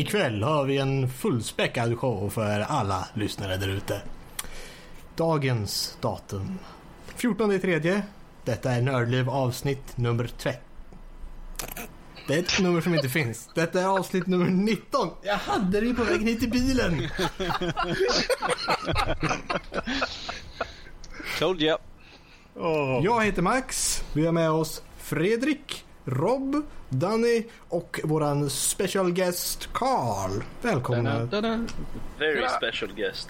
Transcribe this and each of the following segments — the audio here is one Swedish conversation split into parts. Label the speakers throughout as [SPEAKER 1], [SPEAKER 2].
[SPEAKER 1] Ikväll har vi en fullspäckad show för alla lyssnare där ute. Dagens datum 14 tredje. Detta är Nördliv avsnitt nummer 3. Det är ett nummer som inte finns. Detta är avsnitt nummer 19. Jag hade det på vägen hit till bilen.
[SPEAKER 2] Told you.
[SPEAKER 1] Jag heter Max. Vi har med oss Fredrik, Rob, Danny och våran special guest Carl. Välkomna.
[SPEAKER 2] Very special guest.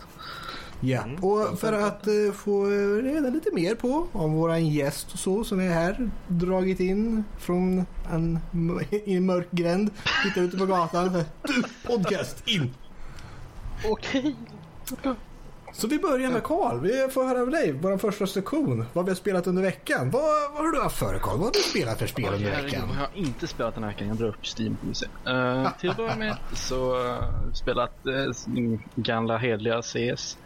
[SPEAKER 1] Ja, och för att eh, få reda lite mer på om våran gäst och så som är här dragit in från en, i en mörk gränd. Tittar ute på gatan. Du, podcast, in!
[SPEAKER 3] Okej.
[SPEAKER 1] Så vi börjar med Carl. Vi får höra av dig, vår första sektion. Vad vi har spelat under veckan. Vad, vad har du haft för Carl? Vad har du spelat för spel under
[SPEAKER 3] Herregud,
[SPEAKER 1] veckan?
[SPEAKER 3] vad har jag inte spelat den här veckan? Jag drar upp Steam får vi se. Uh, till att börja med så har jag spelat uh, gamla hedliga CS.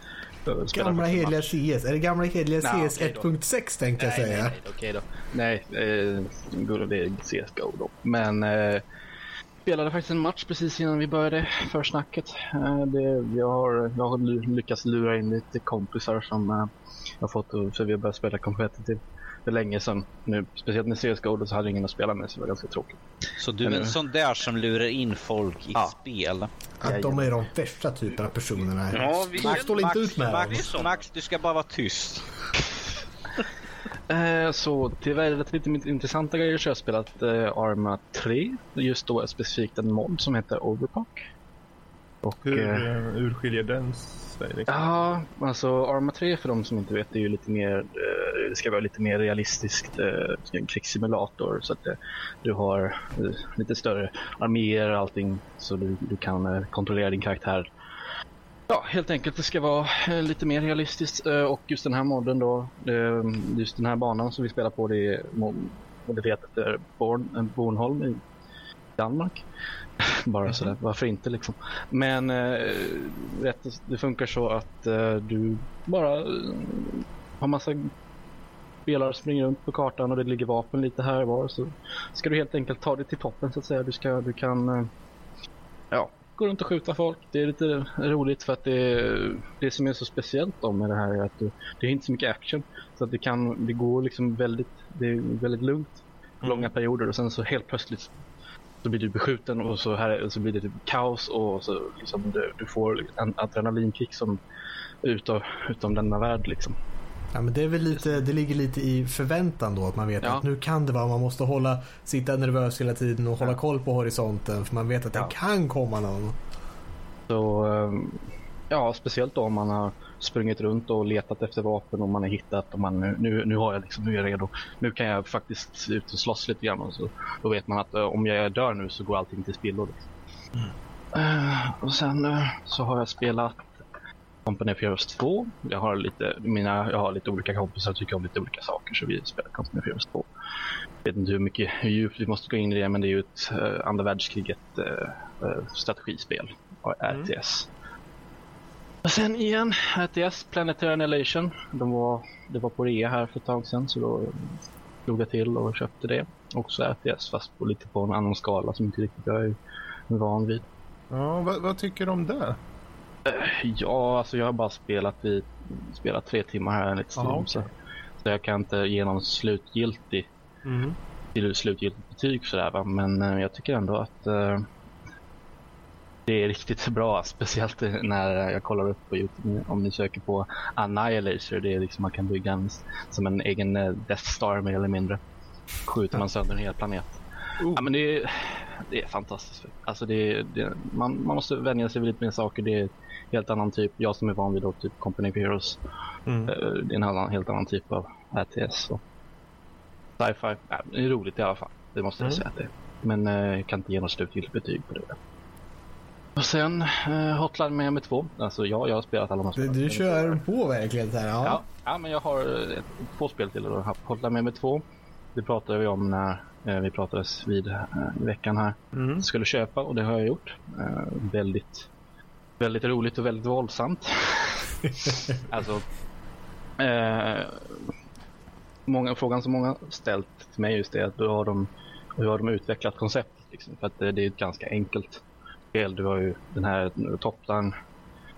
[SPEAKER 3] Uh,
[SPEAKER 1] Gamla hedliga. CS. Är det gamla hedliga
[SPEAKER 3] Nej,
[SPEAKER 1] CS
[SPEAKER 3] okej då.
[SPEAKER 1] 1.6 tänkte jag
[SPEAKER 3] Nej,
[SPEAKER 1] säga?
[SPEAKER 3] nej, nej, okej då. Nej, eh, det är CSGO då. Men eh, spelade faktiskt en match precis innan vi började försnacket. Eh, det, jag, har, jag har ly- lyckats lura in lite kompisar som eh, jag har fått, för vi har börjat spela competitive för länge sedan. Nu, speciellt med CSGO då, så hade jag ingen att spela med så det var ganska tråkigt.
[SPEAKER 2] Så du är en sån där som lurar in folk i
[SPEAKER 3] Ja.
[SPEAKER 2] spel?
[SPEAKER 1] Att de är de värsta typerna av personerna.
[SPEAKER 2] Ja, vi-
[SPEAKER 1] Max står inte ut med dem.
[SPEAKER 2] Max, Max, du ska bara vara tyst.
[SPEAKER 3] Eh, så lite mer intressanta grejer så har jag spelat eh, Arma 3. Just då specifikt en mod som heter Overclock. Och,
[SPEAKER 4] Hur
[SPEAKER 3] eh,
[SPEAKER 4] eh, urskiljer den sig? Liksom?
[SPEAKER 3] Ja, alltså Arma 3 för de som inte vet är ju lite mer, eh, det ska vara lite mer realistiskt eh, krigssimulator så att eh, du har eh, lite större arméer och allting så du, du kan eh, kontrollera din karaktär. Ja, helt enkelt det ska vara eh, lite mer realistiskt eh, och just den här modden då, eh, just den här banan som vi spelar på det är mod- modellerat efter Born, Bornholm i Danmark. Bara sådär, varför inte liksom. Men rätt, det funkar så att du bara har massa spelare som springer runt på kartan och det ligger vapen lite här och var. Så ska du helt enkelt ta dig till toppen så att säga. Du, ska, du kan ja, gå runt och skjuta folk. Det är lite roligt för att det, det som är så speciellt om med det här är att det, det är inte så mycket action. Så att det kan, det går liksom väldigt, det är väldigt lugnt långa perioder och sen så helt plötsligt så blir du beskjuten och så, här, så blir det typ kaos och så liksom du, du får en adrenalinkick som utav, utom denna värld liksom.
[SPEAKER 1] Ja, men det, är väl lite, det ligger lite i förväntan då att man vet
[SPEAKER 3] Ja.
[SPEAKER 1] att nu kan det vara, man måste hålla, sitta nervös hela tiden och hålla koll på horisonten för man vet att det
[SPEAKER 3] Ja.
[SPEAKER 1] kan komma någon.
[SPEAKER 3] Så ehm, ja, speciellt då om man har sprungit runt och letat efter vapen och man har hittat och man nu, nu, nu har jag liksom, nu är jag redo. Nu kan jag faktiskt ut och slåss lite grann och så då vet man att eh, om jag dör nu så går allting till spillo. Liksom. Eh, och sen eh, så har jag spelat Company of Heroes 2. Jag har lite, mina, jag har lite olika kompisar och tycker om lite olika saker så vi spelar Company of Heroes 2. Jag vet inte hur mycket hur djupt vi måste gå in i det men det är ju ett uh, andra världskriget eh, strategispel. RTS. Och sen igen, RTS, Planetary Annihilation. De var, det var på rea här för ett tag sedan så då slog jag till och köpte det. Också RTS fast på lite på en annan skala som inte riktigt jag är van vid.
[SPEAKER 4] Ja, vad, vad tycker du om det?
[SPEAKER 3] Ja, alltså jag har bara spelat i spelat tre timmar här enligt Steam.
[SPEAKER 4] Ja, okej.
[SPEAKER 3] så, så jag kan inte ge någon slutgiltig, till slutgiltigt betyg sådär va. Men eh, jag tycker ändå att eh, det är riktigt bra. Speciellt när jag kollar upp på Youtube om ni söker på Annihilator. Det är liksom man kan bygga en, som en egen eh, Death Star mer eller mindre. Skjuter man sönder en hel planet. Ja, men det, är, det är fantastiskt. Alltså det, det, man, man måste vänja sig vid lite mer saker. Det är en helt annan typ. Jag som är van vid då, typ Company of Heroes.
[SPEAKER 4] Mm.
[SPEAKER 3] eh, Det är en annan, helt annan typ av RTS. och Sci-fi. Ja, det är roligt i alla fall. Det måste jag
[SPEAKER 4] Mm.
[SPEAKER 3] säga att det är. Men eh, jag kan inte ge något slutgiltigt betyg på det. Och sen eh, Hotline Miami 2. Alltså ja, jag har spelat alla de här
[SPEAKER 1] Du,
[SPEAKER 3] spelen.
[SPEAKER 1] du kör på verkligen här. Ja.
[SPEAKER 3] Ja, ja, men jag har eh, två spel till. Då. Hotline Miami 2. Det pratade vi om när vi pratades vid eh, i veckan här.
[SPEAKER 4] Mm.
[SPEAKER 3] Skulle köpa och det har jag gjort. Eh, väldigt, väldigt roligt och väldigt våldsamt. alltså, eh, många, frågan som många ställt till mig just är att då har de hur har de utvecklat konceptet. Liksom? För att det, det är ett ganska enkelt spel. Du har ju den här top-down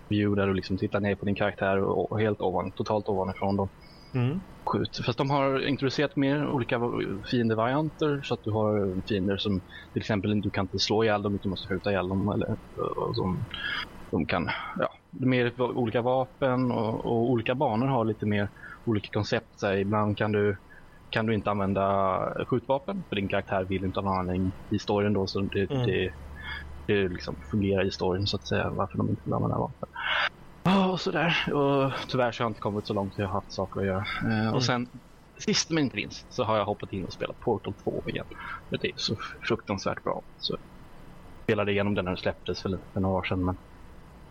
[SPEAKER 3] view där du liksom tittar ner på din karaktär och, och helt ovan, totalt ovanifrån dem.
[SPEAKER 4] Mm.
[SPEAKER 3] Skjut. Fast de har introducerat mer olika fiendevarianter så att du har fiender som till exempel du kan inte slå ihjäl dem utan du måste skjuta ihjäl dem. Eller, som, de kan, ja, mer olika vapen och, och olika banor har lite mer olika koncept. Så här, ibland kan du, kan du inte använda skjutvapen för din karaktär vill inte ha någon i storyn då så det,
[SPEAKER 4] Mm.
[SPEAKER 3] det, det liksom fungerar i storyn så att säga varför de inte vill använda vapen. Ja, och sådär. Och tyvärr så har jag inte kommit så långt jag har haft saker att göra. Eh, Och sen sist men inte minst så har jag hoppat in och spelat Portal 2 igen. Det är så fruktansvärt bra. Så jag spelade igenom den när den släpptes för, några år sedan men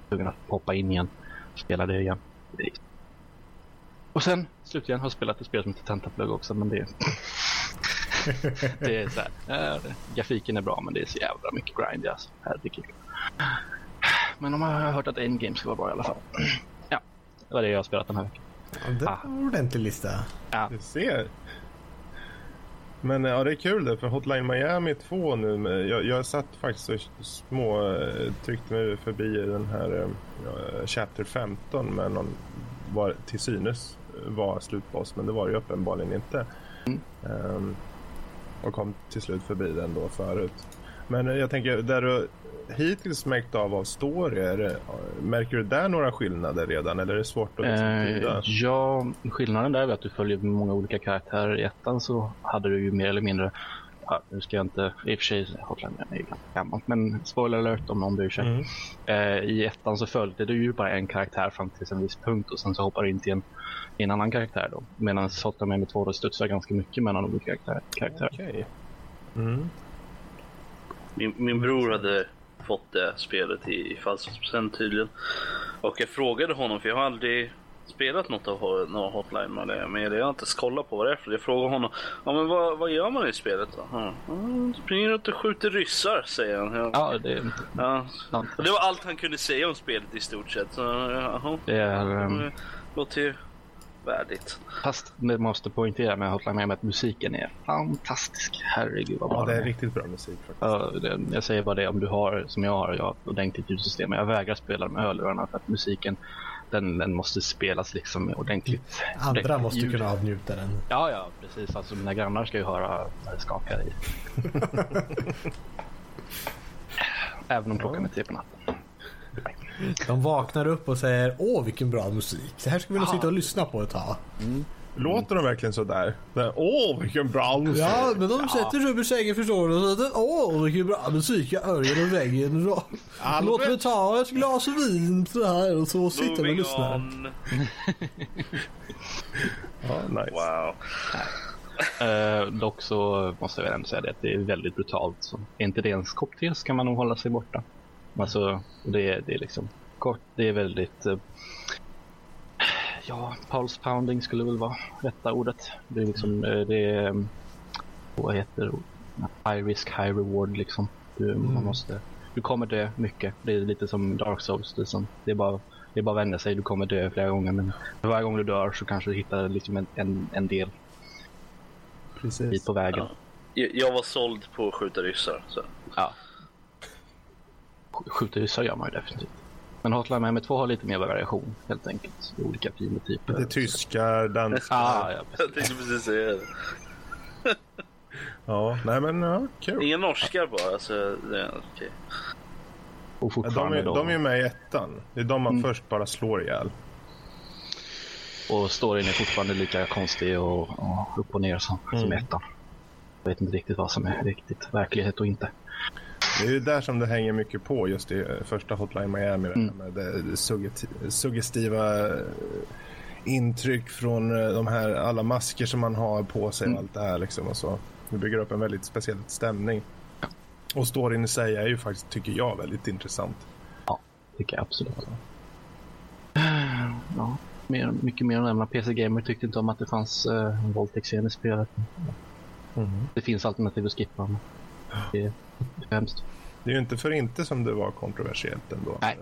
[SPEAKER 3] tvungen att hoppa in igen. Spela det igen. Och sen slutligen har jag spelat ett spel som heter Tentaplug också men det det är så här, äh, grafiken är bra men det är så jävla mycket grind alltså. Herregud. Men de har hört att Endgame ska vara bra i alla fall. Ja, det var det jag har spelat den här veckan.
[SPEAKER 1] Ja, det var en ordentlig lista.
[SPEAKER 3] Ja,
[SPEAKER 4] Du ser. Men ja, det är kul det, för Hotline Miami 2 nu. Jag, jag satt faktiskt och små eh, tryckte mig förbi den här eh, ja, Chapter 15 med någon var till synes var slutboss, men det var det ju uppenbarligen inte.
[SPEAKER 3] Mm.
[SPEAKER 4] Ehm, och kom till slut förbi den då förut. Men eh, jag tänker, där du hittills märkt av av det, märker du där några skillnader redan eller är det svårt att liksom
[SPEAKER 3] eh,
[SPEAKER 4] tyda?
[SPEAKER 3] ja, skillnaden där är att du följer många olika karaktärer. I ettan så hade du ju mer eller mindre Ja, nu ska jag inte, i och för sig Hotline är ju ganska gammalt, men spoiler alert om någon bryr sig.
[SPEAKER 4] Mm.
[SPEAKER 3] Eh, I ettan så följde du ju bara en karaktär fram till en viss punkt och sen så hoppar du in till en, i en annan karaktär då. Medan Hotline Miami 2 då studsar ganska mycket mellan olika karaktär, karaktärer.
[SPEAKER 4] Okej. Mm.
[SPEAKER 5] Min, min bror hade fått det spelet i, i falskpresent tydligen. Och jag frågade honom, för jag har aldrig spelat något av någon Hotline Miami. Jag har inte ens kollat på vad det är för Jag frågade honom, ja men vad, vad gör man i spelet då? Ja, "Ja, springer runt och skjuter ryssar, säger han. Ja.
[SPEAKER 3] Ja, det,
[SPEAKER 5] Ja.
[SPEAKER 3] sant.
[SPEAKER 5] Det var allt han kunde säga om spelet i stort sett. Så, jaha,
[SPEAKER 3] det är...
[SPEAKER 5] det låter ju värdigt.
[SPEAKER 3] Fast det måste poängtera med Hotline Miami att musiken är fantastisk. Herregud vad bra
[SPEAKER 4] Ja, det är riktigt bra musik faktiskt.
[SPEAKER 3] Ja, det, jag säger bara det om du har, som jag har, jag har ett ordentligt ljudsystem. Jag vägrar spela med hörlurarna för att musiken, den, den måste spelas liksom med ordentligt.
[SPEAKER 1] Andra
[SPEAKER 3] ordentligt
[SPEAKER 1] måste
[SPEAKER 3] ljud.
[SPEAKER 1] kunna avnjuta den.
[SPEAKER 3] Ja, ja, precis. Alltså mina grannar ska ju höra när det skakar i. Även om klockan är tre på natten.
[SPEAKER 1] De vaknar upp och säger åh vilken bra musik. Det här ska vi nog sitta och lyssna på ett tag.
[SPEAKER 4] Låter de verkligen så där? Åh, vilken bra musik!
[SPEAKER 1] Ja, men de sätter sig upp i sängen förstår du. och så, Åh vilken bra musik jag hör genom väggen. Låt mig ta ett glas vin så här och så sitter vi och lyssnar.
[SPEAKER 4] Ja, nice.
[SPEAKER 5] Wow.
[SPEAKER 3] Eh, dock så måste jag väl ändå säga det att det är väldigt brutalt. Så är inte det ens kopp te så kan man nog hålla sig borta. Alltså, det, är- det är liksom kort, det är väldigt... eh, ja, pulse pounding skulle väl vara rätta ordet. Det är liksom, eh, det är... mm, Vad heter det? High risk, high reward liksom. Du, man måste, du kommer dö mycket. Det är lite som Dark Souls. Det är, som, det är bara det är bara att vända sig. Du kommer dö flera gånger men för varje gång du dör så kanske du hittar liksom en, en, en del
[SPEAKER 4] Precis.
[SPEAKER 3] bit på vägen.
[SPEAKER 5] Ja. Jag, jag var såld på att skjuta ryssar. Så.
[SPEAKER 3] Ja. Sk- Skjuter ryssar gör man ju definitivt. Men Hotline Miami 2 har lite mer variation helt enkelt. I olika fiendetyper.
[SPEAKER 4] Det är tyskar, danskar.
[SPEAKER 3] Ah, ja,
[SPEAKER 5] Jag tänkte precis säga det.
[SPEAKER 4] Ja, nej men ja, kul.
[SPEAKER 5] Inga norskar bara. Alltså, det är okej.
[SPEAKER 3] Och
[SPEAKER 4] Ja, de, är,
[SPEAKER 3] då.
[SPEAKER 4] de är ju med i ettan. Det är de man
[SPEAKER 3] Mm.
[SPEAKER 4] först bara slår ihjäl.
[SPEAKER 3] Och storyn är fortfarande lika konstig och, och upp och ner som, som
[SPEAKER 4] Mm.
[SPEAKER 3] ettan. Jag vet inte riktigt vad som är riktigt verklighet och inte.
[SPEAKER 4] Det är ju där som det hänger mycket på just i eh, första Hotline Miami.
[SPEAKER 3] Mm.
[SPEAKER 4] Med det suggestiva eh, intryck från eh, de här alla masker som man har på sig och
[SPEAKER 3] Mm.
[SPEAKER 4] allt det här liksom. Och så. Det bygger upp en väldigt speciell stämning. Och storyn i sig är ju faktiskt, tycker jag, väldigt intressant.
[SPEAKER 3] Tycker jag absolut. Ja, mer, mycket mer att nämna. PC Gamer tyckte inte om att det fanns uh, en våldtäktsscen i spelet. Det finns alternativ att skippa. Men det hemskt.
[SPEAKER 4] Det är ju inte för inte som det var kontroversiellt ändå.
[SPEAKER 3] Nej.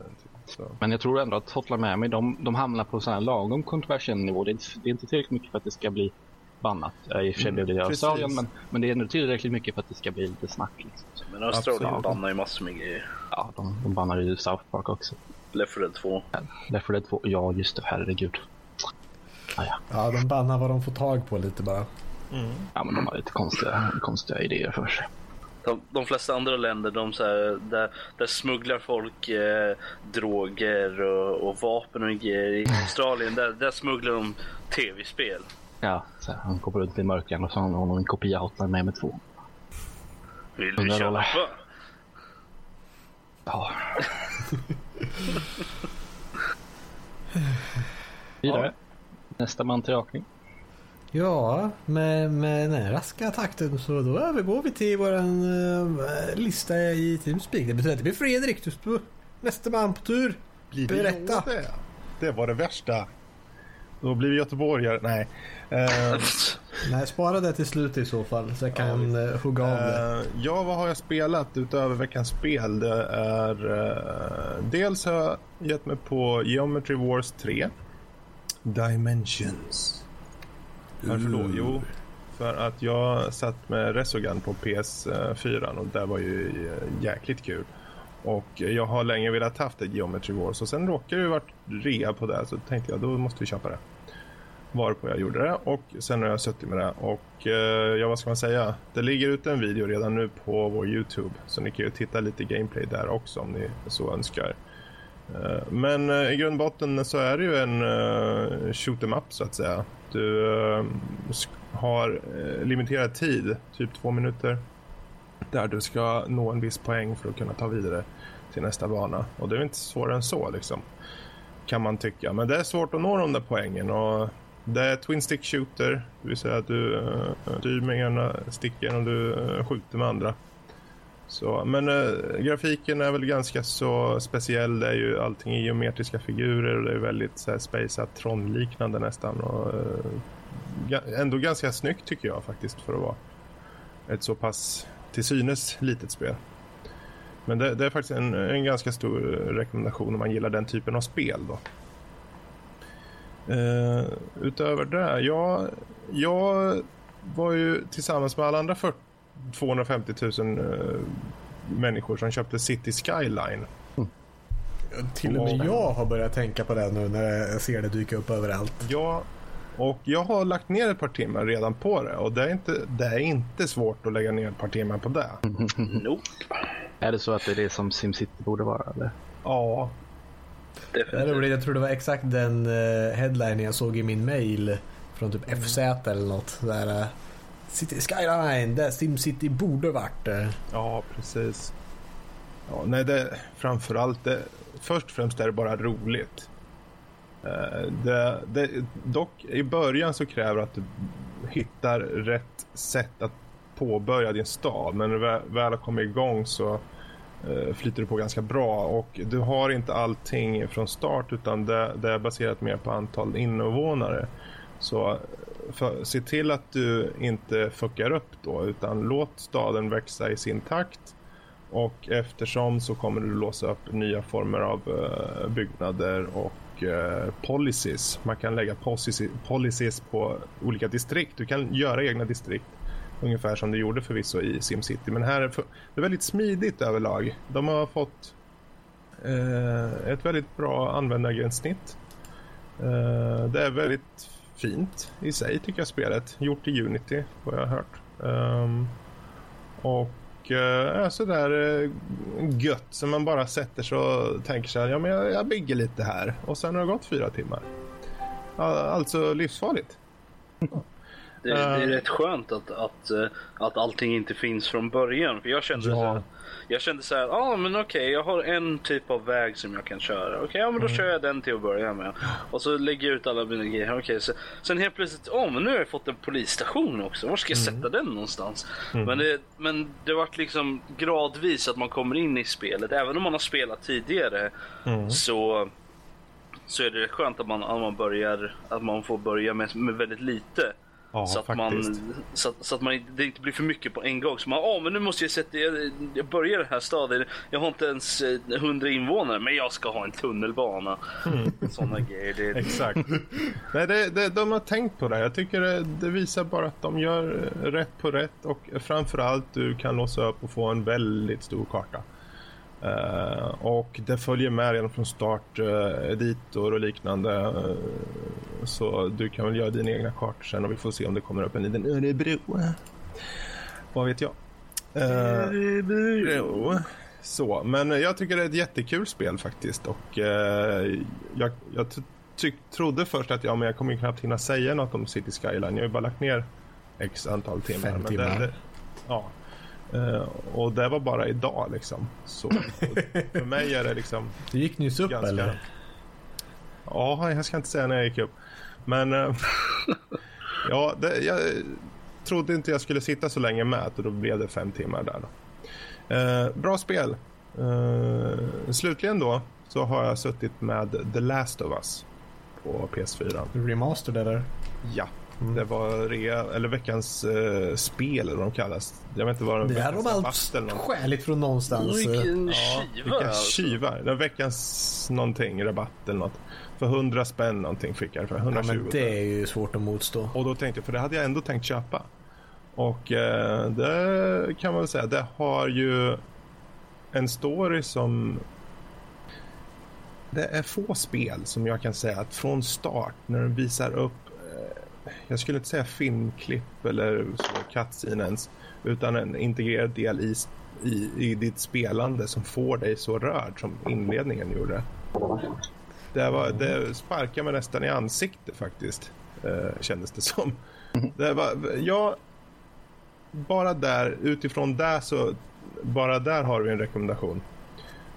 [SPEAKER 4] Så.
[SPEAKER 3] Men jag tror ändå att Hotline Miami, de, de hamnar på en lagom kontroversiell nivå. Det är, inte, det är inte tillräckligt mycket för att det ska bli bannat. I och för sig blev det i
[SPEAKER 4] Mm,
[SPEAKER 3] Australien, men, men det är ändå tillräckligt mycket för att det ska bli lite snack. Liksom.
[SPEAKER 5] Men Australien
[SPEAKER 4] Absolut.
[SPEAKER 5] bannar ju massor med grejer.
[SPEAKER 3] Ja, de, de bannar ju South Park också.
[SPEAKER 5] Left 4 Dead 2.
[SPEAKER 3] Left 4 Dead 2. Ja, just det. Herregud. Ah, ja.
[SPEAKER 1] Ja, de bannar vad de får tag på lite bara.
[SPEAKER 3] ja, men de har lite konstiga, konstiga idéer för sig.
[SPEAKER 5] De, de flesta andra länder, de så här, där, där smugglar folk eh, droger och, och vapen och grejer. I Australien, där, där smugglar de tv-spel.
[SPEAKER 3] Ja, så här, han går runt i mörkren och så har han en kopia Hotline Miami 2.
[SPEAKER 5] Vill du köpa?
[SPEAKER 3] Ja. Vidare. Nästa man till rakning.
[SPEAKER 1] Ja, med, med den här raska takten så då övergår vi till våran eh, lista i Teamspeak. Det betyder att det blir Fredrik, du nästa man på tur.
[SPEAKER 4] Blir
[SPEAKER 1] Berätta.
[SPEAKER 4] det? Det var det värsta. Då blir vi göteborgare. Nej. Eh,
[SPEAKER 1] Nej, spara det till slut i så fall så jag kan uh, hugga av det.
[SPEAKER 4] Ja, vad har jag spelat utöver veckans spel? Det är... dels har jag gett mig på Geometry Wars 3. Dimensions. Varför då? Jo, för att jag satt med Resogun på PS4 och det var ju eh, jäkligt kul. Och jag har länge velat haft ett Geometry Wars och sen råkade det varit rea på det så tänkte jag då måste vi köpa det. Varpå jag gjorde det och sen har jag suttit med det och eh, ja vad ska man säga? Det ligger ute en video redan nu på vår Youtube så ni kan ju titta lite gameplay där också om ni så önskar. Eh, men i grund och botten så är det ju en shoot em up så att säga. Du eh, har eh, limiterad tid, typ två minuter, där du ska nå en viss poäng för att kunna ta vidare till nästa bana. Och det är inte svårare än så liksom, kan man tycka. Men det är svårt att nå de där poängen och det är twin stick shooter, det vill säga att du eh, styr med ena sticken och du skjuter med andra. Så, men äh, grafiken är väl ganska så speciell. Det är ju allting i geometriska figurer och det är väldigt så här, Tron-liknande nästan. Och, äh, ändå ganska snyggt tycker jag faktiskt för att vara ett så pass till synes litet spel. Men det, det är faktiskt en, en ganska stor rekommendation om man gillar den typen av spel. Då. Uh, utöver det, jag, jag var ju tillsammans med alla andra 40, 250 000 eh, människor som köpte City Skyline.
[SPEAKER 1] Till och med jag har börjat tänka på det nu när jag ser det dyka upp överallt.
[SPEAKER 4] Ja, och jag har lagt ner ett par timmar redan på det och det är inte, det är inte svårt att lägga ner ett par timmar på det.
[SPEAKER 5] Nope.
[SPEAKER 3] Är det så att det är det som SimCity borde vara? Eller?
[SPEAKER 4] Ja,
[SPEAKER 5] Definitivt.
[SPEAKER 1] jag tror det var exakt den uh, headline jag såg i min mail från typ FZ eller något. Där, uh, City Skyline, där SimCity borde varit. Eh.
[SPEAKER 4] Ja, precis. Ja, nej, det, framförallt, det, först och främst är det bara roligt. Eh, det, det, dock i början så kräver det att du hittar rätt sätt att påbörja din stad. Men när du väl- har kommit igång så eh, flyter det på ganska bra. Och du har inte allting från start utan det, det är baserat mer på antal invånare. Så för, se till att du inte fuckar upp då utan låt staden växa i sin takt. Och eftersom så kommer du låsa upp nya former av uh, byggnader och uh, policies. Man kan lägga policies, policies på olika distrikt. Du kan göra egna distrikt. Ungefär som du gjorde förvisso i SimCity. Men här är för, det är väldigt smidigt överlag. De har fått uh, ett väldigt bra användargränssnitt. Det är väldigt fint i sig tycker jag spelet. Gjort i Unity vad jag har hört. Um, och uh, sådär eh, gött som man bara sätter sig och tänker sig ja men jag, jag bygger lite här och sen har det gått fyra timmar. Alltså livsfarligt. Mm.
[SPEAKER 5] Det, det är
[SPEAKER 4] Eh.
[SPEAKER 5] rätt skönt att, att, eh, att allting inte finns från början. För jag kände
[SPEAKER 4] Ja.
[SPEAKER 5] så här, jag kände så här, ah, men okej, jag har en typ av väg som jag kan köra. Okej, ja men då kör jag den till att börja med. Och så lägger jag ut alla mina grejer. Okej, så, sen helt plötsligt, åh men nu har jag fått en polisstation också. Var ska jag sätta den någonstans? Men, det, men det vart liksom gradvis att man kommer in i spelet. Även om man har spelat tidigare så så är det skönt att man, att man börjar att man får börja med, med väldigt lite.
[SPEAKER 4] Ja,
[SPEAKER 5] så, att
[SPEAKER 4] faktiskt.
[SPEAKER 5] man, så, att, så att man det inte blir för mycket på en gång. Så man, åh men nu måste jag sätta, jag, jag börjar det här stadiet. Jag har inte ens eh, 100 invånare, men jag ska ha en tunnelbana.
[SPEAKER 4] Mm.
[SPEAKER 5] Sådana grejer. Det,
[SPEAKER 4] Exakt. Nej, det, det, de har tänkt på det. Jag tycker det, det visar bara att de gör rätt på rätt och framförallt du kan låsa upp och få en väldigt stor karta. Eh, och det följer med redan från start uh, editor och liknande. eh, så du kan väl göra dina egna kartor sen och vi får se om det kommer upp en liten Örebro. Vad vet jag. Örebro. Så, men jag tycker det är ett jättekul spel faktiskt och jag, jag trodde först att ja, men jag kommer knappt hinna säga något om City Skyline. Jag har ju bara lagt ner x antal timmar.
[SPEAKER 1] Fem timmar.
[SPEAKER 4] Det, det, ja. Eh, och det var bara idag liksom. Så för mig är det liksom
[SPEAKER 1] Du gick nyss upp
[SPEAKER 4] ganska...
[SPEAKER 1] eller?
[SPEAKER 4] Ja, jag ska inte säga när jag gick upp. Men eh, ja, det, jag trodde inte jag skulle sitta så länge med och då blev det fem timmar där. Då. Eh, bra spel. Slutligen då så har jag suttit med The Last of Us på PS4.
[SPEAKER 1] Remastered eller?
[SPEAKER 4] Ja, det var rea, eller veckans eh, spel eller vad de kallas. Jag vet inte vad
[SPEAKER 1] Det är
[SPEAKER 4] veckans
[SPEAKER 1] de allt skäligt från någonstans.
[SPEAKER 5] vilken
[SPEAKER 4] Ja,
[SPEAKER 5] skiva
[SPEAKER 4] vilka
[SPEAKER 5] alltså.
[SPEAKER 4] veckans någonting, rabatt eller något. För 100 spänn någonting fick jag det för.
[SPEAKER 1] Ja,
[SPEAKER 4] 120
[SPEAKER 1] men det är ju svårt att motstå.
[SPEAKER 4] Och då tänkte jag, för det hade jag ändå tänkt köpa. Och eh, det kan man väl säga, det har ju en story som... Det är få spel som jag kan säga att från start när den visar upp, eh, jag skulle inte säga filmklipp eller så, ens, utan en integrerad del i, i, i ditt spelande som får dig så rörd som inledningen gjorde. Det, var, det sparkade mig nästan i ansiktet faktiskt, eh, kändes det som. Det var, ja, bara där, utifrån där så, bara där har vi en rekommendation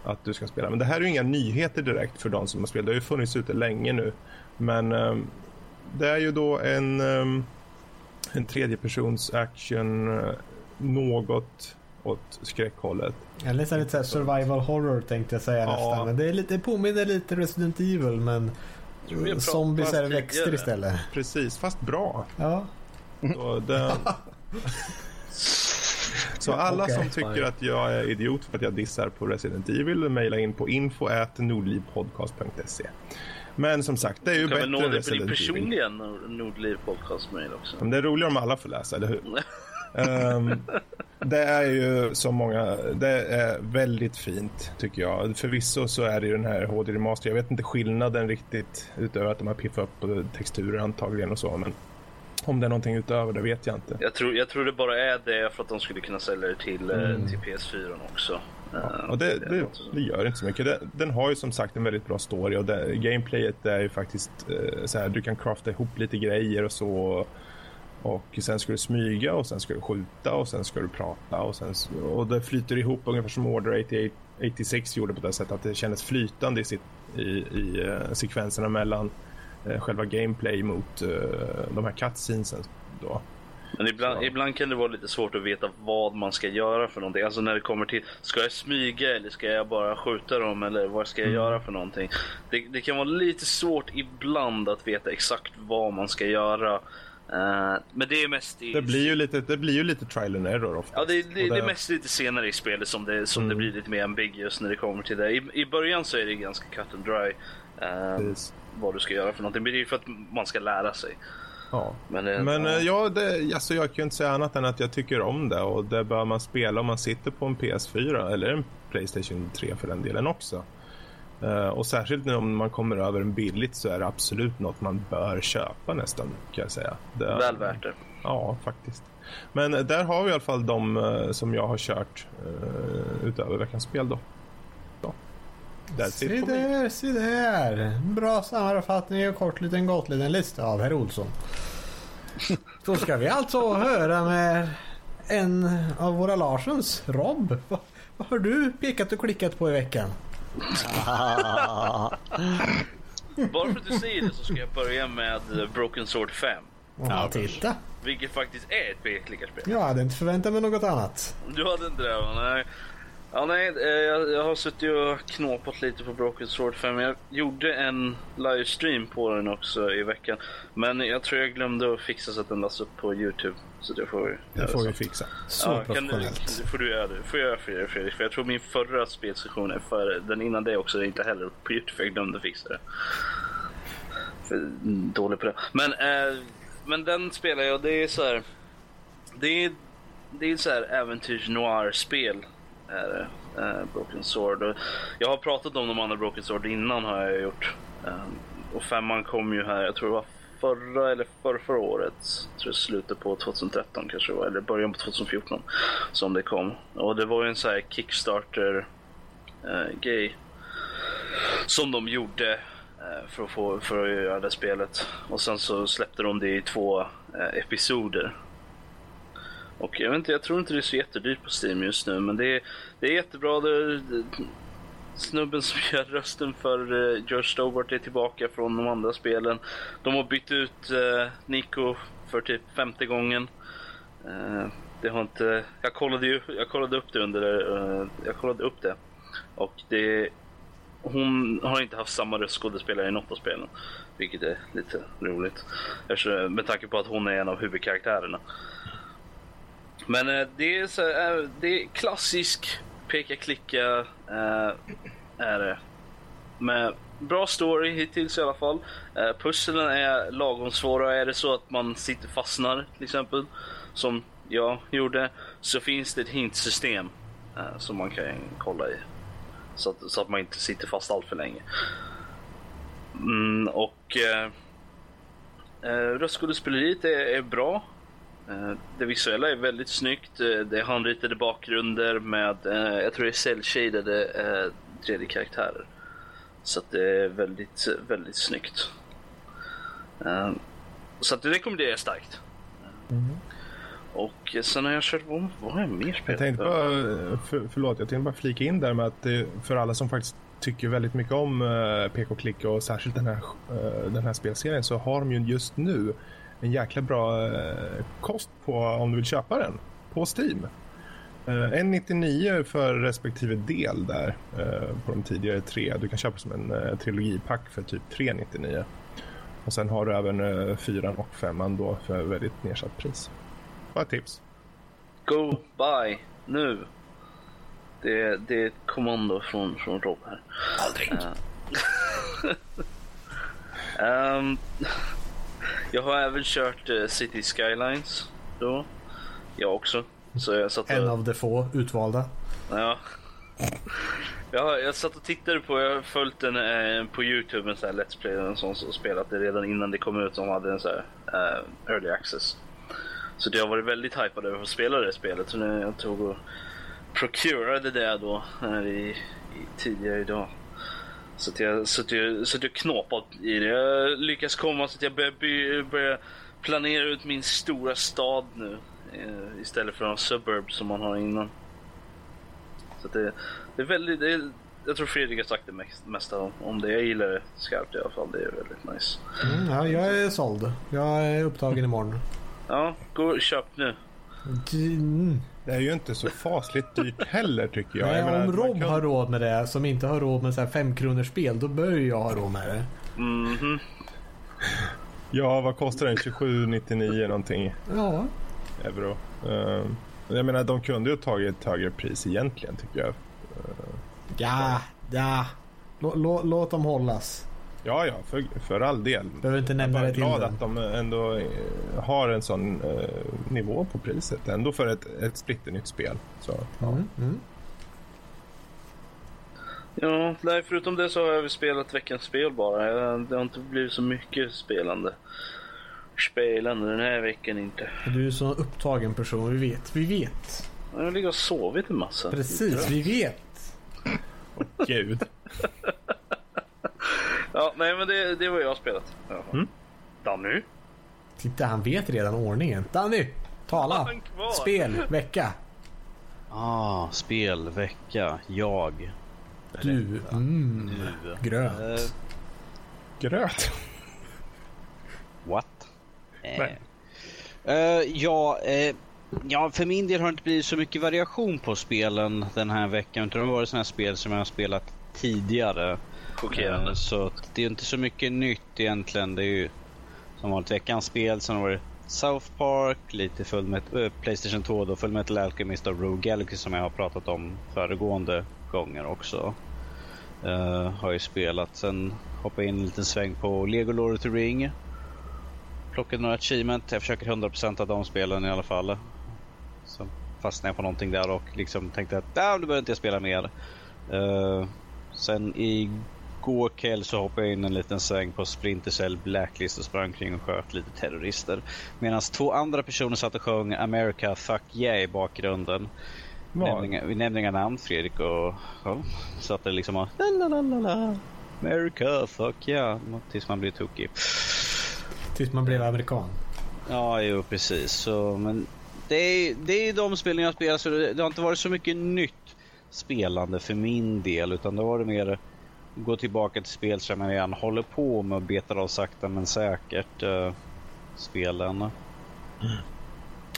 [SPEAKER 4] att du ska spela. Men det här är ju inga nyheter direkt för de som har spelat. Det har ju funnits ute länge nu. Men ehm, det är ju då en, um, en tredjepersons action, eh, något åt skräckhållet.
[SPEAKER 1] Eller nästan lite survival horror tänkte jag säga
[SPEAKER 4] Ja.
[SPEAKER 1] nästan. Men det, är lite, det påminner lite Resident Evil men zombies är växter istället.
[SPEAKER 4] Precis, fast bra.
[SPEAKER 1] Ja.
[SPEAKER 4] Så, det... så alla
[SPEAKER 1] Okej.
[SPEAKER 4] som tycker att jag är idiot för att jag dissar på Resident Evil mejla in på info.nordlivpodcast.se Men som sagt, det är ju
[SPEAKER 5] Kan
[SPEAKER 4] bättre än Resident Evil.
[SPEAKER 5] personliga Nord- Nordliv podcast mail också?
[SPEAKER 4] Men det är roligare om alla får läsa, eller hur? Ehm, det är ju så många, det är väldigt fint tycker jag. Förvisso så är det ju den här HD Remaster, jag vet inte skillnaden riktigt utöver att de har piffat upp texturer antagligen och så, men om det är någonting utöver det vet jag inte.
[SPEAKER 5] Jag tror, jag tror det bara är det för att de skulle kunna sälja det till, eh,
[SPEAKER 4] Mm.
[SPEAKER 5] till PS4 också.
[SPEAKER 4] Och det, det, det gör inte så mycket. Den har ju som sagt en väldigt bra story och det, gameplayet är ju faktiskt eh, så här, du kan crafta ihop lite grejer och så. Och sen ska du smyga och sen ska du skjuta och sen ska du prata och sen och det flyter ihop ungefär som Order 88, 86 gjorde på det sättet att det kändes flytande i, sitt, i, i eh, sekvenserna mellan eh, själva gameplay mot de här cutscenesen då.
[SPEAKER 5] Men ibland, ibland kan det vara lite svårt att veta vad man ska göra för någonting. Alltså när det kommer till, ska jag smyga eller ska jag bara skjuta dem eller vad ska jag
[SPEAKER 4] Mm.
[SPEAKER 5] göra för någonting? Det, det kan vara lite svårt ibland att veta exakt vad man ska göra. Eh, men det är mest i...
[SPEAKER 4] Det blir ju lite, det blir ju lite trial and error ofta.
[SPEAKER 5] Ja, det, det, det är mest lite senare i spelet som, det, som det
[SPEAKER 4] Mm.
[SPEAKER 5] blir lite mer ambiguous när det kommer till det. I, I början så är det ganska cut and dry
[SPEAKER 4] Precis.
[SPEAKER 5] vad du ska göra för någonting. Men det är ju för att man ska lära sig.
[SPEAKER 4] Ja.
[SPEAKER 5] Men, eh,
[SPEAKER 4] Men
[SPEAKER 5] ja.
[SPEAKER 4] eh, ja, det, alltså jag kan ju inte säga annat än att jag tycker om det och det bör man spela om man sitter på en PS4 eller en Playstation 3 för den delen också. Eh, och särskilt nu om man kommer över en billigt så är det absolut något man bör köpa nästan kan jag säga. Det,
[SPEAKER 5] Väl värt det.
[SPEAKER 4] Ja, faktiskt. Men där har vi i alla fall de som jag har kört utöver veckans spel då. That's
[SPEAKER 1] Se där, se där. Bra sammanfattning och kort liten gott liten lista av herr Olsson. Då ska vi alltså höra med en av våra Larssons, Rob. Vad, vad har du pekat och klickat på i veckan?
[SPEAKER 5] Bara för att du säger det så ska jag börja med Broken Sword 5.
[SPEAKER 1] Ja, titta.
[SPEAKER 5] Vilket faktiskt är ett B-klickarspel.
[SPEAKER 1] Jag hade inte förväntat mig något annat.
[SPEAKER 5] Du hade inte det? Nej. Ja, nej, eh, jag, jag har suttit och knåpat lite på Broken Sword 5. Jag gjorde en livestream på den också i veckan. Men jag tror jag glömde att fixa så att den lades upp på Youtube. Så det får vi
[SPEAKER 4] Det får vi fixa.
[SPEAKER 1] Så
[SPEAKER 5] ja, kan du, får du göra det. får jag göra för dig Fredrik. För jag tror min förra spelsession är för den innan det också är inte heller på Youtube jag glömde fixa det. För, dålig på det. Men, eh, men den spelar jag det är så här. Det är, det är så här äventyrs noir-spel. Är det, Broken Sword. Och jag har pratat om de andra Broken Sword innan har jag gjort. Eh, och femman kom ju här, jag tror det var förra eller förra, förra året. Jag tror slutet på 2013 kanske det var, eller början på 2014 som det kom. Och det var ju en sån här kickstarter-grej eh, som de gjorde eh, för, att få, för att göra det spelet. Och sen så släppte de det i två episoder. Och jag vet inte, jag tror inte det är så jättedyrt på Steam just nu, men det är, det är jättebra. Det, det, snubben som gör rösten för uh, George Stobart är tillbaka från de andra spelen. De har bytt ut uh, Nico för typ femte gången. Uh, det har inte... Jag kollade, ju, jag kollade upp det under... Uh, jag kollade upp det. Och det... Hon har inte haft samma röstskådespelare i något av spelen. Vilket är lite roligt. Eftersom, med tanke på att hon är en av huvudkaraktärerna. Men eh, det är så eh, det är klassisk peka-klicka eh, är det. Med bra story hittills i alla fall. Eh, pusslen är lagom svåra. Är det så att man sitter fastnar till exempel, som jag gjorde, så finns det ett hintsystem eh, som man kan kolla i. Så att, så att man inte sitter fast allt för länge. Mm, och eh, eh röstskådespeleriet är, är bra. Eh, Det visuella är väldigt snyggt. Eh, Det är handritade bakgrunder med, eh, jag tror det är cell-shadade eh, 3D-karaktärer. Så att det är väldigt, väldigt snyggt. Så att det rekommenderar jag starkt. Och sen har jag kört, vad, vad har jag mer spelat?
[SPEAKER 4] Jag tänkte bara, för, förlåt, jag tänkte bara flika in där med att för alla som faktiskt tycker väldigt mycket om PK-klick och särskilt den här, den här spelserien så har de ju just nu en jäkla bra eh, kost på om du vill köpa den på Steam. Uh, 1,99 för respektive del där eh, på de tidigare tre. Du kan köpa som en uh, trilogipack för typ 3,99. Och sen har du även uh, fyran och femman då för väldigt nedsatt pris. Bara ett tips.
[SPEAKER 5] Go by nu. Det, det är ett kommando från, från Rob här.
[SPEAKER 1] Aldrig.
[SPEAKER 5] Ehm, jag har även kört eh, City Skylines då. Jag också. Så jag satt och...
[SPEAKER 1] En av de få utvalda.
[SPEAKER 5] Ja. Jag, jag satt och tittade på, jag har följt den eh, på Youtube, en sån här Let's Play, en sån som spelat det redan innan det kom ut, som hade en sån här eh, Early Access. Så det har varit väldigt hypad över att spela det spelet, så nu jag tog och procurade det då här i, i tidigare idag. Så att jag så att jag, så att jag knåpat i det. Jag lyckas komma så att jag börjar, by, börjar planera ut min stora stad nu. Eh, istället för de suburbs som man har innan. Så det, det är väldigt, det är, jag tror Fredrik har sagt det mest, mesta om, om det. Jag gillar det skarpt i alla fall. Det är väldigt nice.
[SPEAKER 1] Mm, ja, jag är såld. Jag är upptagen imorgon.
[SPEAKER 5] Ja, gå och köp nu.
[SPEAKER 1] Mm.
[SPEAKER 4] Det är ju inte så fasligt dyrt heller tycker jag.
[SPEAKER 1] Nej,
[SPEAKER 4] jag menar,
[SPEAKER 1] om Rob
[SPEAKER 4] kan-
[SPEAKER 1] har råd med det som inte har råd med så här fem kronors spel då bör jag ha råd med det.
[SPEAKER 5] Mhm.
[SPEAKER 4] Ja, vad kostar den? 27,99 någonting
[SPEAKER 1] Ja.
[SPEAKER 4] euro. Ehm, jag menar, de kunde ju ha tagit ett högre pris egentligen tycker jag.
[SPEAKER 1] Ja, ja. Lå, låt dem hållas.
[SPEAKER 4] Ja, ja, för, för all del.
[SPEAKER 1] Behöver inte
[SPEAKER 4] Jag är
[SPEAKER 1] nämna det till
[SPEAKER 4] glad att de ändå eh, har en sån eh, nivå på priset. Ändå för ett, ett splitternytt spel. Så, ja.
[SPEAKER 1] Mm, mm.
[SPEAKER 5] Ja, nej, förutom det så har jag spelat veckans spel bara. Jag- Det har inte blivit så mycket spelande. Spelande den här veckan inte.
[SPEAKER 1] Du är så upptagen person, vi vet. Vi vet.
[SPEAKER 5] Jag ligger och sovit en massa.
[SPEAKER 1] Precis, vi vet.
[SPEAKER 4] Gud.
[SPEAKER 5] Ja, nej men det, det var jag spelat.
[SPEAKER 4] Mm.
[SPEAKER 5] Danny?
[SPEAKER 1] Titta, han vet redan ordningen. Danny, tala. Spel, vecka.
[SPEAKER 2] Ah, spelvecka. Jag.
[SPEAKER 1] Du, mm,
[SPEAKER 2] Nu.
[SPEAKER 1] gröt.
[SPEAKER 2] Eh,
[SPEAKER 4] Gröt.
[SPEAKER 2] what? Eh.
[SPEAKER 4] Nej.
[SPEAKER 2] Eh, ja, eh, Ja, för min del har det inte blivit så mycket variation på spelen den här veckan. Utan det har varit sådana spel som jag har spelat tidigare.
[SPEAKER 5] Chockerande.
[SPEAKER 2] Eh, Så det är inte så mycket nytt egentligen. Det är ju som vanligt veckans spel. Sen har det South Park, lite full met- äh, Playstation 2 då, Full Metal Alchemist och Rogue Galaxy som jag har pratat om föregående gånger också. Uh, har ju spelat. Sen hoppade jag in en liten sväng på Lego Lord of the Ring. Plockade några achievement. Jag försöker 100% av de spelen i alla fall. Så fastnade jag på någonting där och liksom tänkte att ah, nu behöver inte jag spela mer. Uh, sen igår kväll så hoppade jag in en liten sväng på Splinter Cell Blacklist och sprang kring och sköt lite terrorister. Medan två andra personer satt och sjöng America Fuck Yeah i bakgrunden. Vi
[SPEAKER 4] Var?
[SPEAKER 2] nämnde, inga, namn Fredrik och ja, satt det liksom och la America fuck yeah tills man blir tokig.
[SPEAKER 1] Tills man blev amerikan.
[SPEAKER 2] Ja, jo precis. Så, men det är, det är de spelen jag spelar så det, det har inte varit så mycket nytt spelande för min del utan det har varit mer gå tillbaka till spel som jag redan håller på med och betar av sakta men säkert uh, spelen.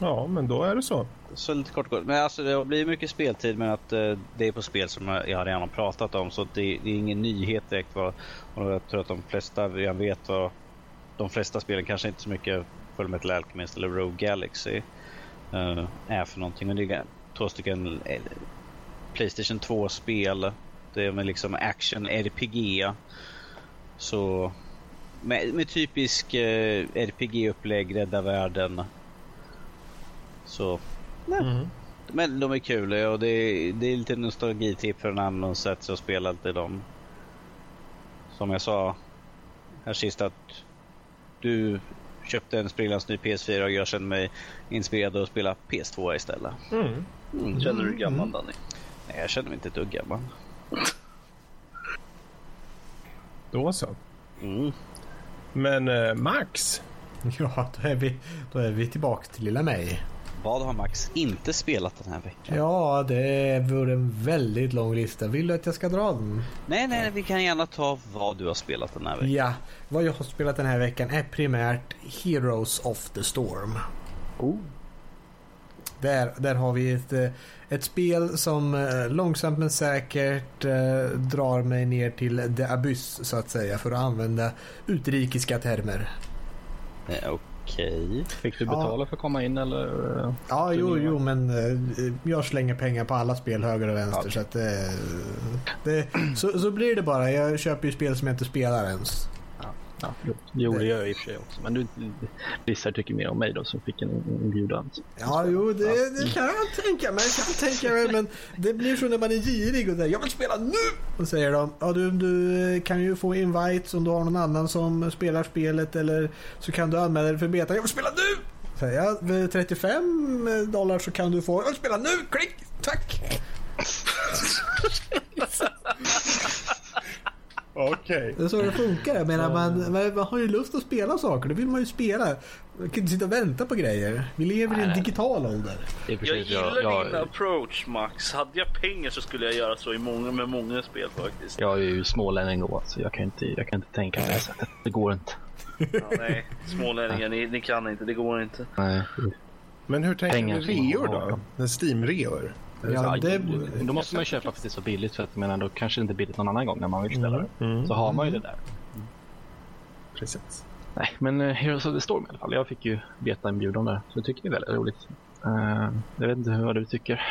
[SPEAKER 4] Ja, men då är det så.
[SPEAKER 2] Så lite kort kort. Men alltså det blivit mycket speltid men att eh, det är på spel som jag, jag redan har pratat om så det, det är ingen nyhet direkt. Vad, och jag tror att de flesta redan vet vad de flesta spelen kanske inte så mycket Full Metal Alchemist eller Rogue Galaxy eh, är för någonting. Och det är två stycken eh, Playstation 2-spel. Det är med liksom action RPG. Så med, med typisk eh, RPG-upplägg, rädda världen. Så
[SPEAKER 4] Mm.
[SPEAKER 2] men de är kul och det är, det är lite nostalgitipp för en annan sätt så spela alltid dem. Som jag sa här sist att du köpte en sprillans ny PS4 och jag känner mig inspirerad att spela PS2 istället.
[SPEAKER 4] Mm.
[SPEAKER 2] Mm.
[SPEAKER 5] Känner du dig gammal Danny?
[SPEAKER 2] Nej, jag känner mig inte ett dugg gammal.
[SPEAKER 4] Då så.
[SPEAKER 2] Mm.
[SPEAKER 4] Men eh, Max,
[SPEAKER 1] Ja, då är vi, då är vi tillbaka till lilla mig.
[SPEAKER 2] Vad har Max inte spelat den här veckan?
[SPEAKER 1] Ja, det vore en väldigt lång lista. Vill du att jag ska dra den?
[SPEAKER 2] Nej, nej, vi kan gärna ta vad du har spelat den här veckan.
[SPEAKER 1] Ja, vad jag har spelat den här veckan är primärt Heroes of the Storm.
[SPEAKER 3] Oh.
[SPEAKER 1] Där, där har vi ett, eh, ett spel som eh, långsamt men säkert eh, drar mig ner till the abyss så att säga för att använda utrikiska termer.
[SPEAKER 2] Okej.
[SPEAKER 3] Fick du
[SPEAKER 1] Ja.
[SPEAKER 3] betala för att komma in eller?
[SPEAKER 1] Ja, jo, jo, men jag slänger pengar på alla spel höger och vänster
[SPEAKER 3] Ja.
[SPEAKER 1] så att eh, det, så, så blir det bara. Jag köper ju spel som jag inte spelar ens.
[SPEAKER 3] Ja, jo, jo, det gör jag i och för sig också. Men du, vissa tycker mer om mig då som fick en inbjudan.
[SPEAKER 1] Ja, jo, det, det kan jag tänka mig. Kan jag tänka mig men det blir så när man är girig och säger jag vill spela nu! Och säger de, ja du, du kan ju få invites om du har någon annan som spelar spelet eller så kan du anmäla dig för beta. Jag vill spela nu! Säger jag, med 35 dollar så kan du få, jag vill spela nu! Klick! Tack!
[SPEAKER 4] okej.
[SPEAKER 1] Det är så det funkar. Jag menar, man, man, har ju lust att spela saker. Då vill man ju spela. Man kan inte sitta och vänta på grejer. Vi lever i en digital ålder.
[SPEAKER 5] Jag gillar
[SPEAKER 3] jag,
[SPEAKER 5] din
[SPEAKER 3] jag,
[SPEAKER 5] approach Max. Hade jag pengar så skulle jag göra så i många, med många spel faktiskt.
[SPEAKER 3] jag är ju smålänning då, så jag kan inte, jag kan inte tänka på det sättet. Det går inte.
[SPEAKER 5] Ja, nej, smålänningar, ni, ni kan inte. Det går inte.
[SPEAKER 3] Nej.
[SPEAKER 4] Men hur tänker
[SPEAKER 3] Pengar man
[SPEAKER 4] reor då? Med Steam-reor?
[SPEAKER 1] Ja, det,
[SPEAKER 3] Då måste man köpa för det är så billigt. För att, menar, då kanske det inte är billigt någon annan gång när man vill spela det.
[SPEAKER 4] Mm.
[SPEAKER 3] Så har man ju det där.
[SPEAKER 4] Precis.
[SPEAKER 3] Nej, men uh, Heroes of the Storm i alla fall. Jag fick ju beta-inbjudan där. Så det tycker jag är väldigt roligt. Eh, jag vet inte vad du tycker.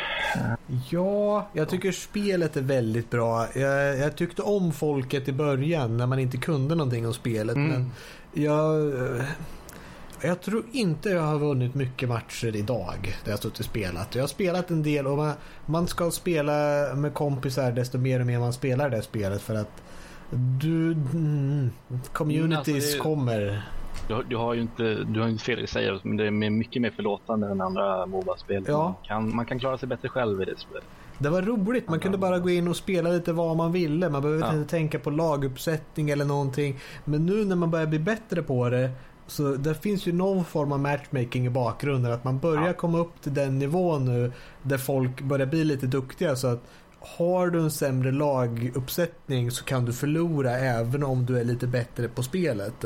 [SPEAKER 1] ja, jag tycker spelet är väldigt bra. Jag, jag tyckte om folket i början när man inte kunde någonting om spelet.
[SPEAKER 3] Mm.
[SPEAKER 1] Men jag, jag tror inte jag har vunnit mycket matcher idag. Där jag suttit och spelat. Jag har spelat en del och man, man ska spela med kompisar desto mer och mer man spelar det spelet. För att du... Mm, communities
[SPEAKER 3] Mm, alltså det-
[SPEAKER 1] kommer.
[SPEAKER 3] Du, har- du har ju inte, du har inte fel i säga men det är mycket mer förlåtande än andra Moba-spel.
[SPEAKER 1] Ja.
[SPEAKER 3] Man, kan, man kan klara sig bättre själv i det spelet.
[SPEAKER 1] Det var roligt. Man kunde bara gå in och spela lite vad man ville. Man behövde
[SPEAKER 3] Ja.
[SPEAKER 1] inte tänka på laguppsättning eller någonting. Men nu när man börjar bli bättre på det så det finns ju någon form av matchmaking i bakgrunden. Att man börjar
[SPEAKER 3] Ja.
[SPEAKER 1] komma upp till den nivån nu där folk börjar bli lite duktiga. Så att har du en sämre laguppsättning så kan du förlora även om du är lite bättre på spelet.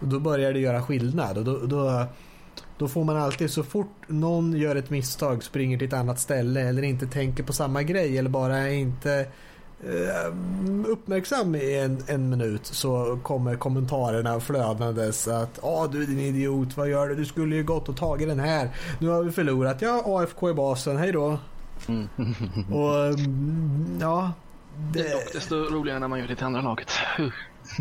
[SPEAKER 1] Då börjar det göra skillnad. Och då, då, då får man alltid så fort någon gör ett misstag, springer till ett annat ställe eller inte tänker på samma grej eller bara inte uppmärksam i en, en minut så kommer kommentarerna flödandes att ja du är din idiot, vad gör du? Du skulle ju gått och tagit den här. Nu har vi förlorat. Ja, AFK i basen, hej då.
[SPEAKER 3] Mm.
[SPEAKER 1] Och mm, ja.
[SPEAKER 3] Det är dock desto roligare när man gör det till andra laget.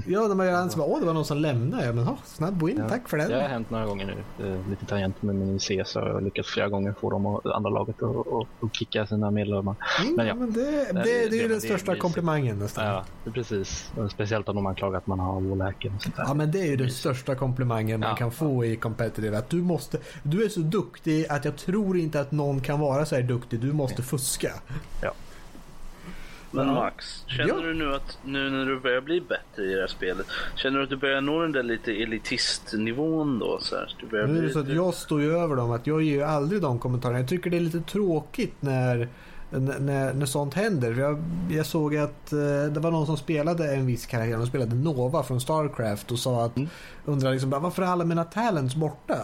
[SPEAKER 1] Ja, när man gör en som åh det var någon som lämnade. Ja, men ha, snabb win,
[SPEAKER 3] Ja.
[SPEAKER 1] tack för den.
[SPEAKER 3] Det har hänt några gånger nu. Eh, Lite tangent med min CS har jag lyckats flera gånger få dem och andra laget att kicka sina medlemmar.
[SPEAKER 1] Mm,
[SPEAKER 3] Men ja.
[SPEAKER 1] men det, det, det,
[SPEAKER 3] det-
[SPEAKER 1] är ju den
[SPEAKER 3] det
[SPEAKER 1] största komplimangen nästan.
[SPEAKER 3] Ja, precis. Speciellt om de anklagar att man har wallhacken.
[SPEAKER 1] Ja men det är ju den största komplimangen man
[SPEAKER 3] Ja.
[SPEAKER 1] kan få i competitive. Att du måste, du är så duktig att jag tror inte att någon kan vara så här duktig. Du måste fuska.
[SPEAKER 5] Men. Max, känner
[SPEAKER 1] Ja.
[SPEAKER 5] du nu att nu när du börjar bli bättre i det här spelet, känner du att du börjar nå den där lite elitistnivån då? Så här? Du börjar
[SPEAKER 1] Nu är det så att jag står ju över dem. Att jag ger ju aldrig de kommentarerna. Jag tycker det är lite tråkigt när när, när sånt händer. Jag, jag såg att eh, det var någon som spelade en viss karaktär. De spelade Nova från Starcraft och sa att
[SPEAKER 3] Mm.
[SPEAKER 1] undrade liksom varför är alla mina talents borta?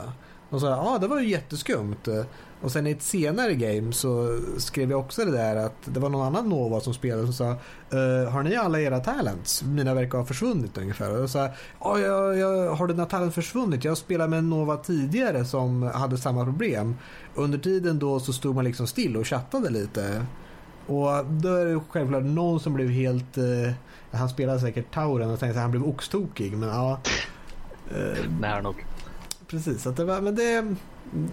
[SPEAKER 1] Och sa ja det var ju jätteskumt. Och sen i ett senare game så skrev jag också det där att det var någon annan Nova som spelade som sa "Eh, har ni alla era talents? Mina verkar ha försvunnit ungefär. Och jag sa ja, jag, jag, har dina talents försvunnit? Jag spelade med en Nova tidigare som hade samma problem. Under tiden då så stod man liksom still och chattade lite. Och då är det självklart någon som blev helt... Eh, han spelade säkert Tauren och tänkte att han blev oxtokig men ja. Eh,
[SPEAKER 3] Nära nog.
[SPEAKER 1] Precis, att det var, men det...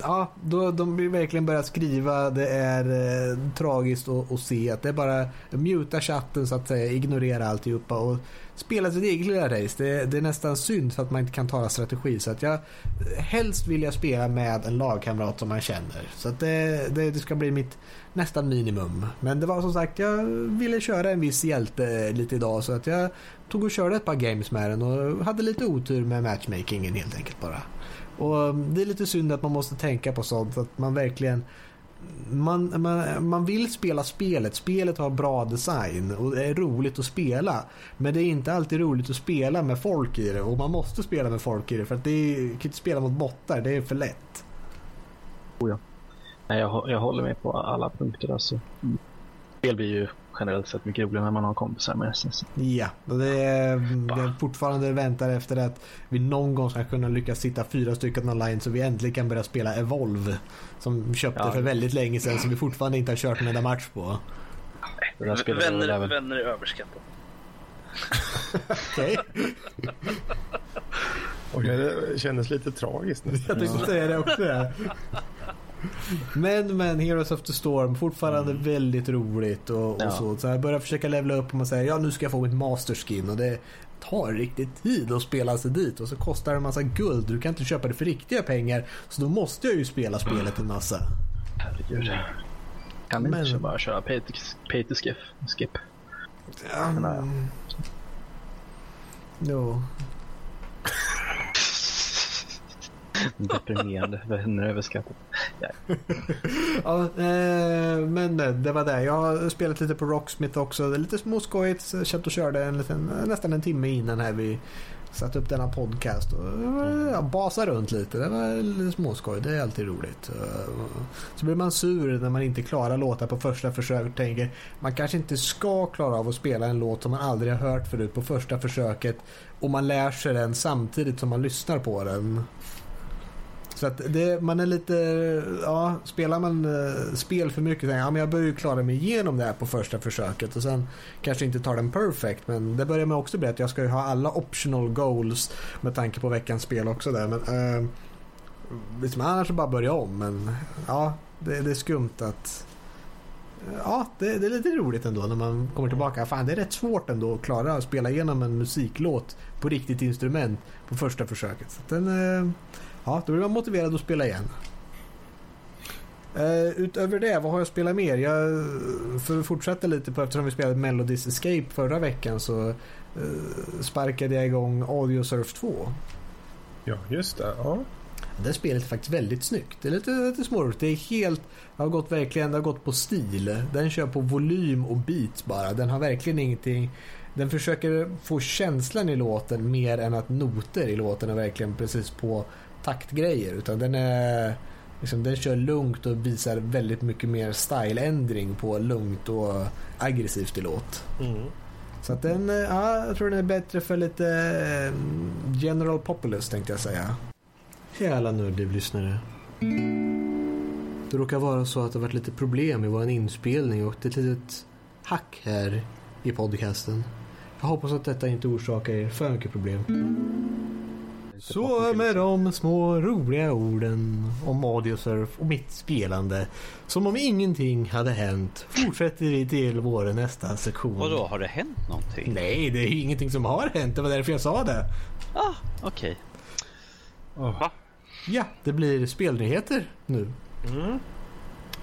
[SPEAKER 1] Ja, då, de vill verkligen börja skriva. Det är eh, tragiskt att, att se att det är bara muta chatten så att säga, ignorera alltihopa och spela sitt eget lilla race. Det, det är nästan synd för att man inte kan tala strategi. Så att jag eh, helst vill jag spela med en lagkamrat som man känner. Så att det, det, det ska bli mitt nästan minimum. Men det var som sagt, jag ville köra en viss hjälte eh, lite idag så att jag tog och körde ett par games med den och hade lite otur med matchmakingen helt enkelt bara. Och det är lite synd att man måste tänka på sånt, att man verkligen man, man, man vill spela spelet. Spelet har bra design och det är roligt att spela. Men det är inte alltid roligt att spela med folk i det och man måste spela med folk i det för att det är, kan inte spela mot bottar, det är för lätt.
[SPEAKER 3] Nej, jag, jag håller med på alla punkter. Alltså. Mm. Spel blir ju generellt sett mycket roligare när man har kompisar med sig.
[SPEAKER 1] Ja, och det är, det är fortfarande väntar efter att vi någon gång ska kunna lyckas sitta fyra stycken online så vi äntligen kan börja spela Evolve. Som köpte
[SPEAKER 3] Ja.
[SPEAKER 1] för väldigt länge sedan som vi fortfarande inte har kört en enda match på.
[SPEAKER 3] Det där spelet är väl
[SPEAKER 5] Vänner, vänner är överskattat.
[SPEAKER 1] Okej,
[SPEAKER 4] Och det kändes lite tragiskt nu.
[SPEAKER 1] jag tänkte säga det också. Men, men Heroes of the Storm fortfarande väldigt roligt och, och
[SPEAKER 3] Ja.
[SPEAKER 1] så. Så jag börjar försöka levla upp och man säger ja nu ska jag få mitt masterskin och det tar riktigt tid att spela sig dit och så kostar det en massa guld. Du kan inte köpa det för riktiga pengar så då måste jag ju spela spelet en massa.
[SPEAKER 3] Herregud. Kan ni
[SPEAKER 1] Men-
[SPEAKER 3] inte bara köra pay to, pay to skip? skip?
[SPEAKER 1] Um, jo.
[SPEAKER 3] Deprimerande. Vänner är överskattat.
[SPEAKER 1] Ja, eh, men eh, det var det. Jag har spelat lite på Rocksmith också. Det är lite småskojigt. Så och körde en liten, nästan en timme innan här vi satte upp denna podcast. Och, eh, ja, basa runt lite. Det var lite småskoj. Det är alltid roligt. Eh, så blir man sur när man inte klarar låtar på första försök tänker man kanske inte ska klara av att spela en låt som man aldrig har hört förut på första försöket och man lär sig den samtidigt som man lyssnar på den. Så att det, man är lite, ja, spelar man eh, spel för mycket, så jag, ja, men jag börjar ju klara mig igenom det här på första försöket och sen kanske inte tar den perfect, men det börjar man också bli att jag ska ju ha alla optional goals med tanke på veckans spel också där, men eh, liksom, annars bara börja om, men ja, det, det är skumt att Ja, det, det är lite roligt ändå när man kommer tillbaka. Fan, det är rätt svårt ändå att klara att spela igenom en musiklåt på riktigt instrument på första försöket. Så att den, eh, Ja, då blir man motiverad att spela igen. Uh, utöver det, vad har jag spelat mer? Jag, för att fortsätta lite på eftersom vi spelade Melodies Escape förra veckan så uh, sparkade jag igång Audio Surf 2.
[SPEAKER 4] Ja, just det. Ja.
[SPEAKER 1] Det spelet är faktiskt väldigt snyggt. Det är lite, lite småroligt. Det är helt... Det har gått verkligen det har gått på stil. Den kör på volym och beats bara. Den har verkligen ingenting... Den försöker få känslan i låten mer än att noter i låten är verkligen precis på taktgrejer utan den är liksom, den kör lugnt och visar väldigt mycket mer styleändring på lugnt och aggressivt i låt.
[SPEAKER 4] Mm.
[SPEAKER 1] Så att den, eh, ja, jag tror den är bättre för lite eh, general populous tänkte jag säga. Hej alla nördliv-lyssnare. Det råkar vara så att det har varit lite problem i vår inspelning och det är ett litet hack här i podcasten. Jag hoppas att detta inte orsakar er för mycket problem. Så med de små roliga orden om Audiosurf och mitt spelande. Som om ingenting hade hänt fortsätter vi till vår nästa sektion.
[SPEAKER 2] Och då har det hänt någonting?
[SPEAKER 1] Nej, det är ju ingenting som har hänt. Det var därför jag sa det.
[SPEAKER 2] Ah, okej.
[SPEAKER 5] Va?
[SPEAKER 1] Ja, det blir spelnyheter nu.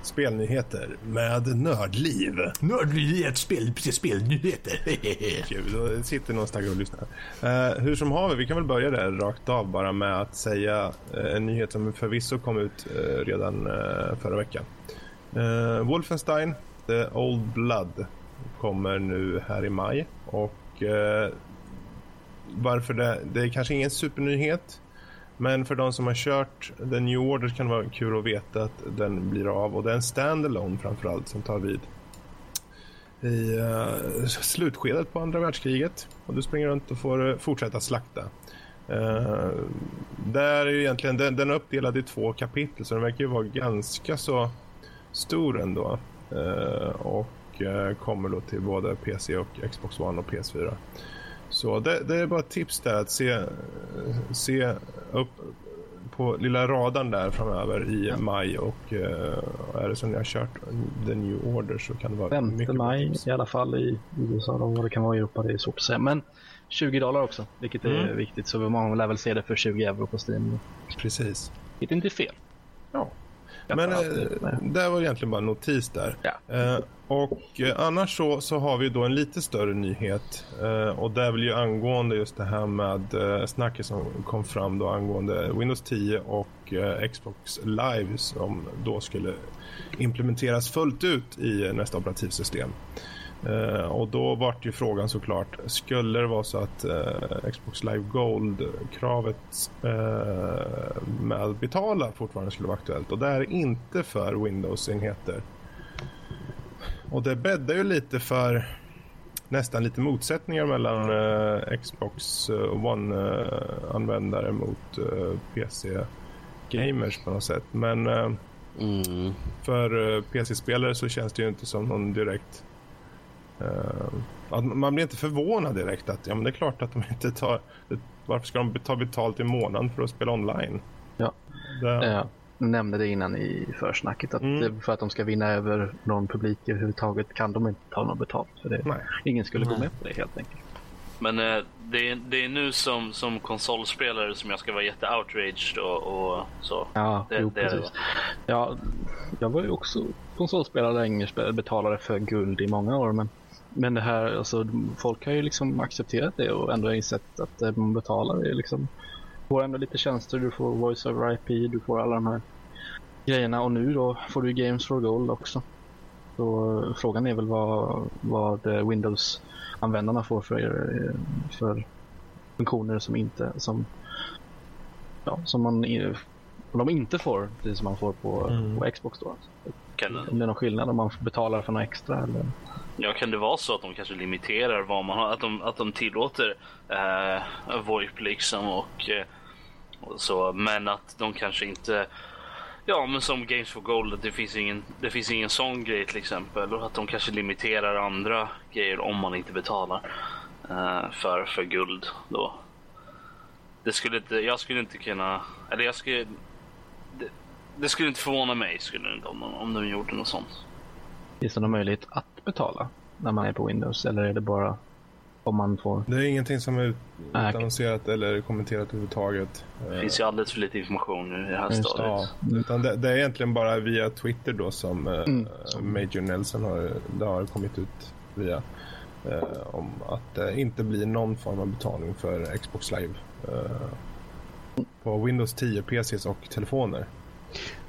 [SPEAKER 4] Spelnyheter med nördliv.
[SPEAKER 1] Nördlivet spel, precis spelnyheter.
[SPEAKER 4] Kul, då sitter någon stackare och lyssnar. Eh, hur som haver, vi kan väl börja där rakt av bara med att säga eh, en nyhet som förvisso kom ut eh, redan förra veckan. Wolfenstein, The Old Blood, kommer nu här i maj. Och varför det, det är kanske ingen supernyhet. Men för de som har kört The New Order kan det vara kul att veta att den blir av. Och det är en standalone framförallt som tar vid i uh, slutskedet på andra världskriget. Och du springer runt och får uh, fortsätta slakta. Uh, där är ju egentligen, den, den är uppdelad i två kapitel så den verkar ju vara ganska så stor ändå. Uh, och uh, kommer då till både PC och Xbox One och PS4. Så det, det är bara ett tips där att se, se upp på lilla radarn där framöver i maj och uh, är det som ni har kört The New Order så kan det vara
[SPEAKER 3] 5
[SPEAKER 4] mycket
[SPEAKER 3] maj
[SPEAKER 4] tips.
[SPEAKER 3] i alla fall i USA. Vad det kan vara i Europa det är svårt att säga. Men 20 dollar också, vilket är
[SPEAKER 4] Mm.
[SPEAKER 3] viktigt. Så man lär väl se det för 20 euro på Steam.
[SPEAKER 4] Precis.
[SPEAKER 3] Inte är fel.
[SPEAKER 4] Ja.
[SPEAKER 3] Jag
[SPEAKER 4] Men
[SPEAKER 3] med.
[SPEAKER 4] det var egentligen bara en notis där.
[SPEAKER 3] Ja.
[SPEAKER 4] Eh, och eh, annars så, så har vi då en lite större nyhet. Eh, och det är väl ju angående just det här med eh, snacket som kom fram då angående Windows 10 och eh, Xbox Live som då skulle implementeras fullt ut i eh, nästa operativsystem. Eh, och då vart ju frågan såklart, skulle det vara så att eh, Xbox Live Gold-kravet eh, med att betala fortfarande skulle vara aktuellt? Och det är inte för Windows-enheter. Och det bäddar ju lite för nästan lite motsättningar mellan eh, Xbox eh, One-användare mot eh, PC-gamers på något sätt. Men eh,
[SPEAKER 2] Mm.
[SPEAKER 4] för eh, PC-spelare så känns det ju inte som någon direkt... eh, att man blir inte förvånad direkt att ja, men det är klart att de inte tar... Varför ska de ta betalt i månaden för att spela online?
[SPEAKER 3] Ja.
[SPEAKER 4] Det,
[SPEAKER 3] Jag nämnde det innan i försnacket att
[SPEAKER 4] Mm.
[SPEAKER 3] för att de ska vinna över någon publik överhuvudtaget kan de inte ta något betalt för det.
[SPEAKER 4] Nej.
[SPEAKER 3] Ingen skulle gå
[SPEAKER 1] Nej.
[SPEAKER 3] med på det helt enkelt.
[SPEAKER 5] Men eh, det, är, det är nu som, som konsolspelare som jag ska vara jätte-outraged och, och så.
[SPEAKER 3] Ja,
[SPEAKER 5] Det-
[SPEAKER 3] jo,
[SPEAKER 5] det
[SPEAKER 3] precis. Ja, jag var ju också konsolspelare länge, spel- betalade för guld i många år. Men, men det här, alltså, folk har ju liksom accepterat det och ändå insett att eh, man betalar. Det är liksom, får ändå lite tjänster, du får voice over IP, du får alla de här grejerna. Och nu då får du Games for Gold också. Så eh, frågan är väl vad, vad eh, Windows-användarna får för, eh, för funktioner som inte som, ja, som man de inte får det som man får på,
[SPEAKER 4] Mm.
[SPEAKER 3] på Xbox då.
[SPEAKER 5] Kan,
[SPEAKER 3] Om det är någon skillnad om man betalar för något extra eller?
[SPEAKER 5] ja, kan det vara så att de kanske limiterar vad man har? Att de, att de tillåter eh, VoIP liksom och, eh, och så. Men att de kanske inte Ja, men som Games for Gold, det finns ingen, det finns ingen sån grej till exempel. Och att de kanske limiterar andra grejer om man inte betalar eh, för, för guld då. Det skulle inte, jag skulle inte kunna, eller jag skulle, det, skulle inte förvåna mig skulle det inte om, de- om de gjorde något sånt.
[SPEAKER 3] Finns det någon möjlighet att betala när man är på Windows eller är det bara om man får?
[SPEAKER 4] Det är ingenting som är
[SPEAKER 3] okej.
[SPEAKER 4] utannonserat eller kommenterat överhuvudtaget.
[SPEAKER 5] Det finns ju alldeles för lite information nu i det här
[SPEAKER 3] Just
[SPEAKER 5] stadiet.
[SPEAKER 4] Ja, utan det, det är egentligen bara via Twitter då som eh,
[SPEAKER 3] Mm.
[SPEAKER 4] Major Nelson har, det har kommit ut via eh, om att det inte blir någon form av betalning för Xbox Live eh, på Windows 10 PCs och telefoner.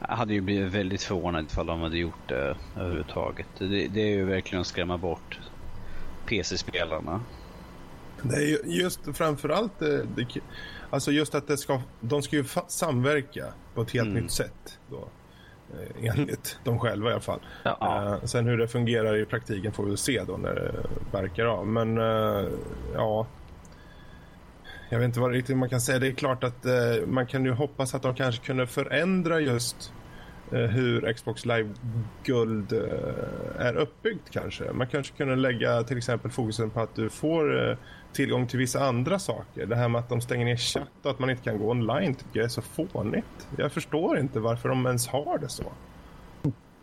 [SPEAKER 2] Jag hade ju blivit väldigt förvånad ifall de hade gjort det överhuvudtaget. Det, det är ju verkligen att skrämma bort PC-spelarna.
[SPEAKER 4] Det är ju just framförallt eh, det, Alltså just att det ska, de ska ju samverka på ett helt
[SPEAKER 2] Mm.
[SPEAKER 4] nytt sätt. Då. Eh, Enligt dem själva i alla fall.
[SPEAKER 3] Ja.
[SPEAKER 4] Eh, sen hur det fungerar i praktiken får vi se då när det verkar av. Men ja. Jag vet inte vad riktigt man kan säga. Det är klart att eh, man kan ju hoppas att de kanske kunde förändra just eh, hur Xbox Live Guld eh, är uppbyggt kanske. Man kanske kunde lägga till exempel fokusen på att du får eh, tillgång till vissa andra saker. Det här med att de stänger ner chatt och att man inte kan gå online tycker jag är så fånigt. Jag förstår inte varför de ens har det så.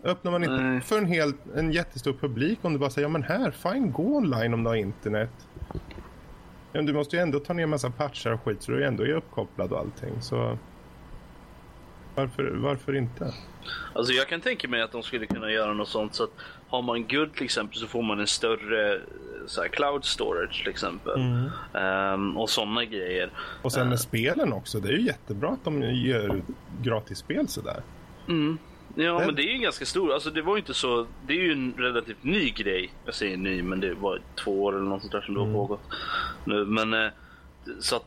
[SPEAKER 4] Öppnar man inte
[SPEAKER 5] Nej.
[SPEAKER 4] för en, hel, en jättestor publik om du bara säger ja men här, fine, gå online om du har internet. Men du måste ju ändå ta ner massa patchar och skit så du ändå är uppkopplad och allting. Så varför, varför inte?
[SPEAKER 5] Alltså jag kan tänka mig att de skulle kunna göra något sånt så att har man guld till exempel så får man en större så här, cloud storage till exempel. Ehm, och sådana grejer.
[SPEAKER 4] Och sen med spelen också. Det är ju jättebra att de gör gratisspel sådär.
[SPEAKER 5] Mm. Ja,
[SPEAKER 4] Det-
[SPEAKER 5] men det är ju ganska stor. Alltså det var inte så. Det är ju en relativt ny grej. Jag säger ny, men det var två år eller något sånt där som det har pågått nu. Men eh, så att.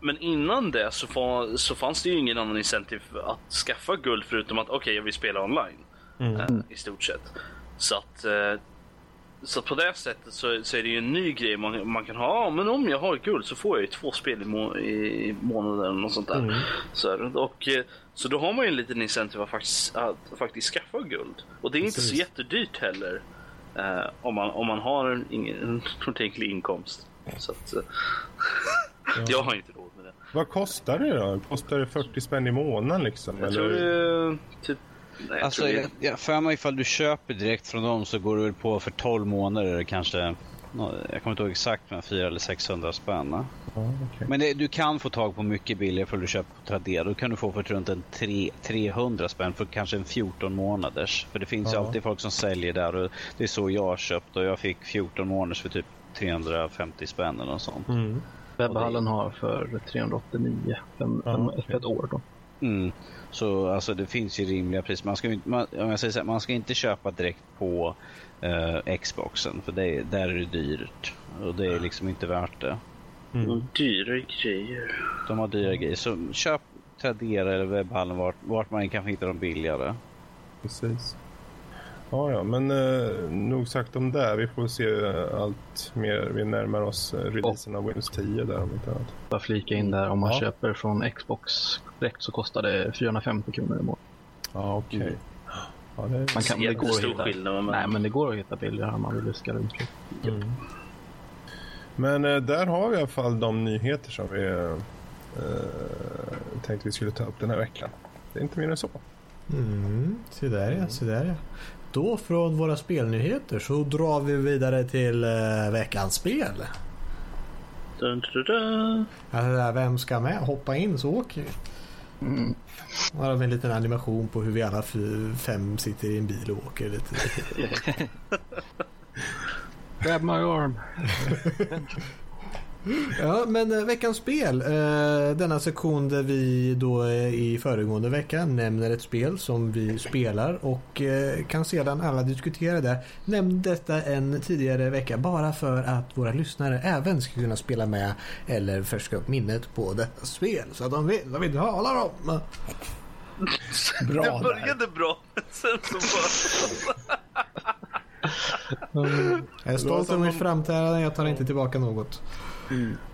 [SPEAKER 5] Men innan det så, fa- så fanns det ju ingen annan incentive att skaffa guld förutom att okej, jag vill spela online. Eh, I stort sett. Så att. Eh, så på det sättet så, så är det ju en ny grej man, man kan ha. Ja, men om jag har guld så får jag ju två spel i, må, i, månaden något sånt där. Så, är det. och, så då har man ju en liten incentive att faktiskt, att faktiskt skaffa guld. Och det är inte så
[SPEAKER 4] Precis.
[SPEAKER 5] jättedyrt heller. Eh, om, man, om man har en, ingen, en ordentlig inkomst. Så att, eh, jag har inte råd med det.
[SPEAKER 4] Vad kostar det då? Kostar det 40 spänn i månaden liksom?
[SPEAKER 5] Jag tror det typ... Nej, jag
[SPEAKER 2] Alltså,
[SPEAKER 5] tror det
[SPEAKER 2] jag, jag för mig ifall du köper direkt från dem så går du väl på för 12 månader kanske. Jag kommer inte ihåg exakt men 400 eller 600 spänn.
[SPEAKER 4] Ja, okej.
[SPEAKER 2] Men det, du kan få tag på mycket billigare för du köper på Tradera. Då kan du få för runt en tre, 300 spänn för kanske en 14 månaders. För det finns ju
[SPEAKER 4] Ja.
[SPEAKER 2] alltid folk som säljer där och det är så jag har köpt och jag fick 14 månaders för typ 350 spänn eller något sånt.
[SPEAKER 4] Mm.
[SPEAKER 3] Webbhallen har för 389 fem,
[SPEAKER 4] Ja,
[SPEAKER 3] fem, för ett år. Då.
[SPEAKER 2] Mm. Så alltså det finns ju rimliga priser. Man ska, ju inte, man, om jag säger så här, man ska inte köpa direkt på eh, Xboxen för det, där är det dyrt. Och det är liksom inte värt det.
[SPEAKER 4] Mm.
[SPEAKER 5] Dyra grejer.
[SPEAKER 2] De har dyra grejer. Så köp Tradera eller webbhallen vart, vart man kan hitta dem billigare.
[SPEAKER 4] Precis. Ja, ja, men eh, nog sagt om det. Vi får se allt mer. Vi närmar oss eh, releasen av Windows 10 där om inte annat.
[SPEAKER 3] Bara flika in där, om man
[SPEAKER 4] Ja.
[SPEAKER 3] köper från Xbox direkt så kostar det 450 kronor i månaden.
[SPEAKER 4] Ja, okej. Ja, det är...
[SPEAKER 3] Man kan, det går
[SPEAKER 5] Jättestor
[SPEAKER 3] hitta.
[SPEAKER 5] skillnad. Men...
[SPEAKER 3] Nej, men det går att hitta billigare om man vill luska runt.
[SPEAKER 4] Mm. Men eh, där har vi i alla fall de nyheter som vi eh, tänkte vi skulle ta upp den här veckan. Det är inte mer än så.
[SPEAKER 1] Mm, se där ja, se där ja. Då från våra spelnyheter så drar vi vidare till eh, veckans spel.
[SPEAKER 5] Dun, dun, dun.
[SPEAKER 1] Alltså vem ska med? Hoppa in så åker vi.
[SPEAKER 3] Mm.
[SPEAKER 1] Här har vi en liten animation på hur vi alla fem sitter i en bil och åker lite.
[SPEAKER 3] Grab my arm.
[SPEAKER 1] Ja, men eh, veckans spel. Eh, denna sektion där vi då eh, i föregående vecka nämner ett spel som vi spelar och kan sedan alla diskutera det. Nämn detta en tidigare vecka bara för att våra lyssnare även ska kunna spela med eller färska upp minnet på detta spel så att de vet vad vi talar om. Bra
[SPEAKER 5] det
[SPEAKER 1] där.
[SPEAKER 5] började bra, men sen så bara...
[SPEAKER 1] Jag är stolt över mitt framträdande, jag tar inte tillbaka något.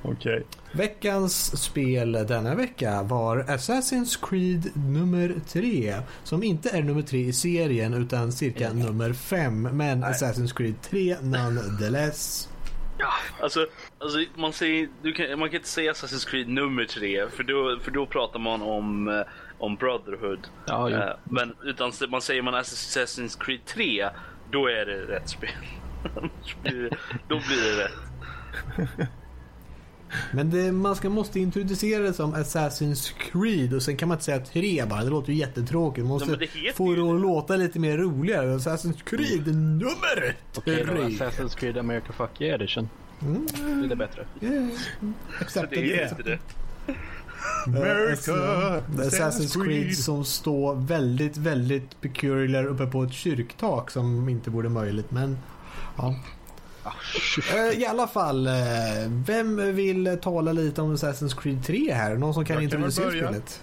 [SPEAKER 4] Okej.
[SPEAKER 1] Veckans spel denna vecka var Assassin's Creed nummer 3. Som inte är nummer 3 i serien utan cirka nummer 5. Men Assassin's Creed 3 nonetheless.
[SPEAKER 5] Alltså, alltså man, säger, du kan, man kan inte säga Assassin's Creed nummer tre, för då, för då pratar man om, eh, om Brotherhood.
[SPEAKER 3] Ja, jo.
[SPEAKER 5] Eh, men utan man säger man Assassin's Creed 3, då är det rätt spel. Då blir det rätt.
[SPEAKER 1] Men det, man ska, måste introducera det som Assassin's Creed och sen kan man inte säga 3 bara. Det låter ju jättetråkigt. Man måste
[SPEAKER 5] heter
[SPEAKER 1] få det att låta lite mer roligare. Assassin's Creed nummer
[SPEAKER 3] Okej då,
[SPEAKER 1] 3.
[SPEAKER 3] Assassin's Creed America Fuck Yeah Edition.
[SPEAKER 1] Mm,
[SPEAKER 3] det bättre?
[SPEAKER 1] yeah.
[SPEAKER 5] Så det är inte det.
[SPEAKER 4] America,
[SPEAKER 1] är Assassin's Creed som står väldigt, väldigt peculiar uppe på ett kyrktak som inte vore möjligt. Men ja. Eh, I alla fall, eh, vem vill tala lite om Assassin's Creed 3 här? Någon som kan
[SPEAKER 4] kan
[SPEAKER 1] introducera spelet?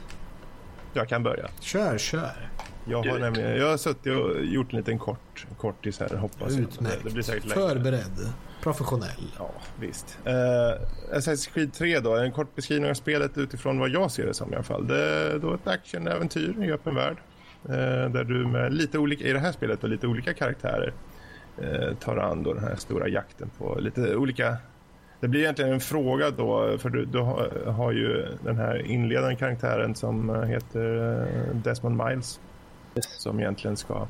[SPEAKER 4] Jag kan börja.
[SPEAKER 1] Kör, kör.
[SPEAKER 4] Jag har, nämligen, jag har suttit och gjort en liten kort, kortis här hoppas.
[SPEAKER 1] Utmärkt.
[SPEAKER 4] Det blir säkert längre.
[SPEAKER 1] Förberedd. Professionell.
[SPEAKER 4] Ja, visst. Uh, Assassin's Creed 3 då, en kort beskrivning av spelet utifrån vad jag ser det som i alla fall. Det är då ett actionäventyr i öppen värld. eh, där du med lite olika, i det här spelet, och lite olika karaktärer tar an då den här stora jakten på lite olika... Det blir egentligen en fråga då, för du, du har, ju den här inledande karaktären som eh, heter eh, Desmond Miles. Som egentligen ska...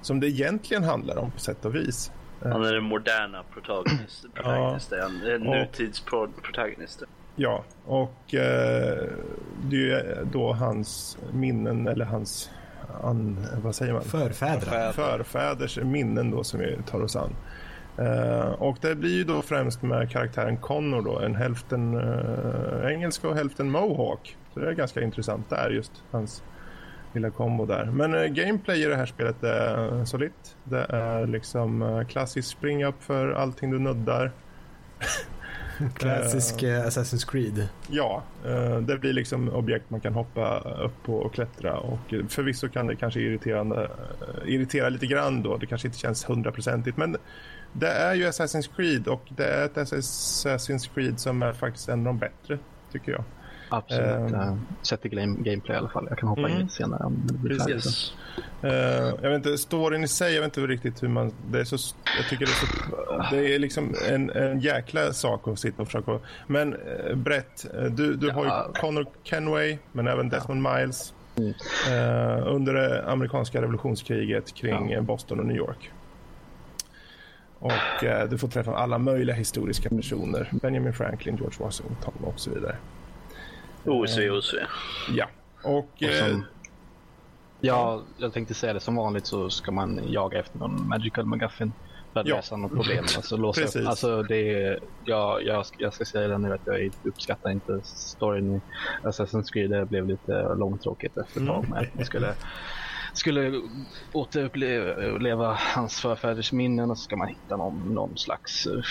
[SPEAKER 4] Som det egentligen handlar om på sätt och vis.
[SPEAKER 5] Han är den moderna protagonist, protagonisten. Ja. Nutidsprotagonisten.
[SPEAKER 4] Ja, och eh, det är ju då hans minnen eller hans, an, vad säger man?
[SPEAKER 1] Förfäder.
[SPEAKER 4] Förfäders minnen då som vi tar oss an. Eh, och det blir ju då främst med karaktären Connor då, en hälften eh, engelska och hälften mohawk. Så det är ganska intressant där just hans lilla kombo där. Men eh, gameplay i det här spelet är solitt. Det är liksom klassiskt springa upp för allting du nuddar.
[SPEAKER 1] Klassisk uh, Assassin's Creed.
[SPEAKER 4] Ja, uh, det blir liksom objekt man kan hoppa upp på och klättra och eh, förvisso kan det kanske irriterande, irritera lite grann då. Det kanske inte känns hundraprocentigt men det är ju Assassin's Creed och det är ett Assassin's Creed som är faktiskt en av de bättre tycker jag.
[SPEAKER 3] Absolut.
[SPEAKER 4] Ehm.
[SPEAKER 3] Uh, sett i game, gameplay i alla fall. Jag kan hoppa
[SPEAKER 4] Mm.
[SPEAKER 3] in lite senare om det blir.
[SPEAKER 5] Yes.
[SPEAKER 4] Eh, jag vet inte, storyn i sig, jag vet inte riktigt hur man... Det är så, jag tycker det är så... Det är liksom en, en jäkla sak att sitta och försöka... Men uh, Brett, eh, du, du har
[SPEAKER 3] Ja.
[SPEAKER 4] ju Connor Kenway, men även Desmond Miles. eh, under det amerikanska revolutionskriget kring eh, Boston och New York. Och eh, du får träffa alla möjliga historiska personer. Benjamin Franklin, George Washington och så vidare.
[SPEAKER 5] OSV, OSV.
[SPEAKER 4] Ja. Och...
[SPEAKER 3] Och
[SPEAKER 4] Eh,
[SPEAKER 3] som, ja, jag tänkte säga det. Som vanligt så ska man jaga efter någon magical McGuffin för att
[SPEAKER 4] Ja.
[SPEAKER 3] lösa något problem. Alltså, låsa
[SPEAKER 4] Precis.
[SPEAKER 3] upp. Alltså, det är, ja, jag, jag ska säga det nu att jag uppskattar inte storyn i Assassin's Creed. Det blev lite långtråkigt efter ett tag.
[SPEAKER 4] Mm.
[SPEAKER 3] Jag skulle, skulle återuppleva hans förfäders minnen och så ska man hitta någon, någon slags uh,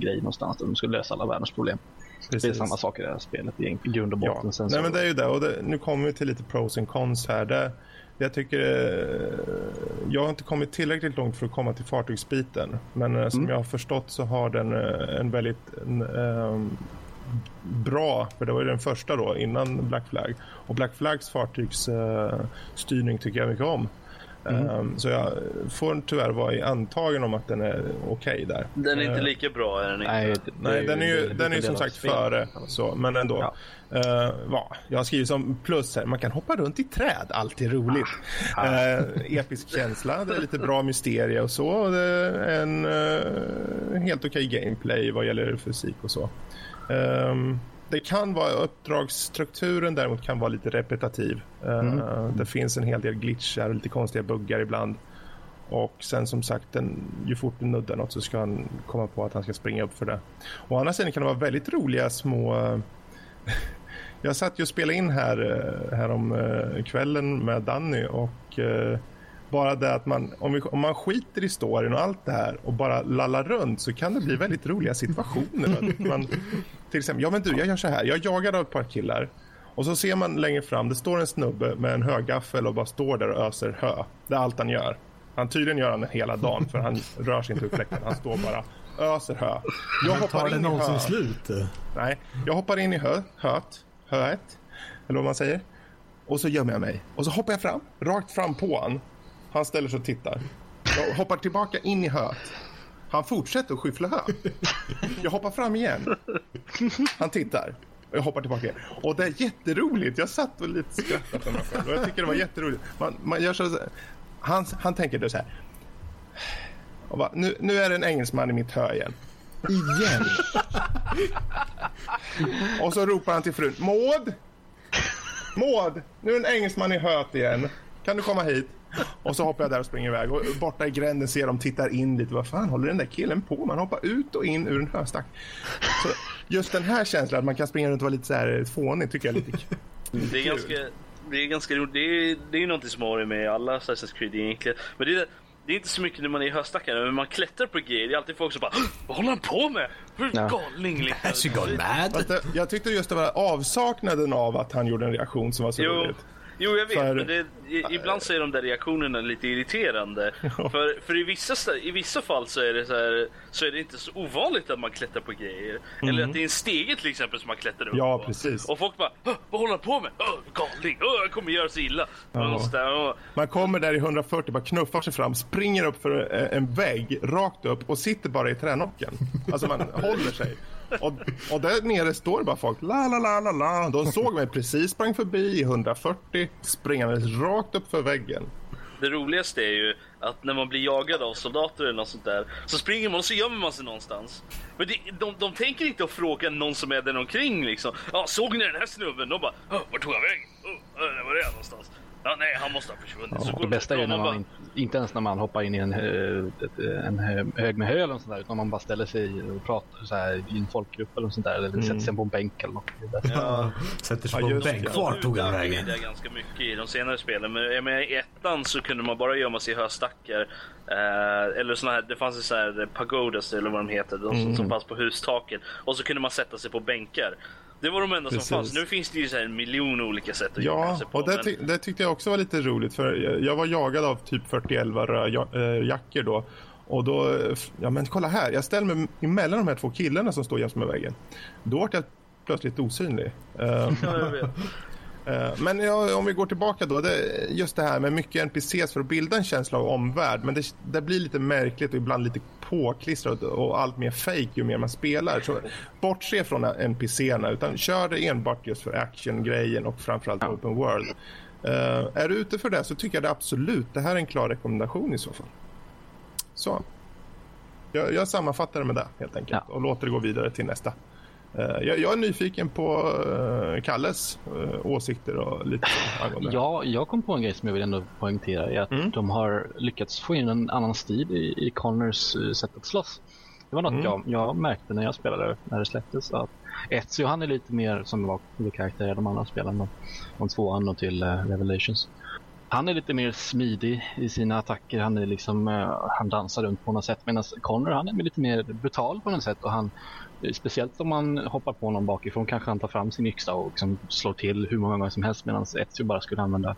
[SPEAKER 3] grej någonstans där de ska lösa alla världens problem. Det är
[SPEAKER 4] precis.
[SPEAKER 3] samma sak i det här spelet i grund och botten.
[SPEAKER 4] Ja,
[SPEAKER 3] Sen
[SPEAKER 4] Nej,
[SPEAKER 3] så,
[SPEAKER 4] men det är ju det. Och det, nu kommer vi till lite pros and cons här. Det, jag tycker... eh, Jag har inte kommit tillräckligt långt för att komma till fartygsbiten. Men eh, som
[SPEAKER 3] Mm.
[SPEAKER 4] jag har förstått så har den eh, en väldigt en, ehm, bra, för det var ju den första då innan Black Flag. Och Black Flags fartygsstyrning tycker jag mycket om.
[SPEAKER 3] Mm.
[SPEAKER 4] Ehm, så jag får tyvärr vara i antagen om att den är okej där.
[SPEAKER 5] Den är inte
[SPEAKER 4] Eh,
[SPEAKER 5] lika bra. Är den inte.
[SPEAKER 3] Nej, det-
[SPEAKER 4] Nej, den är ju,
[SPEAKER 3] det-
[SPEAKER 4] den är ju
[SPEAKER 3] det
[SPEAKER 4] som sagt
[SPEAKER 3] spel.
[SPEAKER 4] före, så, men ändå.
[SPEAKER 3] Ja.
[SPEAKER 4] Eh, va, jag har skrivit som plus här, man kan hoppa runt i träd, alltid roligt. Eh, episk känsla, det är lite bra mysterie och så. och Det är en eh, helt okej gameplay vad gäller fysik och så. Ehm, det kan vara uppdragsstrukturen däremot kan vara lite repetitiv. Eh, Det finns en hel del glitchar och lite konstiga buggar ibland. Och sen som sagt, den, ju fort du nuddar något så ska han komma på att han ska springa upp för det. Å andra sidan kan det vara väldigt roliga små... eh, Jag satt ju och spelade in här, eh, här om kvällen med Danny och bara det att man om, vi, om man skiter i storyn och allt det här och bara lallar runt så kan det bli väldigt roliga situationer. Man, till exempel, ja men du, jag gör så här, jag jagar av ett par killar och så ser man längre fram, det står en snubbe med en högaffel och bara står där och öser hö. Det är allt han gör. Han tydligen gör han det hela dagen för han rör sig inte ur fläkten. Han står bara öser hö. Jag
[SPEAKER 1] Tar
[SPEAKER 4] hoppar
[SPEAKER 1] det
[SPEAKER 4] in i
[SPEAKER 1] någonsin slut?
[SPEAKER 4] Nej, jag hoppar in i hö, höet, höet, eller vad man säger. Och så gömmer jag mig. Och så hoppar jag fram, rakt fram på han. Han ställer sig och tittar. Jag hoppar tillbaka in i höet. Han fortsätter att skyffla hö. Jag hoppar fram igen. Han tittar. Jag hoppar tillbaka igen. Och det är jätteroligt. Jag satt och lite skrattade för mig själv. Och jag tycker det var jätteroligt. Man, man gör så, han, han tänker då så här. Bara, nu, nu är det en engelsman i mitt hö igen. Igen. Och så ropar han till frun. Maud! Maud! Nu är det en engelsman i höet igen. Kan du komma hit? Och så hoppar jag där och springer iväg. Och borta i gränden ser de, tittar in lite. Vad fan håller den där killen på? Man hoppar ut och in ur en höstack. Så just den här känslan att man kan springa runt och vara lite så här fånig tycker jag är lite kul.
[SPEAKER 5] Det är ganska, det är ganska roligt. Det är, det är ju någonting som har med alla Assassin's Creed egentligen. Men det är, det är inte så mycket när man är i höstackarna, men man klättrar på grejer. Det är alltid folk som bara Vad håller han på med? Hur
[SPEAKER 3] Ja.
[SPEAKER 5] galning liksom.
[SPEAKER 1] Has he gone mad?
[SPEAKER 4] Jag tyckte just det var avsaknaden av att han gjorde en reaktion som var så
[SPEAKER 5] Jo,
[SPEAKER 4] roligt.
[SPEAKER 5] Jo, jag vet.
[SPEAKER 4] För-
[SPEAKER 5] Men det, i, ibland så är de där reaktionerna lite irriterande. för för i, vissa, i vissa fall så är, det så, här, så är det inte så ovanligt att man klättrar på grejer. Eller att det är en stege till exempel som man klättrar upp.
[SPEAKER 4] Ja,
[SPEAKER 5] på.
[SPEAKER 4] precis.
[SPEAKER 5] Och folk bara "Åh, Vad håller han på med? Åh, galning! Åh, han kommer göra sig illa.
[SPEAKER 4] Ja.
[SPEAKER 5] Där,
[SPEAKER 4] Man kommer där i 140, bara knuffar sig fram, springer upp för eh, en vägg, rakt upp och sitter bara i tränocken. Alltså man håller sig. Och, och där nere står det bara folk. La, la, la, la, la. De såg mig precis, sprang förbi i 140, springandes rakt upp för väggen.
[SPEAKER 5] Det roligaste är ju att när man blir jagad av soldater eller något sånt där så springer man och så gömmer man sig någonstans. Men det, de, de tänker inte att fråga någon som är där omkring liksom. Ja, såg ni den här snubben? De bara, vart tog han vägen? Oh, var är han någonstans? Ja, nej, han måste ha försvunnit. så
[SPEAKER 3] Ja,
[SPEAKER 5] går
[SPEAKER 3] det
[SPEAKER 5] de
[SPEAKER 3] bästa är ju när
[SPEAKER 5] och
[SPEAKER 3] man,
[SPEAKER 5] bara,
[SPEAKER 3] in- inte ens när man hoppar in i en, en hö- hög med hö eller något sånt där, utan man bara ställer sig och pratar så här, i en folkgrupp eller något sånt där, eller sätter sig på en bänk eller något.
[SPEAKER 1] Ja, sätter sig
[SPEAKER 4] Ja,
[SPEAKER 1] på en
[SPEAKER 4] just det.
[SPEAKER 1] bänk. Vart tog han vägen?
[SPEAKER 5] det ganska mycket i de senare spelen. Men jag menar, i ettan så kunde man bara gömma sig i höstackar. Eh, eller såna här, det fanns ju så här pagodas eller vad de heter. De som, som fanns på hustaken. Och så kunde man sätta sig på bänkar. Det var de enda
[SPEAKER 4] Precis.
[SPEAKER 5] som fanns. Nu finns det ju så en miljon olika sätt att
[SPEAKER 4] Ja,
[SPEAKER 5] sig på.
[SPEAKER 4] och det,
[SPEAKER 5] men-
[SPEAKER 4] ty det tyckte jag också var lite roligt för jag, var jagad av typ 40 äh, jackor då. Och då, eh, ja men kolla här, jag ställer mig emellan de här två killarna som står jäms med väggen. Då vart jag plötsligt osynlig. Eh,
[SPEAKER 5] Ja, jag vet.
[SPEAKER 4] Eh, Men ja, om vi går tillbaka då, det, just det här med mycket NPCs för att bilda en känsla av omvärld. Men det, det blir lite märkligt och ibland lite påklistrat och allt mer fake ju mer man spelar. Så bortse från NPCerna utan kör det enbart just för action-grejen och framförallt open world. Eh, är du ute för det så tycker jag det absolut, det här är en klar rekommendation i så fall. Så. Jag, jag sammanfattar det med det helt enkelt
[SPEAKER 3] Ja.
[SPEAKER 4] och låter det gå vidare till nästa. Eh, jag, jag är nyfiken på eh, Kalles eh, åsikter och lite angående.
[SPEAKER 3] Ja, jag kom på en grej som jag vill ändå poängtera. Är att
[SPEAKER 4] Mm.
[SPEAKER 3] de har lyckats få in en annan stil i, i Connors sätt att slåss. Det var något
[SPEAKER 4] Mm.
[SPEAKER 3] jag, jag märkte när jag spelade när det släpptes. Att Ezio han är lite mer som var huvudkaraktär i de andra spelen. Från tvåan och till uh, Revelations. Han är lite mer smidig i sina attacker. Han är liksom, han dansar runt på något sätt. Medan Connor han är lite mer brutal på något sätt. Och han, speciellt om man hoppar på någon bakifrån kanske han tar fram sin yxa och liksom slår till hur många gånger som helst. Medan Ezio bara skulle använda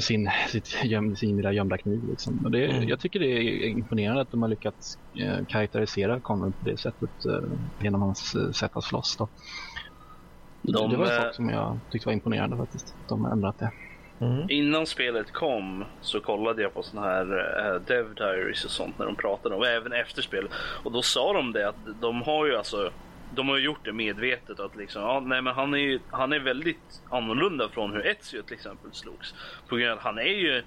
[SPEAKER 3] sin, sitt göm, sin lilla gömda kniv. Liksom. Och det,
[SPEAKER 4] Mm.
[SPEAKER 3] Jag tycker det är imponerande att de har lyckats eh, karaktärisera Connor på det sättet eh, genom hans eh, sätt att slåss. Då.
[SPEAKER 5] De,
[SPEAKER 3] det var en
[SPEAKER 5] eh,
[SPEAKER 3] sak som jag tyckte var imponerande faktiskt. De har ändrat det.
[SPEAKER 4] Mm.
[SPEAKER 5] Innan spelet kom så kollade jag på såna här uh, Dev Diaries och sånt när de pratade om, och även efter spelet. Och då sa de det att de har ju alltså de har gjort det medvetet att liksom, ja, nej men han är ju, han är väldigt annorlunda från hur Ezio till exempel slogs. På grund av att han är ju,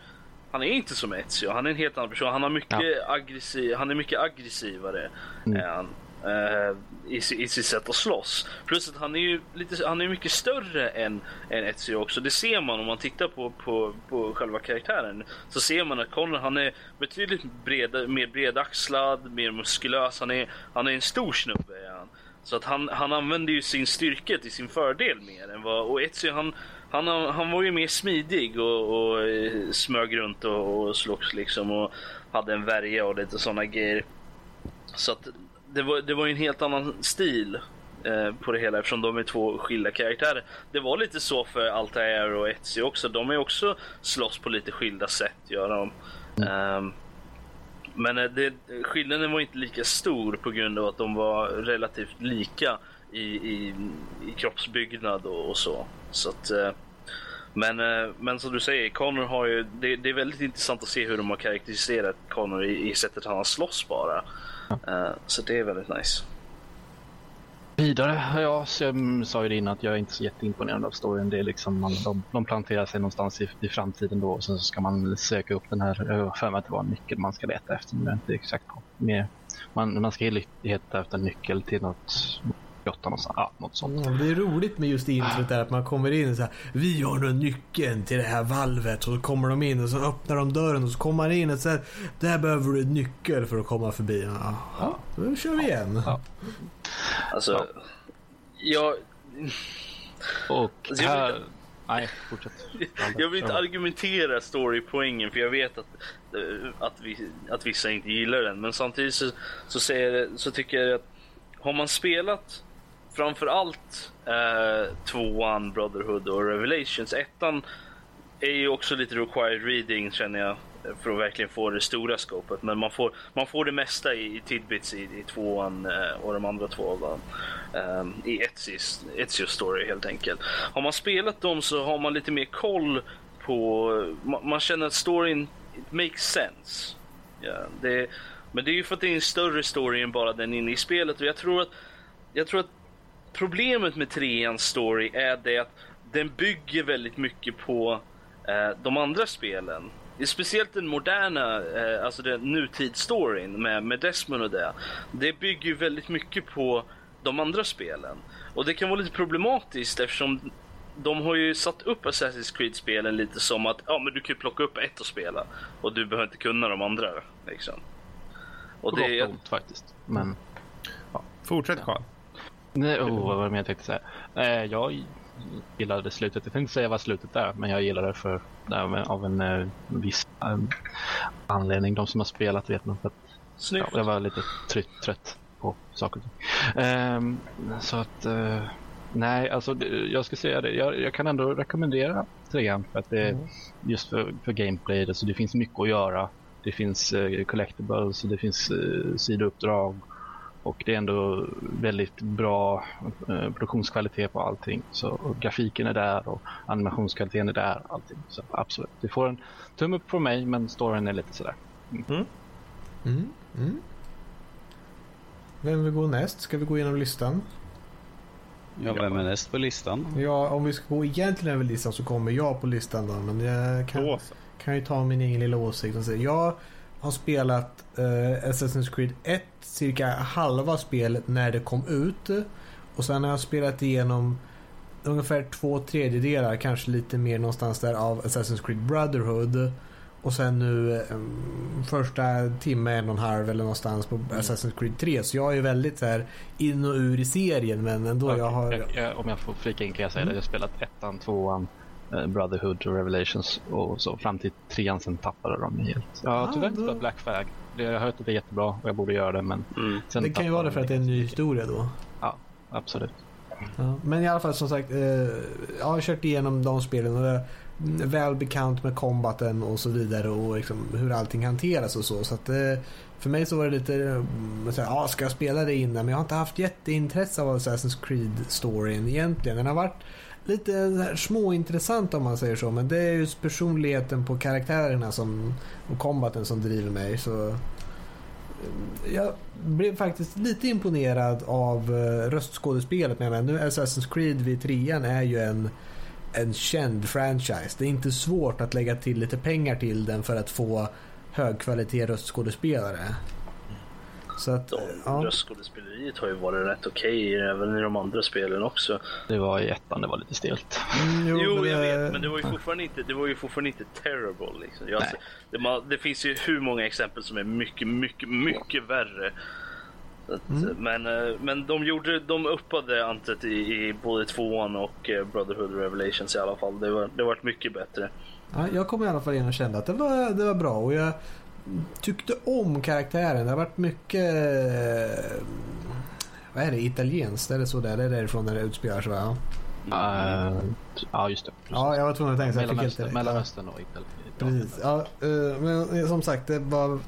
[SPEAKER 5] han är inte som Ezio, han är en helt annan person. Han, har mycket aggressiv, han är mycket aggressivare
[SPEAKER 3] Mm.
[SPEAKER 5] än eh, i, i sitt sätt att slåss. Plus att han är ju lite, han är mycket större än, än Ezio också. Det ser man om man tittar på, på, på själva karaktären. Så ser man att Connor han är betydligt bred, mer bredaxlad, mer muskulös. Han är, han är en stor snubbe. Är han. Så att han, han använder ju sin styrka till sin fördel mer än vad... Och Ezio han, han, han var ju mer smidig och, och eh, smög runt och, och slogs liksom och hade en värja och lite sådana grejer. Så att det var, det var ju en helt annan stil eh, på det hela eftersom de är två skilda karaktärer. Det var lite så för Altair och Ezio också. De är också slåss på lite skilda sätt. Gör de. Ehm, men eh, det, skillnaden var inte lika stor på grund av att de var relativt lika i, i, i kroppsbyggnad och, och så. så att, eh, men, eh, men som du säger, Connor har ju, det, det är väldigt intressant att se hur de har karaktäriserat Connor i, i sättet han slåss bara. Eh, så det är väldigt nice.
[SPEAKER 3] Vidare, ja, så jag sa ju det innan att jag är inte så jätteimponerad av storyn. Det är liksom man, de, de planterar sig någonstans i, i framtiden då och sen så ska man söka upp den här, jag för mig att det var en nyckel man ska leta efter, men jag är inte exakt på. Mer, man, man ska leta efter en nyckel till något någonstans, ja, något sånt.
[SPEAKER 1] Mm, det är roligt med just introt där att man kommer in och så här, Vi har nu nyckeln till det här valvet. Och så kommer de in och så öppnar de dörren och så kommer man in och så här, Där behöver du en nyckel för att komma förbi. Ja,
[SPEAKER 3] Ja.
[SPEAKER 1] då kör vi igen.
[SPEAKER 3] Ja.
[SPEAKER 5] Alltså, jag...
[SPEAKER 3] Och
[SPEAKER 5] Alltså, jag
[SPEAKER 3] här, Nej, fortsätt.
[SPEAKER 5] Jag vill inte argumentera storypoängen för jag vet att, eh, att, vi, att vissa inte gillar den. Men samtidigt så, så, säger, så tycker jag att har man spelat framförallt eh, tvåan, Brotherhood och Revelations, ettan är ju också lite required reading känner jag för att verkligen få det stora skopet. Men man får, man får det mesta i, i tidbits i, i tvåan eh, och de andra två va? Ehm, i Etsy's, Etsy's story helt enkelt. Har man spelat dem så har man lite mer koll på, man, man känner att storyn it makes sense. Yeah, det, men det är ju för att det är en större story än bara den inne i spelet och jag tror att, jag tror att problemet med treans story är det att den bygger väldigt mycket på eh, de andra spelen. Är Speciellt den moderna, eh, alltså den nutidsstoryn med, med Desmond och det. Det bygger ju väldigt mycket på de andra spelen. Och det kan vara lite problematiskt eftersom de har ju satt upp Assassin's Creed-spelen lite som att ja, men du kan ju plocka upp ett och spela och du behöver inte kunna de andra. Liksom. Och det,
[SPEAKER 3] gott och ont faktiskt. Men
[SPEAKER 4] Fortsätt Karl.
[SPEAKER 3] Nej, oh, vad var det jag tänkte säga? Eh, jag gillade slutet. Jag tänkte inte säga vad slutet är, men jag gillade det för, av en, eh, viss eh, anledning. De som har spelat vet nog ja, jag var lite trött, trött på saker och. Ehm, så att, eh, nej, alltså jag ska säga det. Jag, jag kan ändå rekommendera trean för att det är just för, för gameplay. Alltså det finns mycket att göra. Det finns eh, collectibles, det finns eh, sidouppdrag och det är ändå väldigt bra eh, produktionskvalitet på allting. Så grafiken är där och animationskvaliteten är där. Allting. Så absolut, du får en tumme upp från mig men storyn är lite sådär.
[SPEAKER 1] Mm. Mm. Vem vill gå näst? Ska vi gå igenom listan?
[SPEAKER 2] Ja, vem är näst på listan?
[SPEAKER 1] Ja, om vi ska gå egentligen över listan så kommer jag på listan då. Men jag kan, kan ju ta min egen lilla åsikt och säga. Jag har spelat eh, Assassin's Creed 1 cirka halva spelet när det kom ut. Och sen har jag spelat igenom ungefär två tredjedelar, kanske lite mer någonstans där av Assassin's Creed Brotherhood. Och sen nu eh, första timme, en och en halv eller någonstans på Assassin's Creed 3. Så jag är väldigt så här in och ur i serien men ändå jag
[SPEAKER 3] Okej,
[SPEAKER 1] har...
[SPEAKER 3] jag, jag, om jag får flika in kan jag säga
[SPEAKER 1] Mm.
[SPEAKER 3] det. Jag har spelat ettan, tvåan, Brotherhood och Revelations och så fram till trean sen tappade de helt. Jag har
[SPEAKER 1] Ah,
[SPEAKER 3] tyvärr inte spelat Black Flag. Det- Jag har hört att det är jättebra och jag borde göra det men
[SPEAKER 5] Mm.
[SPEAKER 3] sen
[SPEAKER 1] Det kan ju vara det
[SPEAKER 3] de
[SPEAKER 1] för att det är en ny historia då.
[SPEAKER 3] Ja, absolut.
[SPEAKER 1] Ja, men i alla fall som sagt, eh, jag har kört igenom de spelen och är väl bekant med combaten och så vidare och liksom hur allting hanteras och så. Så att, eh, för mig så var det lite, mm, så här, ja ska jag spela det innan? Men jag har inte haft jätteintresse av Assassin's Creed-storyn egentligen. Den har varit lite småintressant om man säger så. Men det är just personligheten på karaktärerna som, och kombaten som driver mig. Så eh, jag blev faktiskt lite imponerad av eh, röstskådespelet. Men nu Assassin's Creed vid trean är ju en, en känd franchise. Det är inte svårt att lägga till lite pengar till den för att få högkvalitet röstskådespelare. Så att,
[SPEAKER 5] De,
[SPEAKER 1] ja.
[SPEAKER 5] Röstskådespeleriet har ju varit rätt okej även i de andra spelen också.
[SPEAKER 3] Det var i ettan, det var lite stelt.
[SPEAKER 1] Mm,
[SPEAKER 5] Jo,
[SPEAKER 1] men,
[SPEAKER 5] jag
[SPEAKER 1] eh,
[SPEAKER 5] vet, men det var ju fortfarande inte, det var ju fortfarande inte terrible. Liksom. Jag, alltså, det, man, det finns ju hur många exempel som är mycket, mycket, mycket värre. Att,
[SPEAKER 1] Mm.
[SPEAKER 5] men, eh, men de gjorde, de uppade antet i, i både tvåan och eh, Brotherhood Revelations i alla fall. Det var, det varit mycket bättre.
[SPEAKER 1] Ja, jag kom i alla fall in och kände att det var, det var bra och jag tyckte om karaktären. Det har varit mycket... eh, Vad är det? Italienskt? Är det så där? Det är därifrån det utspelar sig va?
[SPEAKER 3] Eh, ja, just det.
[SPEAKER 1] Ja, jag var tvungen att tänka så
[SPEAKER 3] Mellanöstern. Mellanöstern och Italien.
[SPEAKER 1] Precis. Ja, eh, men som sagt, det var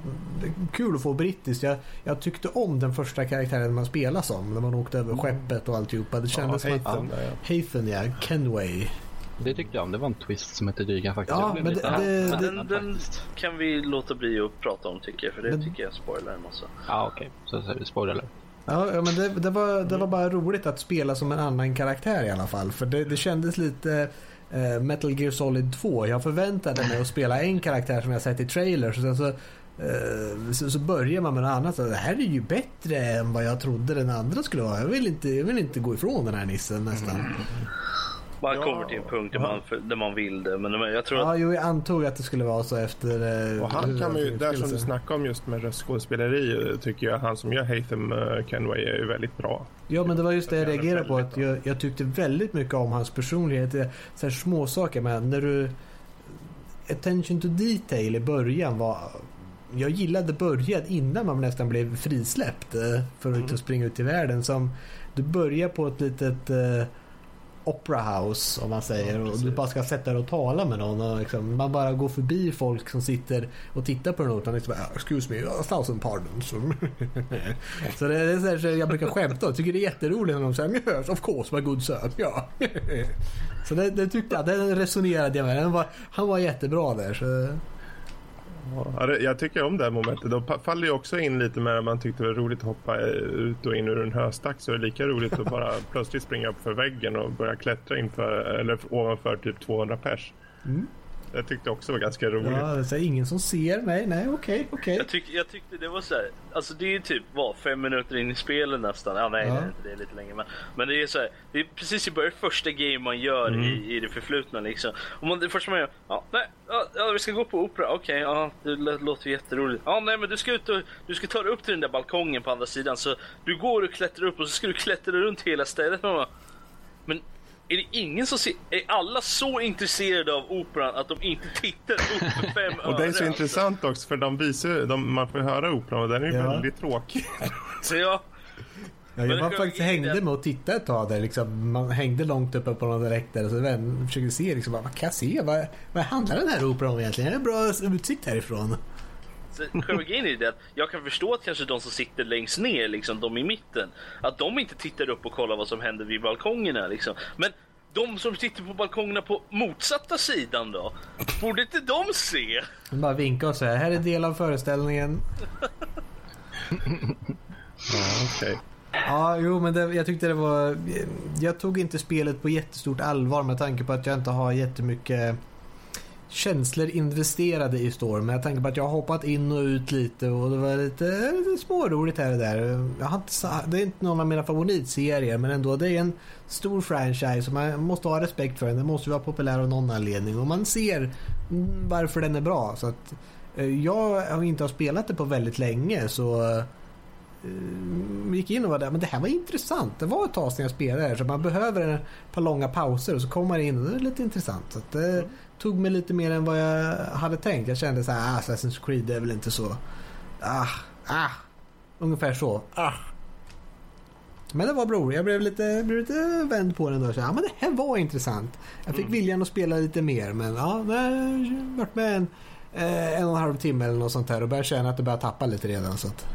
[SPEAKER 1] kul att få brittiskt. Jag, jag tyckte om den första karaktären man spelade som. När man åkte över skeppet och alltihopa. Det
[SPEAKER 4] Ja,
[SPEAKER 1] kändes som att...
[SPEAKER 4] Ja.
[SPEAKER 1] Hathan ja, Kenway.
[SPEAKER 3] Det tyckte jag om. Det var en twist som hette duga faktiskt.
[SPEAKER 1] Ja, men det- det-
[SPEAKER 3] häpnad
[SPEAKER 5] Den, den kan vi låta bli att prata om tycker jag, för det
[SPEAKER 1] Men-
[SPEAKER 5] tycker jag spoilar en massa.
[SPEAKER 3] Ja, okej. Så säger vi spoiler.
[SPEAKER 1] Ja, ja men det, det, var, det var bara roligt att spela som en annan karaktär i alla fall. För det, det kändes lite eh, Metal Gear Solid 2. Jag förväntade mig att spela en karaktär som jag sett i trailers. Och sen så, eh, så, så börjar man med något annat. Så, det här är ju bättre än vad jag trodde den andra skulle vara. Jag vill inte, jag vill inte gå ifrån den här nissen nästan.
[SPEAKER 5] Man
[SPEAKER 4] Ja.
[SPEAKER 5] kommer till en punkt där man, där man vill det. Men jag tror
[SPEAKER 1] Ja,
[SPEAKER 5] att
[SPEAKER 1] jo, jag antog att det skulle vara så efter... eh,
[SPEAKER 4] Och han kan man ju, där som du snackade om just med röstskådespeleri tycker jag han som gör Hatham eh, Kenway är ju väldigt bra.
[SPEAKER 1] Ja, men det var just det jag
[SPEAKER 4] är
[SPEAKER 1] reagerade på. Att jag, jag tyckte väldigt mycket om hans personlighet. Så här små saker men när du... Attention to detail i början var... Jag gillade början innan man nästan blev frisläppt eh, för att inte springa ut i världen. Som du börjar på ett litet opera house om man säger
[SPEAKER 4] Ja,
[SPEAKER 1] och du bara ska sätta dig och tala med någon. Och liksom, man bara går förbi folk som sitter och tittar på den och liksom, excuse me, a thousand pardons. så det är så här, så jag brukar skämta och tycker det är jätteroligt när de säger of course my good son. Ja. så det, det tyckte jag, det resonerade jag med. Den var, han var jättebra där. Så,
[SPEAKER 4] Ja, jag tycker om det här momentet. Då faller ju också in lite med att man tyckte det var roligt att hoppa eh, ut och in ur en höstack så är det lika roligt att bara plötsligt springa upp för väggen och börja klättra inför, eller ovanför typ 200 pers.
[SPEAKER 1] Mm.
[SPEAKER 4] Det tyckte jag också var ganska roligt.
[SPEAKER 1] ja, det är ingen som ser mig. Nej, okej, okej.
[SPEAKER 5] jag, tyck, jag tyckte det var så här. Alltså det är ju typ vad, fem minuter in i spelet nästan. Ja nej,
[SPEAKER 1] Ja.
[SPEAKER 5] det är inte det är lite längre. Men, men det är så här. Det är precis i början, första game man gör
[SPEAKER 4] Mm.
[SPEAKER 5] i, i det förflutna liksom. Och man, det första man gör, ja, nej, ja, ja, vi ska gå på opera. Okej, ja, det lå- låter jätteroligt. Ja, nej, men du ska ut och du ska ta dig upp till den där balkongen på andra sidan. Så du går och klättrar upp och så ska du klättra runt hela stället. Men är det ingen som ser, är alla så intresserade av operan att de inte tittar upp för fem
[SPEAKER 4] Och det är så
[SPEAKER 5] öre,
[SPEAKER 4] intressant också för de visar de, man får höra operan och den är ju
[SPEAKER 1] Ja.
[SPEAKER 4] väldigt tråkig.
[SPEAKER 5] Så jag,
[SPEAKER 1] Ja,
[SPEAKER 5] Men
[SPEAKER 1] jag
[SPEAKER 5] det
[SPEAKER 1] var faktiskt hängde med och tittade ett tag där. Liksom, man hängde långt uppe på någon läktare så vän försökte se liksom, vad kan jag se? Vad, vad handlar den här operan om egentligen? Det är en bra utsikt härifrån.
[SPEAKER 5] Så själva grejen är det att jag kan förstå att kanske de som sitter längst ner, liksom de i mitten, att de inte tittar upp och kollar vad som händer vid balkongerna liksom. Men de som sitter på balkongerna på motsatta sidan då? Borde inte de se?
[SPEAKER 1] Man bara vinka och säga här är del av föreställningen.
[SPEAKER 4] Ja, okej.
[SPEAKER 1] Ja, jo, men det, jag tyckte det var... Jag tog inte spelet på jättestort allvar med tanke på att jag inte har jättemycket känslor investerade i Storm. Med tanke på att jag har hoppat in och ut lite och det var lite, lite småroligt här och där. Jag har inte, det är inte någon av mina favoritserier men ändå det är en stor franchise och man måste ha respekt för den. Den måste vara populär av någon anledning och man ser varför den är bra. Så att, eh, jag har inte spelat det på väldigt länge så eh, gick in och var där, men det här var intressant. Det var ett tag sedan jag spelade här så man behöver ett par långa pauser och så kommer man in och det är lite intressant. Så att eh, mm tog mig lite mer än vad jag hade tänkt. Jag kände så här, ah, Assassin's Creed är väl inte så... Ah, ah. Ungefär så. Ah. Men det var bror, jag blev lite, blev lite vänd på den då. Så, ja, men det här var intressant. Jag fick viljan att spela lite mer men ja, har varit med en, eh, en och en halv timme eller något sånt här och börjar känna att det börjar tappa lite redan. Så att.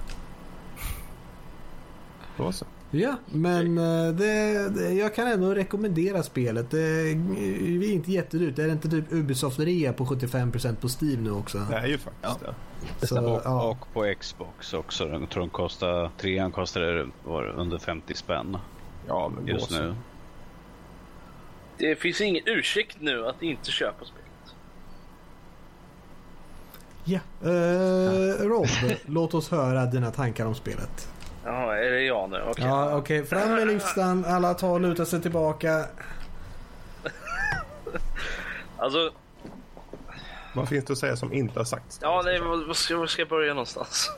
[SPEAKER 4] Då så.
[SPEAKER 1] Ja, men eh, det, det, jag kan ändå rekommendera spelet. Det är inte jättedyrt. Det är inte typ Ubisoft rea på 75% på Steam nu också.
[SPEAKER 4] Det är ju faktiskt det.
[SPEAKER 1] Så,
[SPEAKER 2] och,
[SPEAKER 1] ja.
[SPEAKER 2] och på Xbox också. Jag tror den kostar, trean kostar var under 50 spänn
[SPEAKER 4] Ja, men
[SPEAKER 2] just nu.
[SPEAKER 5] Det finns ingen ursäkt nu att inte köpa spelet.
[SPEAKER 1] ja. Eh, Rob, låt oss höra dina tankar om spelet.
[SPEAKER 5] Ja, är det jag nu? Okej.
[SPEAKER 1] Ja, okej. Fram med listan. Alla tar och lutar sig tillbaka.
[SPEAKER 5] Alltså,
[SPEAKER 4] Vad finns det att säga som inte har sagts?
[SPEAKER 5] Ja, nej, vad ska, var ska jag börja någonstans?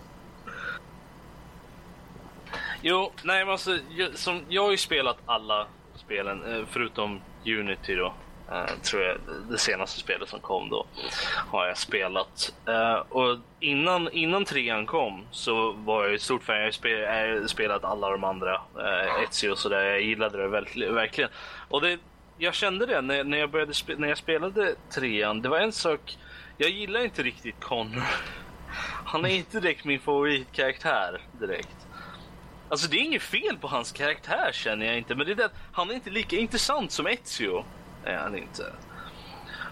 [SPEAKER 5] Jo, nej men alltså, jag, som, jag har ju spelat alla spelen eh, förutom Unity då. Eh, tror jag, det senaste spelet som kom då har jag spelat. Eh, och innan, innan trean kom så var jag ett stort fan. Jag har spelat alla de andra uh, Ezio och sådär. Jag gillade det verkligen. Och det, jag kände det när, när, jag började spe, när jag spelade trean. Det var en sak, jag gillar inte riktigt Connor. Han är inte direkt min favoritkaraktär direkt. Alltså det är inget fel på hans karaktär känner jag inte, men det är det att han är inte lika intressant som Ezio. Är han inte.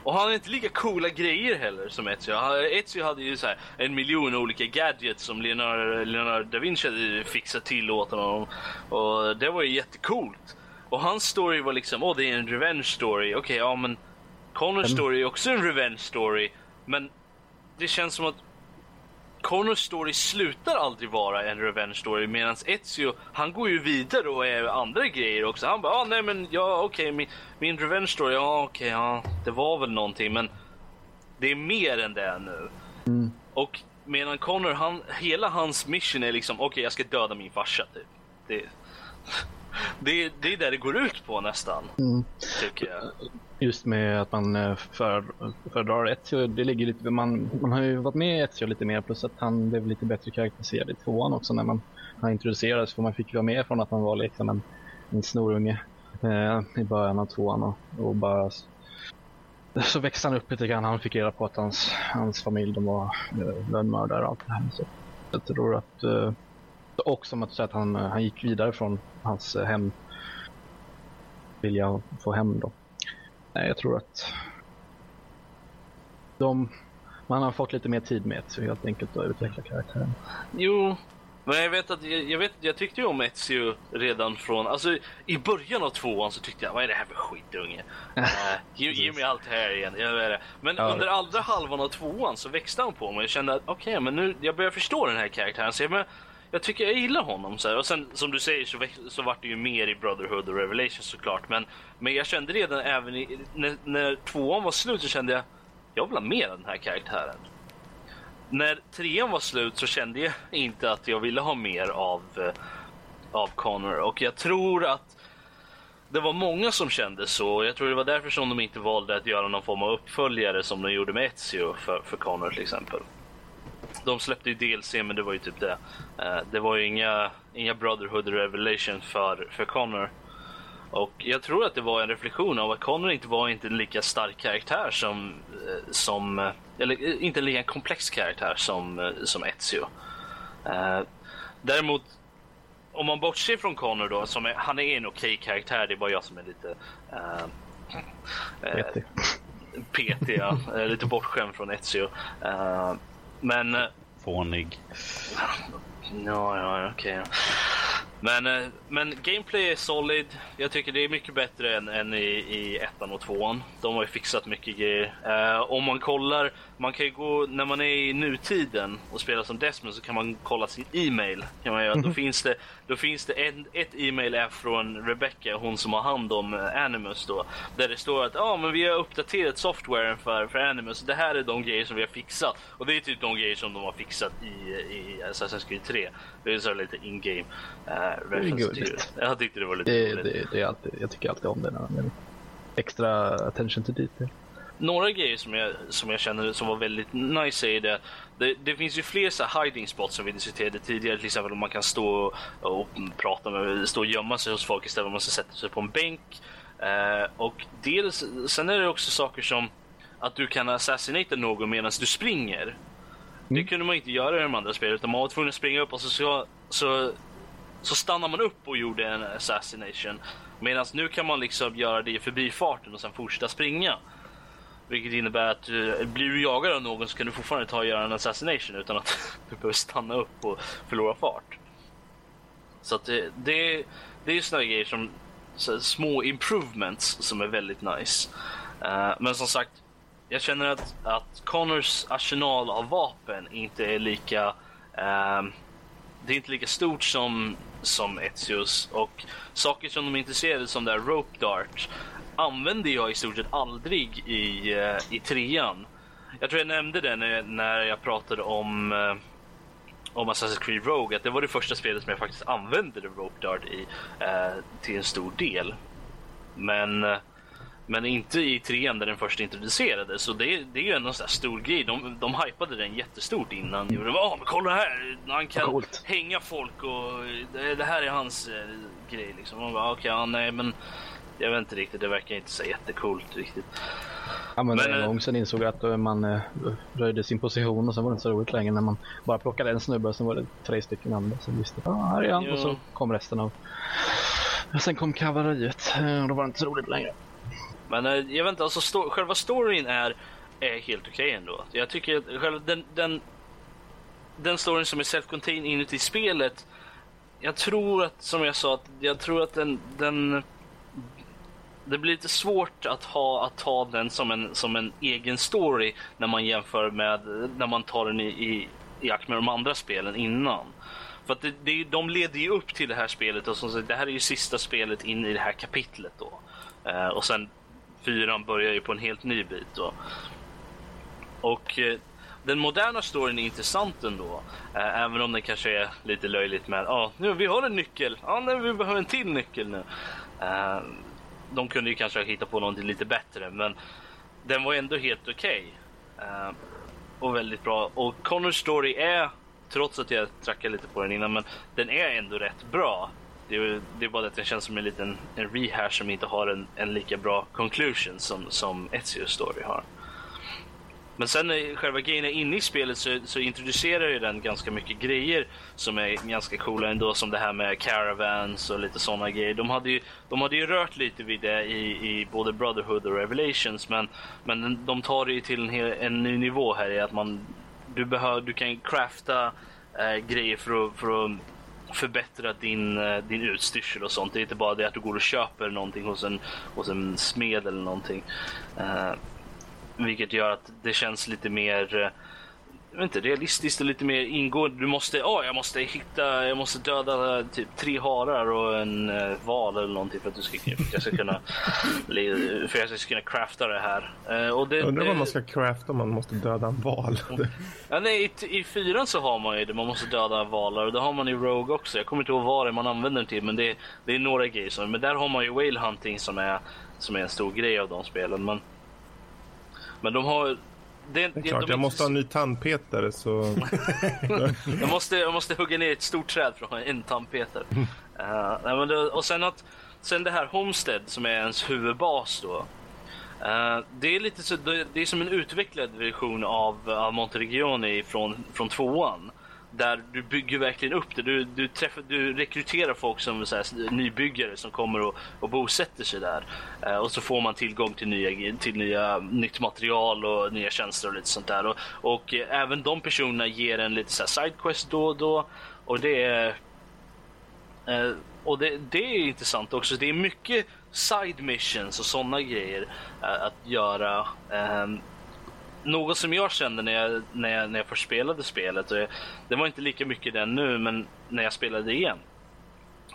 [SPEAKER 5] Och han har inte lika coola grejer heller som Ezio. Ezio hade ju så här en miljon olika gadgets som Leonardo, Leonardo da Vinci hade fixat till åt honom. Och det var ju jättecoolt. Och hans story var liksom, åh det är en revenge story. Okej, ja men Connors story är också en revenge story. Men det känns som att Connors story slutar aldrig vara en revenge story medan Ezio, han går ju vidare och är andra grejer också. Han bara, ah, nej men ja okej, okay, min, min revenge story, ja okej, okay, ja det var väl någonting men det är mer än det nu.
[SPEAKER 3] Mm.
[SPEAKER 5] Och medan Connor, han, hela hans mission är liksom, okej okay, jag ska döda min farsa typ. Det, det, det är det det går ut på nästan.
[SPEAKER 3] Mm.
[SPEAKER 5] Tycker jag.
[SPEAKER 3] Just med att man eh, för, föredrar Ezio, det ligger lite, man, man har ju varit med Ezio lite mer plus att han blev lite bättre karaktäriserad i tvåan också när man han introducerades för man fick vara med från att han var liksom en, en snorunge eh, i början av tvåan och, och bara så växte han upp lite grann. Han fick reda på att hans, hans familj de var eh, lönnmördare och allt det här. Så jag tror att eh, och som att säga att han, han gick vidare från hans hem vilja få hem då. Nej, jag tror att de, man har fått lite mer tid med så helt enkelt att utveckla karaktären.
[SPEAKER 5] Jo, men jag vet att jag, jag, vet, jag tyckte ju om Ezio redan från, alltså i början av tvåan så tyckte jag, vad är det här för skitunge? uh, ge, ge mig allt här igen. Det. Men ja. under andra halvan av tvåan så växte han på mig. Jag kände att okej, okay, men nu, jag börjar förstå den här karaktären. Så jag, men, jag tycker jag gillar honom. Så här. Och sen som du säger så, så vart det ju mer i Brotherhood och Revelation såklart. Men, men jag kände redan även i, när, när tvåan var slut så kände jag, jag vill ha mer av den här karaktären. När trean var slut så kände jag inte att jag ville ha mer av, eh, av Connor. Och jag tror att det var många som kände så. Jag tror det var därför som de inte valde att göra någon form av uppföljare som de gjorde med Ezio för, för Connor till exempel de släppte ju DLC, men det var ju typ det. Uh, det var ju inga, inga Brotherhood Revelation för, för Connor. Och jag tror att det var en reflektion av att Connor inte var inte en lika stark karaktär som, eh, som eh, eller inte en lika komplex karaktär som, som Ezio. Uh, däremot, om man bortser från Connor då, som är, han är en okej karaktär, det är bara jag som är lite... Uh,
[SPEAKER 3] PT.
[SPEAKER 5] PT, ja. lite bortskämd från Ezio. Men... Eh,
[SPEAKER 2] Fånig.
[SPEAKER 5] Ja, ja, okej. Okay. Men, eh, men gameplay är solid. Jag tycker det är mycket bättre än, än i, i ettan och tvåan. De har ju fixat mycket grejer. Uh, om man kollar, man kan ju gå, när man är i nutiden och spelar som Desmond så kan man kolla sin e-mail. Kan man göra. Då finns det, då finns det en, ett e-mail från Rebecca, hon som har hand om Animus då. Där det står att ah, men vi har uppdaterat softwaren för, för Animus. Det här är de grejer som vi har fixat. Och det är typ de grejer som de har fixat i, i Assassin's Creed 3. Det är så lite in-game.
[SPEAKER 3] Reference
[SPEAKER 5] Jag tyckte det var lite
[SPEAKER 3] det, det, det, är alltid, Jag tycker alltid om det när man extra attention to detail.
[SPEAKER 5] Några grejer som jag, som jag känner som var väldigt nice är det, det, det finns ju fler så hiding spots som vi diskuterade tidigare, till exempel om man kan stå och prata med, stå och gömma sig hos folk istället för att man ska sätta sig på en bänk. Uh, och dels, sen är det också saker som att du kan assassinata någon medan du springer. Mm. Det kunde man inte göra i de andra spelen utan man var tvungen att springa upp och så, så, så så stannar man upp och gjorde en assassination. Medan nu kan man liksom göra det i förbifarten och sen fortsätta springa. Vilket innebär att eh, blir du jagad av någon så kan du fortfarande ta och göra en assassination utan att du behöver stanna upp och förlora fart. Så att det, det, det är sådana grejer som så, små improvements som är väldigt nice. Uh, men som sagt, jag känner att, att Connors arsenal av vapen inte är lika uh, det är inte lika stort som som Ezios och saker som de är intresserade som där Rope Dart använder jag i stort sett aldrig i, eh, i trean. Jag tror jag nämnde det när, när jag pratade om eh, om Assassin's Creed Rogue att det var det första spelet som jag faktiskt använde Rope Dart i eh, till en stor del. Men men inte i trean där den först introducerades. Så det, det är ju ändå en sån stor grej. De, de hypade den jättestort innan. De bara, men kolla här! Han kan Coolt. hänga folk och det, det, här är hans eh, grej liksom. Man bara, okej, okay, ja, nej men jag vet inte riktigt. Det verkar inte så jättecoolt riktigt.
[SPEAKER 3] Ja, men, men en eh, gång sen insåg jag att eh, man eh, röjde sin position och sen var det inte så roligt längre när man bara plockade en snubbe och sen var det tre stycken andra som visste att ah, här är han jo. och så kom resten av. Och sen kom kavalleriet och då var det inte så roligt längre.
[SPEAKER 5] Men eh, jag vet inte, alltså sto själva storyn är, är helt okej okay ändå. Jag tycker att själva den, den, den storyn som är self-contained inuti spelet, jag tror att, som jag sa, att jag tror att den, den det blir lite svårt att ha att ta den som en, som en egen story när man jämför med när man tar den i, i jämfört med de andra spelen innan. För att det, det, de leder ju upp till det här spelet och som sagt, det här är ju sista spelet in i det här kapitlet då. Eh, och sen fyran börjar ju på en helt ny bit då. Och eh, den moderna storyn är intressant ändå. Eh, även om den kanske är lite löjligt med ja, nu vi har en nyckel. Ja, nej, vi behöver en till nyckel nu. Eh, de kunde ju kanske hitta på någonting lite bättre, men den var ändå helt okej. Okay. Eh, och väldigt bra. Och Connors story är, trots att jag trackade lite på den innan, men den är ändå rätt bra. Det är, det är bara att den känns som en liten en rehash som inte har en, en lika bra conclusion som, som Ezio's story har. Men sen när själva grejen är inne i spelet så, så introducerar ju den ganska mycket grejer som är ganska coola ändå som det här med caravans och lite sådana grejer. De hade ju, de hade ju rört lite vid det i, i både Brotherhood och Revelations men, men de tar det ju till en, hel, en ny nivå här i att man du, behör, du kan crafta eh, grejer för att, för att förbättra din, eh, din utstyrsel och sånt. Det är inte bara det att du går och köper någonting hos en, hos en smed eller någonting. Uh, vilket gör att det känns lite mer eh, inte, realistiskt och lite mer ingående. Du måste, oh, jag måste hitta, jag måste döda typ tre harar och en uh, val eller någonting för att, du ska, för att jag ska kunna för att jag ska kunna crafta det här.
[SPEAKER 4] Uh, och det, Undrar vad man ska crafta om man måste döda en val.
[SPEAKER 5] ja, nej, i, I fyran så har man ju det, man måste döda valar och det har man i Rogue också. Jag kommer inte ihåg vad det man använder den till men det, det är några grejer. Men där har man ju whale hunting som är, som är en stor grej av de spelen. Men, men de har...
[SPEAKER 4] Det, det är klart, de jag måste ha en ny tandpetare så...
[SPEAKER 5] jag, måste, jag måste hugga ner ett stort träd för att ha en tandpetare. Uh, nej, men det, och sen, att, sen det här Homestead som är ens huvudbas då. Uh, det är lite så, det är som en utvecklad version av, av Monteregioni från, från tvåan där du bygger verkligen upp det. Du, du, träffar, du rekryterar folk som så här, nybyggare som kommer och, och bosätter sig där. Eh, och så får man tillgång till, nya, till nya, nytt material och nya tjänster och lite sånt där. Och, och eh, även de personerna ger en lite så här sidequest då och då. Och det är... Eh, och det, det, är intressant också. Det är mycket side missions och sådana grejer eh, att göra. Ehm, något som jag kände när jag, när jag, när jag först spelade spelet, och jag, det var inte lika mycket den nu, men när jag spelade igen.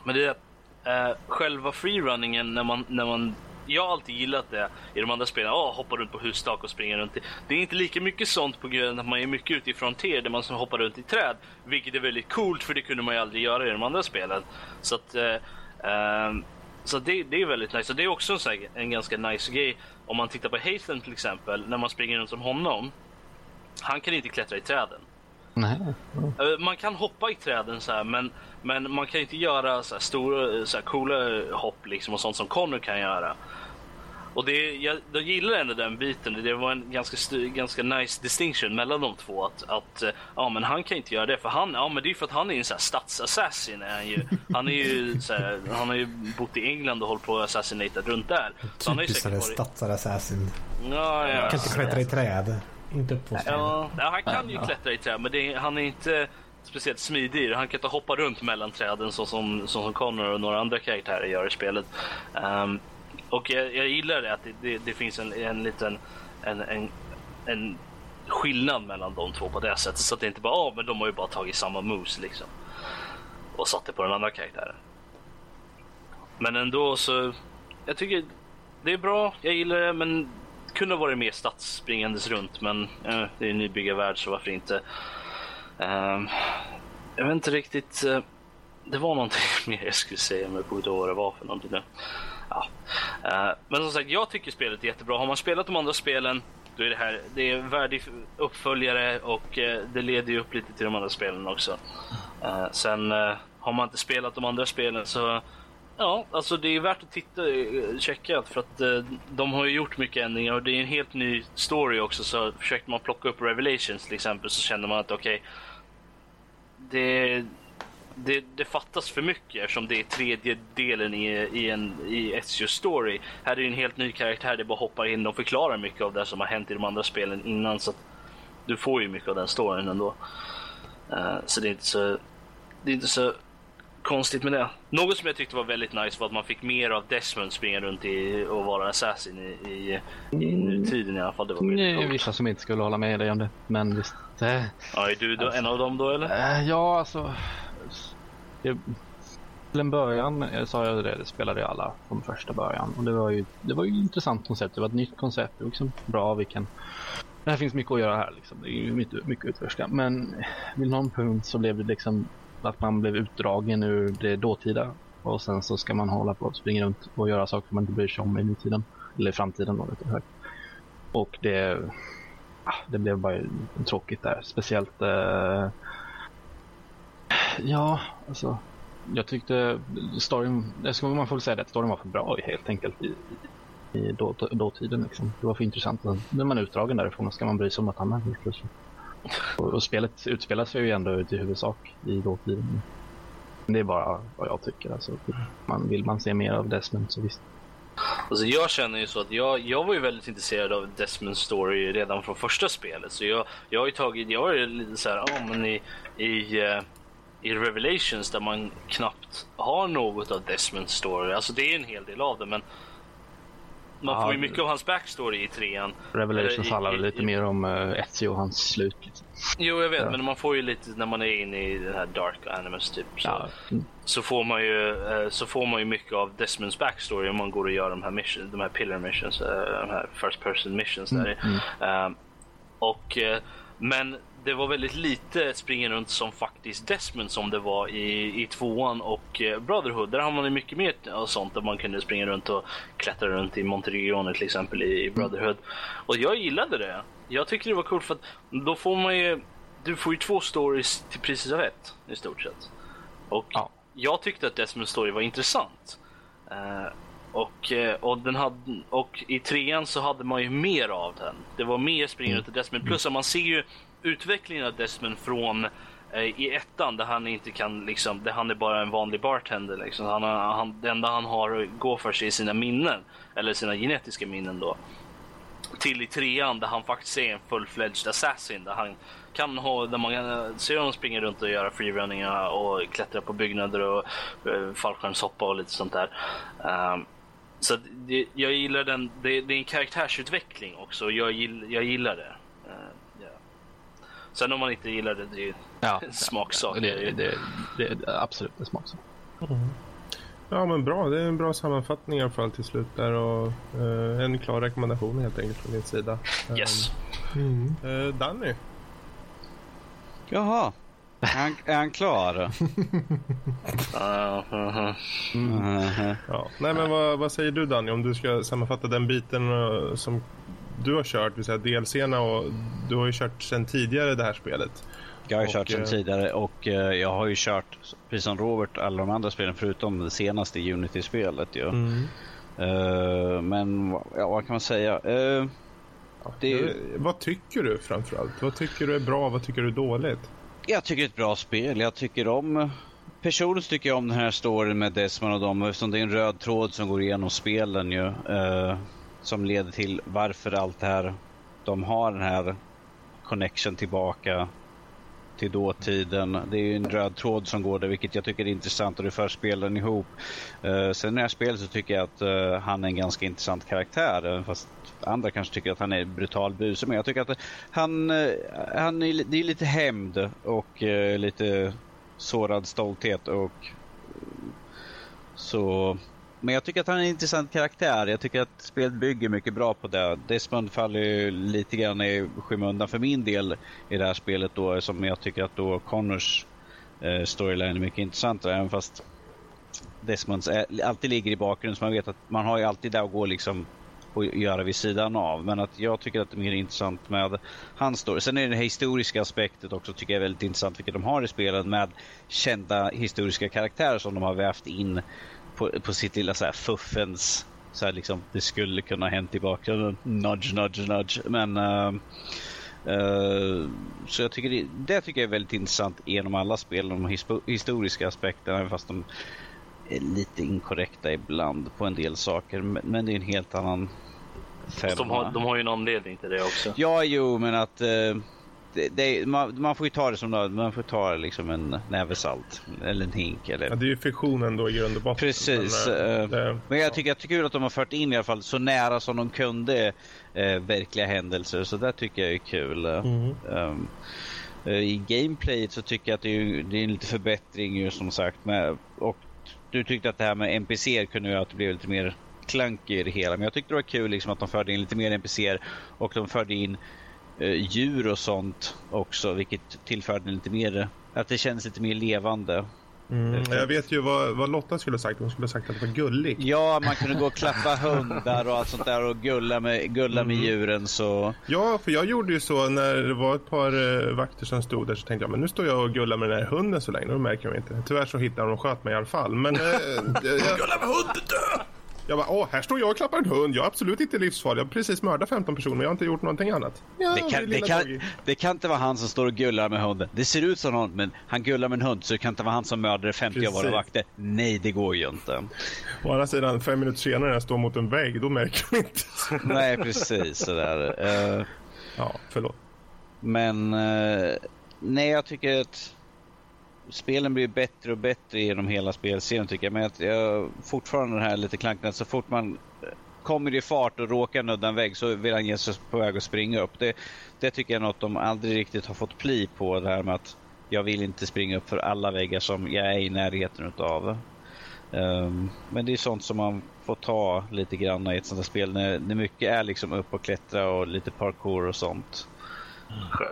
[SPEAKER 5] Men det är eh, själva freerunningen när man, när man jag har alltid gillat det i de andra spelen. Oh, hoppa runt på hustak och springa runt. Det är inte lika mycket sånt på grund av att man är mycket ute i fronter där man hoppar runt i träd. Vilket är väldigt coolt för det kunde man ju aldrig göra i de andra spelen. Så att, eh, eh så det, det är väldigt nice. Och det är också en, här, en ganska nice grej. Om man tittar på Hasten till exempel, när man springer runt som honom. Han kan inte klättra i träden.
[SPEAKER 3] Nej.
[SPEAKER 5] Mm. Man kan hoppa i träden så här, men, men man kan inte göra så här stora, så här coola hopp liksom och sånt som Connor kan göra. Och det, jag, jag gillar ändå den biten. Det var en ganska, ganska nice distinction mellan de två. Att, att eh, ja, men han kan inte göra det för han, ja, men det är för att han är en sån här. Är han, ju. Han, är ju, så här, han har ju bott i England och hållit på att assassinata runt där.
[SPEAKER 1] Typiskt varit... stadsassassin.
[SPEAKER 5] Ja, ja.
[SPEAKER 1] Kan inte klättra i träd. Inte
[SPEAKER 5] ja, han kan ju klättra i träd, men det, han är inte speciellt smidig. Han kan inte hoppa runt mellan träden så som, så som Connor och några andra karaktärer gör i spelet. Um, och jag, jag gillar det att det, det, det finns en, en liten en, en, en skillnad mellan de två på det sättet. Så att det inte bara, oh, men de har ju bara tagit samma moves liksom. Och satt det på den andra karaktären. Men ändå så, jag tycker det är bra, jag gillar det, men kunde ha varit mer stadsspringandes runt. Men eh, det är en nybyggarvärld så varför inte. Um, jag vet inte riktigt. Uh, det var någonting mer jag skulle säga, men jag kommer inte ihåg vad det var för någonting nu. Ja. Eh, men som sagt, jag tycker spelet är jättebra. Har man spelat de andra spelen då är det här det är en värdig uppföljare och eh, det leder ju upp lite till de andra spelen också. Eh, sen har man inte spelat de andra spelen så ja, alltså det är värt att titta, checka för att de har ju gjort mycket ändringar och det är en helt ny story också så försökte man plocka upp Revelations till exempel så känner man att okej okay, det det, det, fattas för mycket eftersom det är tredje delen i, i en i Ezio story. Här är det en helt ny karaktär, det bara hoppar in och förklarar mycket av det som har hänt i de andra spelen innan. Så du får ju mycket av den storyn ändå. Uh, så det är inte så... Det är inte så konstigt med det. Något som jag tyckte var väldigt nice var att man fick mer av Desmond springa runt i, och vara assassin i, i, i nutiden i alla fall. Det var
[SPEAKER 3] Det är vissa som inte skulle hålla med dig om det. Men visst. Det,
[SPEAKER 5] Ja, är du då, en av dem då eller?
[SPEAKER 3] Eh, ja, alltså. Det, till en början eh, sa jag det, det spelade ju alla från första början. Och det var ju, det var ju ett intressant koncept. Det var ett nytt koncept. Det var liksom bra. Vi kan, det här finns mycket att göra här. Liksom. Det är ju mycket, mycket att utforska. Men vid någon punkt så blev det liksom att man blev utdragen ur det dåtida. Och sen så ska man hålla på och springa runt och göra saker man inte bryr sig om i nutiden. Eller i framtiden då, lite högt. Och det, ah, det blev bara tråkigt där. Speciellt eh, Ja, alltså. Jag tyckte storyn, jag ska man får väl säga det, att storyn var för bra helt enkelt i, i då, dåtiden. Liksom. Det var för intressant. Nu är man utdragen därifrån ska man bry sig om att han är helt plötsligt. Och, och spelet utspelar sig ju ändå i huvudsak i dåtiden. Men det är bara vad jag tycker. Alltså, man, vill man se mer av Desmond så visst.
[SPEAKER 5] Alltså jag känner ju så att jag, jag var ju väldigt intresserad av Desmond Story redan från första spelet. Så jag, jag har ju tagit, jag är lite så här, ja men i, i, eh, i Revelations där man knappt har något av Desmond Story. Alltså det är en hel del av det men man får ju mycket av hans backstory i trean.
[SPEAKER 3] Revelations handlar väl lite
[SPEAKER 5] i-
[SPEAKER 3] mer om uh, Ezio och hans slut. Liksom.
[SPEAKER 5] Jo jag vet
[SPEAKER 3] Ja.
[SPEAKER 5] men man får ju lite när man är inne i den här Dark Animus typ. Så,
[SPEAKER 3] Ja, mm.
[SPEAKER 5] så, får man ju, eh, så får man ju mycket av Desmonds backstory om man går och gör de här, mission, de här pillar missions, eh, de här first person missions. Där. Eh, och, eh, men det var väldigt lite springa runt som faktiskt Desmond som det var i, i tvåan och eh, Brotherhood. Där har man ju mycket mer och sånt där man kunde springa runt och klättra runt i Monteregioner till exempel i, i Brotherhood. Och jag gillade det. Jag tycker det var coolt för att då får man ju, du får ju två stories till priset av ett i stort sett. Och
[SPEAKER 3] Ja.
[SPEAKER 5] jag tyckte att Desmonds story var intressant. Eh, och, eh, och, den hade, och i trean så hade man ju mer av den. Det var mer springande till Desmond. Plus att man ser ju utvecklingen av Desmond från eh, i ettan där han inte kan liksom, där han är bara en vanlig bartender liksom. Han, han, det enda han har att gå för sig är sina minnen. Eller sina genetiska minnen då. Till i trean där han faktiskt är en full-fledged assassin. Där han kan ha, där man ser honom springa runt och göra freerunningar och klättra på byggnader och eh, uh, fallskärmshoppa och lite sånt där. Um, så det, jag gillar den, det, det är en karaktärsutveckling också. Jag, gill, jag gillar det. Sen om man inte gillar det, det är ju
[SPEAKER 3] Ja,
[SPEAKER 5] en smaksak.
[SPEAKER 3] Det, det, det, det, är absolut en smaksak.
[SPEAKER 4] Ja men bra, det är en bra sammanfattning i alla fall till slut där och eh, en klar rekommendation helt enkelt från din sida.
[SPEAKER 5] Yes.
[SPEAKER 4] Eh, Danny?
[SPEAKER 2] Jaha. Är han, är han klar?
[SPEAKER 5] Uh, uh,
[SPEAKER 2] Mhm.
[SPEAKER 4] Ja. Nej men vad, vad säger du Danny om du ska sammanfatta den biten eh, som du har kört, vill säga DLCerna och du har ju kört sedan tidigare det här spelet.
[SPEAKER 2] Jag har ju
[SPEAKER 4] Och,
[SPEAKER 2] kört sedan
[SPEAKER 4] eh,
[SPEAKER 2] tidigare och eh, jag har ju kört, precis som Robert, alla de andra spelen förutom det senaste Unity-spelet ju.
[SPEAKER 4] Mm.
[SPEAKER 2] Eh, men ja, vad kan man säga? Det är ju-
[SPEAKER 4] Vad tycker du framförallt? Vad tycker du är bra, vad tycker du är dåligt?
[SPEAKER 2] Jag tycker det är ett bra spel. Jag tycker om... Personligen tycker jag om den här storyn med Desmond och dem eftersom det är en röd tråd som går igenom spelen ju som leder till varför allt det här... De har den här connection tillbaka till dåtiden. Det är ju en röd tråd som går där vilket jag tycker är intressant och det för spelen ihop. Uh, sen när jag spelar så tycker jag att uh, han är en ganska intressant karaktär. Eh, fast andra kanske tycker att han är brutal buse, Men jag tycker att han, uh, han är, det är lite hämnd och uh, lite sårad stolthet och så men jag tycker att han är en intressant karaktär. Jag tycker att spelet bygger mycket bra på det. Desmond faller ju lite grann i skymundan för min del i det här spelet då som jag tycker att då Connors eh, storyline är mycket intressantare även fast Desmonds är, alltid ligger i bakgrunden så man vet att man har ju alltid det att gå liksom och göra vid sidan av. Men att jag tycker att det är mer intressant med hans story. Sen är det historiska aspektet också tycker jag är väldigt intressant vilket de har i spelet med kända historiska karaktärer som de har vävt in på, på sitt lilla så här fuffens så här liksom det skulle kunna ha hänt i bakgrunden. Nudge, nudge, nudge. Men eh, eh, så jag tycker det, det tycker jag är väldigt intressant genom alla spel, de historiska aspekterna, även fast de är lite inkorrekta ibland på en del saker. Men, men det är en helt annan femma.
[SPEAKER 5] de, har, de har ju en anledning till det också.
[SPEAKER 2] Ja, jo, men att... Eh, det, det, man, man får ju ta det som man får ta liksom en näve salt eller en hink. Eller...
[SPEAKER 4] Ja, det är ju fiktionen då i grund och botten.
[SPEAKER 2] Precis. Men, äh, det, men jag tycker att det är kul att de har fört in i alla fall så nära som de kunde äh, verkliga händelser. Så det tycker jag är kul. Mm. Um, I gameplayet så tycker jag att det är, det är en lite förbättring ju som sagt. Med, och du tyckte att det här med NPC kunde göra att det blev lite mer clunky i det hela. Men jag tyckte det var kul liksom att de förde in lite mer NPC och de förde in eh, djur och sånt också, vilket tillförde lite mer, att det känns lite mer levande.
[SPEAKER 4] Mm, jag vet ju vad, vad, Lotta skulle ha sagt. Hon skulle ha sagt att det var gulligt.
[SPEAKER 2] Ja, man kunde gå och klappa hundar och allt sånt där och gulla med, gulla mm. med djuren. Så...
[SPEAKER 4] Ja, för jag gjorde ju så när det var ett par uh, vakter som stod där så tänkte jag men nu står jag och gullar med den här hunden så länge. Då märker de inte. Tyvärr så hittade de och sköt mig i alla fall. Men, uh,
[SPEAKER 1] jag... Gulla med hunden!
[SPEAKER 4] Jag bara, åh, här står jag och klappar en hund. Jag är absolut inte livsfarlig. Jag har precis mördat 15 personer, men jag har inte gjort någonting annat.
[SPEAKER 2] Ja, det, kan, det, kan, det, kan, inte vara han som står och gullar med hunden. Det ser ut som någon, men han gullar med en hund, så det kan inte vara han som mördade 50 precis. av våra vakter. Nej, det går ju inte.
[SPEAKER 4] Å andra sidan, fem minuter senare när jag står mot en vägg, då märker de inte.
[SPEAKER 2] Nej, precis sådär. Uh,
[SPEAKER 4] ja, förlåt.
[SPEAKER 2] Men, uh, nej, jag tycker att spelen blir bättre och bättre genom hela spelserien tycker jag. Men jag, fortfarande den här lite klanken så fort man eh, kommer i fart och råkar nudda en vägg så vill han ge sig på väg att springa upp. Det, det tycker jag är något de aldrig riktigt har fått pli på. Det här med att jag vill inte springa upp för alla väggar som jag är i närheten utav. Um, men det är sånt som man får ta lite grann i ett sånt här spel när, när mycket är liksom upp och klättra och lite parkour och sånt.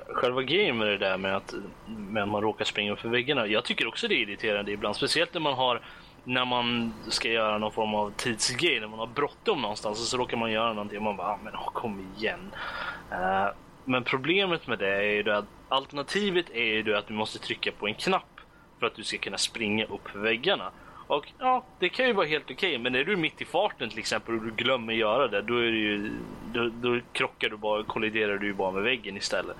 [SPEAKER 5] Själva grejen med det där med att, med att man råkar springa upp för väggarna. Jag tycker också det är irriterande ibland. Speciellt när man har när man ska göra någon form av tidsgrej, när man har bråttom någonstans och så råkar man göra någonting och man bara, ah, men oh, kom igen. Uh, men problemet med det är ju att alternativet är ju att du måste trycka på en knapp för att du ska kunna springa upp för väggarna. Och ja, det kan ju vara helt okej, okay, men är du mitt i farten till exempel och du glömmer göra det, då, är det ju, då, då krockar du bara, kolliderar du ju bara med väggen istället.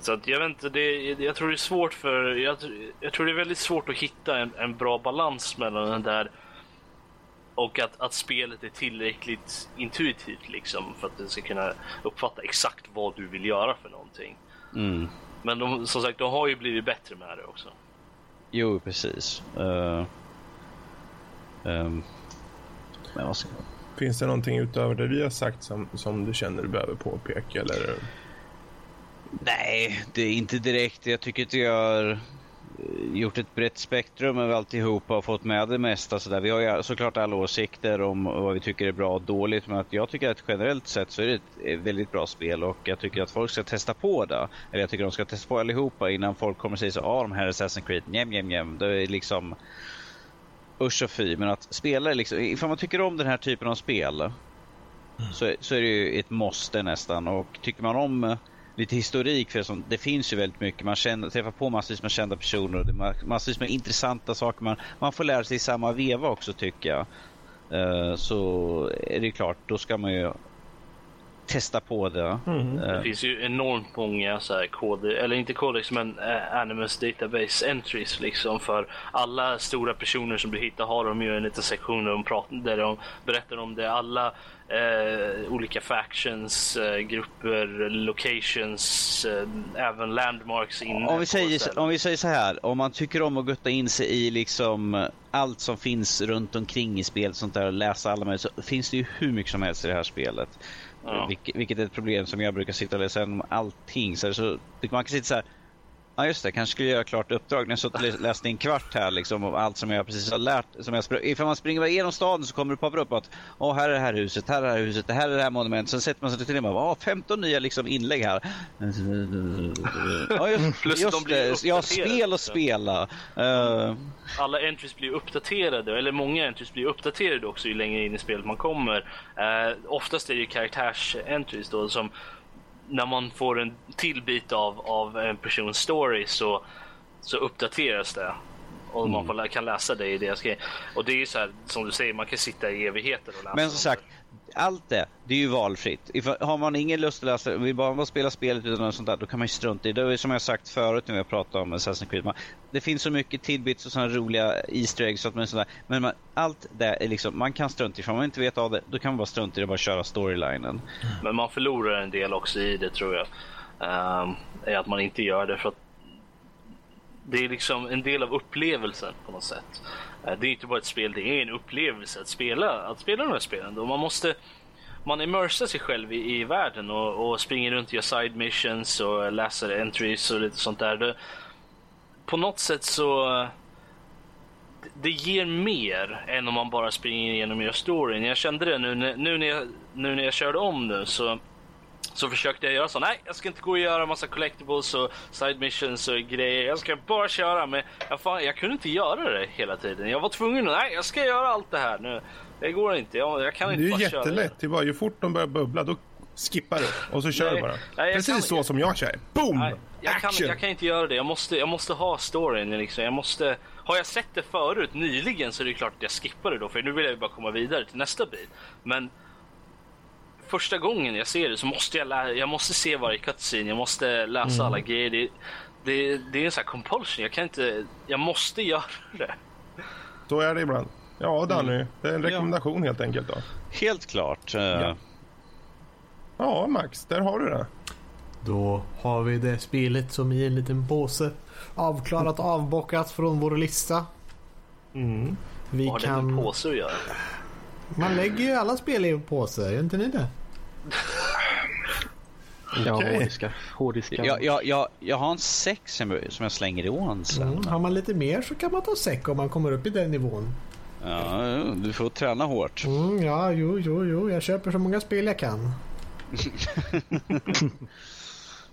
[SPEAKER 5] Så att jag vet inte, det, jag tror det är svårt för, jag, jag tror det är väldigt svårt att hitta en, en bra balans mellan den där och att, att spelet är tillräckligt intuitivt liksom för att du ska kunna uppfatta exakt vad du vill göra för någonting.
[SPEAKER 2] Mm.
[SPEAKER 5] Men de, som sagt, de har ju blivit bättre med det också.
[SPEAKER 2] Jo, precis. Uh... Um,
[SPEAKER 4] men ska... Finns det någonting utöver det vi har sagt som, som du känner du behöver påpeka? Eller?
[SPEAKER 2] Nej, det är inte direkt. Jag tycker att jag har eh, gjort ett brett spektrum över alltihopa och fått med det mesta. Så där. Vi har ju såklart alla åsikter om vad vi tycker är bra och dåligt. Men att jag tycker att generellt sett så är det ett väldigt bra spel och jag tycker att folk ska testa på det. Eller jag tycker att de ska testa på allihopa innan folk kommer säga så ja ah, de här är Assassin's Creed, njem njem njem. Det är liksom usch och fy, men att spela liksom, ifall man tycker om den här typen av spel mm. så, så är det ju ett måste nästan och tycker man om eh, lite historik för det, det finns ju väldigt mycket. Man känner, träffar på massvis med kända personer och det är massvis med intressanta saker. Man, man får lära sig i samma veva också tycker jag. Uh, så är det klart, då ska man ju testa på det.
[SPEAKER 5] Mm. Uh, det finns ju enormt många så här koder, eller inte kodex men uh, Animus Database Entries liksom för alla stora personer som du hittar har de ju en liten sektion där de, pratar, där de berättar om det. Alla uh, olika factions, grupper, locations, även landmarks.
[SPEAKER 2] om, vi säger, om vi säger så här, om man tycker om att gutta in sig i liksom allt som finns runt omkring i spelet sånt där och läsa alla med så finns det ju hur mycket som helst i det här spelet. Ja. Vilket, vilket, är ett problem som jag brukar sitta och läsa om allting. Så, så man kan sitta så här, Ja just det, kanske skulle göra klart uppdrag. När jag och läste en kvart här liksom om allt som jag precis har lärt. Som jag spr- ifall man springer igenom staden så kommer det poppa upp att Åh, här är det här huset, här är det här huset, det här är det här monumentet. Sen sätter man sig till det och bara, 15 nya liksom inlägg här. Ja just, Plus just de det, ja spel och spela. Uh...
[SPEAKER 5] Alla entries blir uppdaterade, eller många entries blir uppdaterade också ju längre in i spelet man kommer. Uh, oftast är det ju karaktärs-entries då som när man får en till bit av, av en persons story så, så uppdateras det. Och mm. man får, kan läsa det i deras grej. Och det är ju så här, som du säger, man kan sitta i evigheter och läsa.
[SPEAKER 2] Men som sagt, allt det, det är ju valfritt. If, har man ingen lust att läsa, vill bara spela spelet utan något sånt där, då kan man ju strunta i det. Det är som jag sagt förut när vi har pratat om Assassin's Creed. Man, det finns så mycket tidbits och sådana roliga Easter eggs. och sådär, men man, allt det är liksom, man kan strunta i. Om man inte vet av det, då kan man bara strunta i det och bara köra storylinen.
[SPEAKER 5] Men man förlorar en del också i det tror jag. Ehm, um, är att man inte gör det för att det är liksom en del av upplevelsen på något sätt. Eh, det är inte bara ett spel, det är en upplevelse att spela, att spela de här spelen. Och man måste man immersar sig själv i, i världen och, och springer runt och gör side missions och läser entries och lite sånt där. Det, på något sätt så det- det ger mer än om man bara springer igenom och gör storyn. Jag kände det nu, när- nu, när, jag, nu när jag körde om nu så så försökte jag göra så. Nej, jag ska inte gå och göra massa collectibles och side missions och grejer. Jag ska bara köra. Men jag, fan, jag kunde inte göra det hela tiden. Jag var tvungen att, nej, jag ska göra allt det här nu. Det går inte. Jag, jag kan
[SPEAKER 4] Det
[SPEAKER 5] inte
[SPEAKER 4] är ju
[SPEAKER 5] bara
[SPEAKER 4] jättelätt. Det är bara, ju fort de börjar bubbla, då skippar du. Och så kör du bara.
[SPEAKER 5] nej,
[SPEAKER 4] Precis
[SPEAKER 5] kan-
[SPEAKER 4] så som jag kör. Boom!
[SPEAKER 5] Nej, jag, kan,
[SPEAKER 4] Action!
[SPEAKER 5] jag kan inte göra det. Jag måste, jag måste ha storyn. Liksom. Jag måste, har jag sett det förut nyligen så är det klart att jag skippar det då. För nu vill jag ju bara komma vidare till nästa bit. Men första gången jag ser det så måste jag, lä- jag måste se varje cutscene. Jag måste läsa alla grejer. Det, det, det är en sån här compulsion. Jag kan inte... Jag måste göra det.
[SPEAKER 4] Så är det ibland. Ja, Danny.
[SPEAKER 5] Mm.
[SPEAKER 4] Det är en rekommendation helt enkelt då.
[SPEAKER 2] Helt klart. eh,
[SPEAKER 4] Ja. Ja, Max. Där har du det.
[SPEAKER 1] Då har vi det spelet som i en liten påse. Avklarat avbockat från vår lista.
[SPEAKER 4] Mm.
[SPEAKER 1] Vi
[SPEAKER 5] Vad har det med
[SPEAKER 1] kan...
[SPEAKER 5] påse att göra?
[SPEAKER 1] Man lägger ju alla spel i en påse, gör inte ni det?
[SPEAKER 3] Ja,
[SPEAKER 4] Okej.
[SPEAKER 3] hårddiskar. Hårddiskar.
[SPEAKER 2] Jag, jag, jag, jag har en säck som jag, som jag slänger i ån sen.
[SPEAKER 1] Mm. Har man lite mer så kan man ta säck om man kommer upp i den nivån.
[SPEAKER 2] Ja, du får träna hårt.
[SPEAKER 1] Mm, ja, jo, jo, jo. Jag köper så många spel jag kan.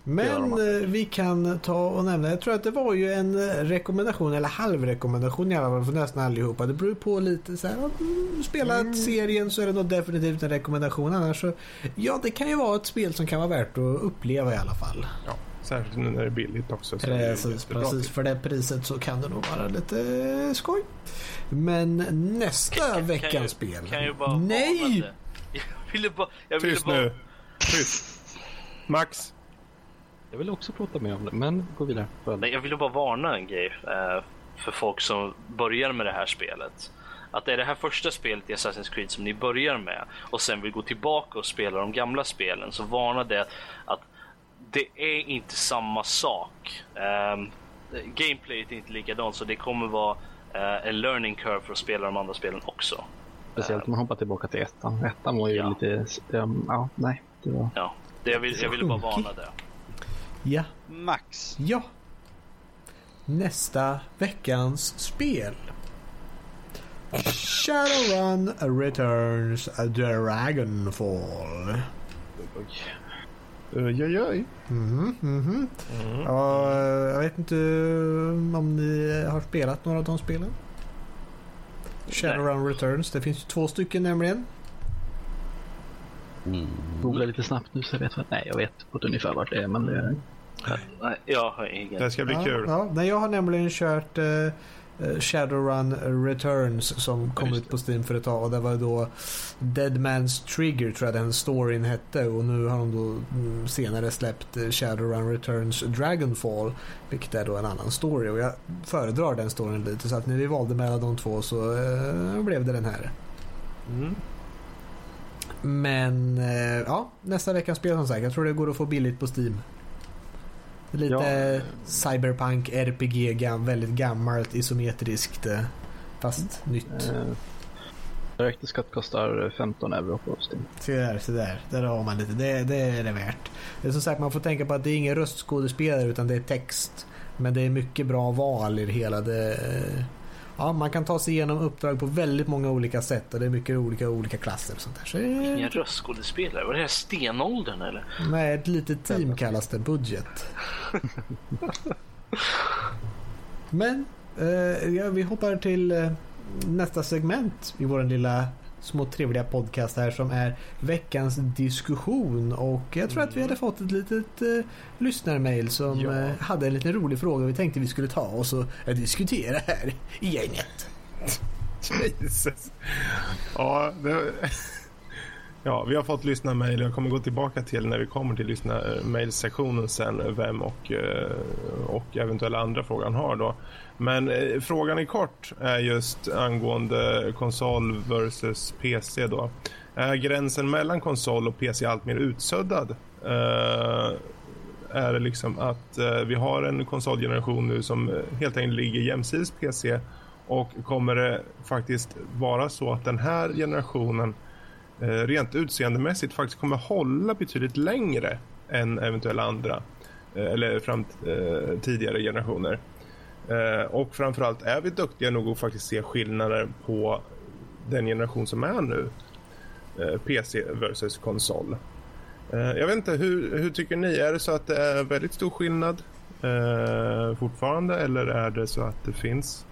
[SPEAKER 1] Men eh, vi kan ta och nämna, jag tror att det var ju en eh, rekommendation eller halvrekommendation i alla fall för nästan allihopa. Det beror på lite så här, mm, spelat serien så är det nog definitivt en rekommendation annars så ja det kan ju vara ett spel som kan vara värt att uppleva i alla fall.
[SPEAKER 4] Ja, särskilt nu när det är billigt också.
[SPEAKER 1] Precis, precis. För det priset så kan det nog vara lite eh, skoj. Men nästa veckans
[SPEAKER 5] kan ju,
[SPEAKER 1] spel.
[SPEAKER 5] Kan ju bara
[SPEAKER 1] Nej!
[SPEAKER 5] Jag ville bara... Jag ville
[SPEAKER 4] Tyst
[SPEAKER 5] bara
[SPEAKER 4] nu. Tyst. Max.
[SPEAKER 3] Jag vill också prata mer om det, men gå vidare.
[SPEAKER 5] Nej, jag ville bara varna en grej eh, för folk som börjar med det här spelet. Att det är det här första spelet i Assassin's Creed som ni börjar med och sen vill gå tillbaka och spela de gamla spelen så varna det att det är inte samma sak. Um, gameplayet är inte likadant så det kommer vara eh, en learning curve för att spela de andra spelen också.
[SPEAKER 3] Speciellt om man hoppar tillbaka till ettan. Ettan var ju
[SPEAKER 5] Ja.
[SPEAKER 3] lite... Um, ja, nej. Det var...
[SPEAKER 5] Ja, det jag, vill, jag ville bara varna det.
[SPEAKER 1] Ja,
[SPEAKER 2] Max.
[SPEAKER 1] ja. Nästa veckans spel. Shadowrun Returns Dragonfall.
[SPEAKER 4] Oj, oj, oj.
[SPEAKER 1] Mhm, mhm. Ja, jag vet inte om ni har spelat några av de spelen? Shadowrun Returns. Det finns ju två stycken nämligen.
[SPEAKER 2] Mm.
[SPEAKER 3] Googla lite snabbt nu så jag vet vad... Nej, jag vet på ett ungefär vart det är, men det...
[SPEAKER 5] Nej, jag har ingen.
[SPEAKER 4] Det ska bli
[SPEAKER 1] ja,
[SPEAKER 4] kul.
[SPEAKER 1] Ja, nej, jag har nämligen kört eh, eh, Shadowrun Returns som kom ut på Steam för ett tag och det var då Dead Man's Trigger tror jag den storyn hette och nu har de då mm, senare släppt eh, Shadowrun Returns Dragonfall vilket är då en annan story och jag föredrar den storyn lite så att när vi valde mellan de två så eh, blev det den här.
[SPEAKER 4] Mm.
[SPEAKER 1] Men eh, ja, nästa veckans spel som sagt. Jag tror det går att få billigt på Steam. Lite
[SPEAKER 3] Ja.
[SPEAKER 1] cyberpunk, RPG, gam, väldigt gammalt, isometriskt. eh, Fast nytt.
[SPEAKER 3] Eh, Director's Cut kostar 15 euro på Steam.
[SPEAKER 1] Se där, se där. Där har man lite. Det, det är det värt. Det är som sagt, man får tänka på att det är ingen röstskådespelare utan det är text. Men det är mycket bra val i det hela. Det, ja, man kan ta sig igenom uppdrag på väldigt många olika sätt och det är mycket olika olika klasser och sånt där. Så det,
[SPEAKER 5] Ingen röstskådespelare? Var det här stenåldern eller?
[SPEAKER 1] Nej, ett litet team kallas det. Budget. Men eh, ja, vi hoppar till eh, nästa segment i vår lilla små trevliga podcast här som är veckans diskussion och jag tror att vi hade fått ett litet eh, lyssnarmail som
[SPEAKER 4] Ja.
[SPEAKER 1] eh, hade en liten rolig fråga vi tänkte vi skulle ta och så diskutera här i gänget.
[SPEAKER 4] Jesus. Ja, det... ja, vi har fått lyssna mejl. Jag kommer gå tillbaka till när vi kommer till lyssna mejlsektionen sen vem och, eh, och eventuella andra frågan har då. Men eh, frågan i kort är just angående konsol versus PC då. Är gränsen mellan konsol och PC allt mer utsuddad? Eh, är det liksom att eh, vi har en konsolgeneration nu som eh, helt enkelt ligger jämsides PC och kommer det faktiskt vara så att den här generationen eh, rent utseendemässigt faktiskt kommer hålla betydligt längre än eventuella andra eh, eller fram, eh, tidigare generationer. Eh, och framförallt är vi duktiga nog att faktiskt se skillnader på den generation som är nu. Eh, PC versus konsol. Eh, jag vet inte, hur, hur tycker ni? Är det så att det är väldigt stor skillnad eh, fortfarande eller är det så att det finns?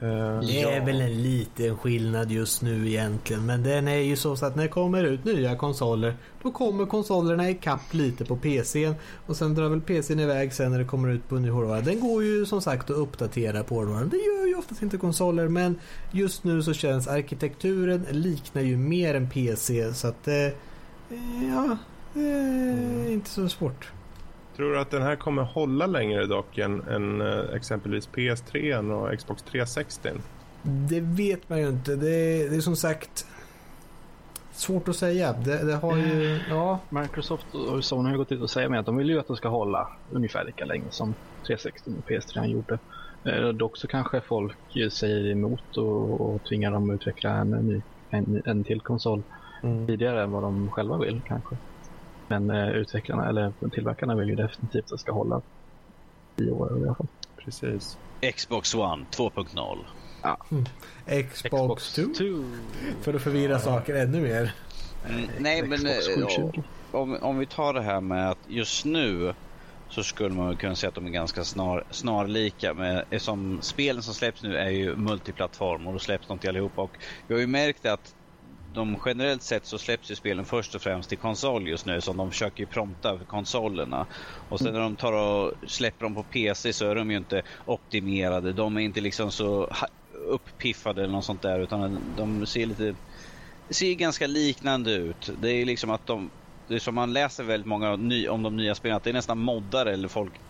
[SPEAKER 4] Eh,
[SPEAKER 1] Det är väl en liten skillnad just nu egentligen. Men den är ju så att när det kommer ut nya konsoler då kommer konsolerna ikapp lite på PCn. Och sen drar väl PCn iväg sen när det kommer ut på ny hårdvara. Den går ju som sagt att uppdatera på hårdvaran. Det gör ju oftast inte konsoler men just nu så känns arkitekturen liknar ju mer en PC så att eh, ja, eh, inte så svårt.
[SPEAKER 4] Tror du att den här kommer hålla längre dock än, än eh, exempelvis PS3 och Xbox 360?
[SPEAKER 1] Det vet man ju inte. Det, det är som sagt svårt att säga. Det, det har ju, ja.
[SPEAKER 3] Microsoft och Sony har ju gått ut och säger med att de vill ju att de ska hålla ungefär lika länge som 360 och PS3 gjorde. Eh, dock så kanske folk säger emot och, och tvingar dem att utveckla en, ny, en, en till konsol tidigare än vad de själva vill kanske. Men eh, utvecklarna eller tillverkarna vill ju definitivt att det ska hålla 10 år i alla fall.
[SPEAKER 4] Precis.
[SPEAKER 2] Xbox One 2.0.
[SPEAKER 1] Xbox 2. För att förvirra saker ännu mer.
[SPEAKER 2] Mm, nej, men
[SPEAKER 3] Xbox
[SPEAKER 2] eh,
[SPEAKER 3] 720.
[SPEAKER 2] om, om vi tar det här med att just nu så skulle man kunna säga att de är ganska snar, snarlika. Men som spelen som släpps nu är ju multiplattform och då släpps de till allihopa. Och vi har ju märkt att de generellt sett så släpps ju spelen först och främst till konsol just nu. som de försöker ju prompta för konsolerna. Och sen när de tar och släpper dem på PC så är de ju inte optimerade. De är inte liksom så upppiffade uppiffade eller något sånt där utan de ser lite ser ganska liknande ut. Det är liksom att de, det är som man läser väldigt många om de nya spelen, att det är nästan moddare eller folk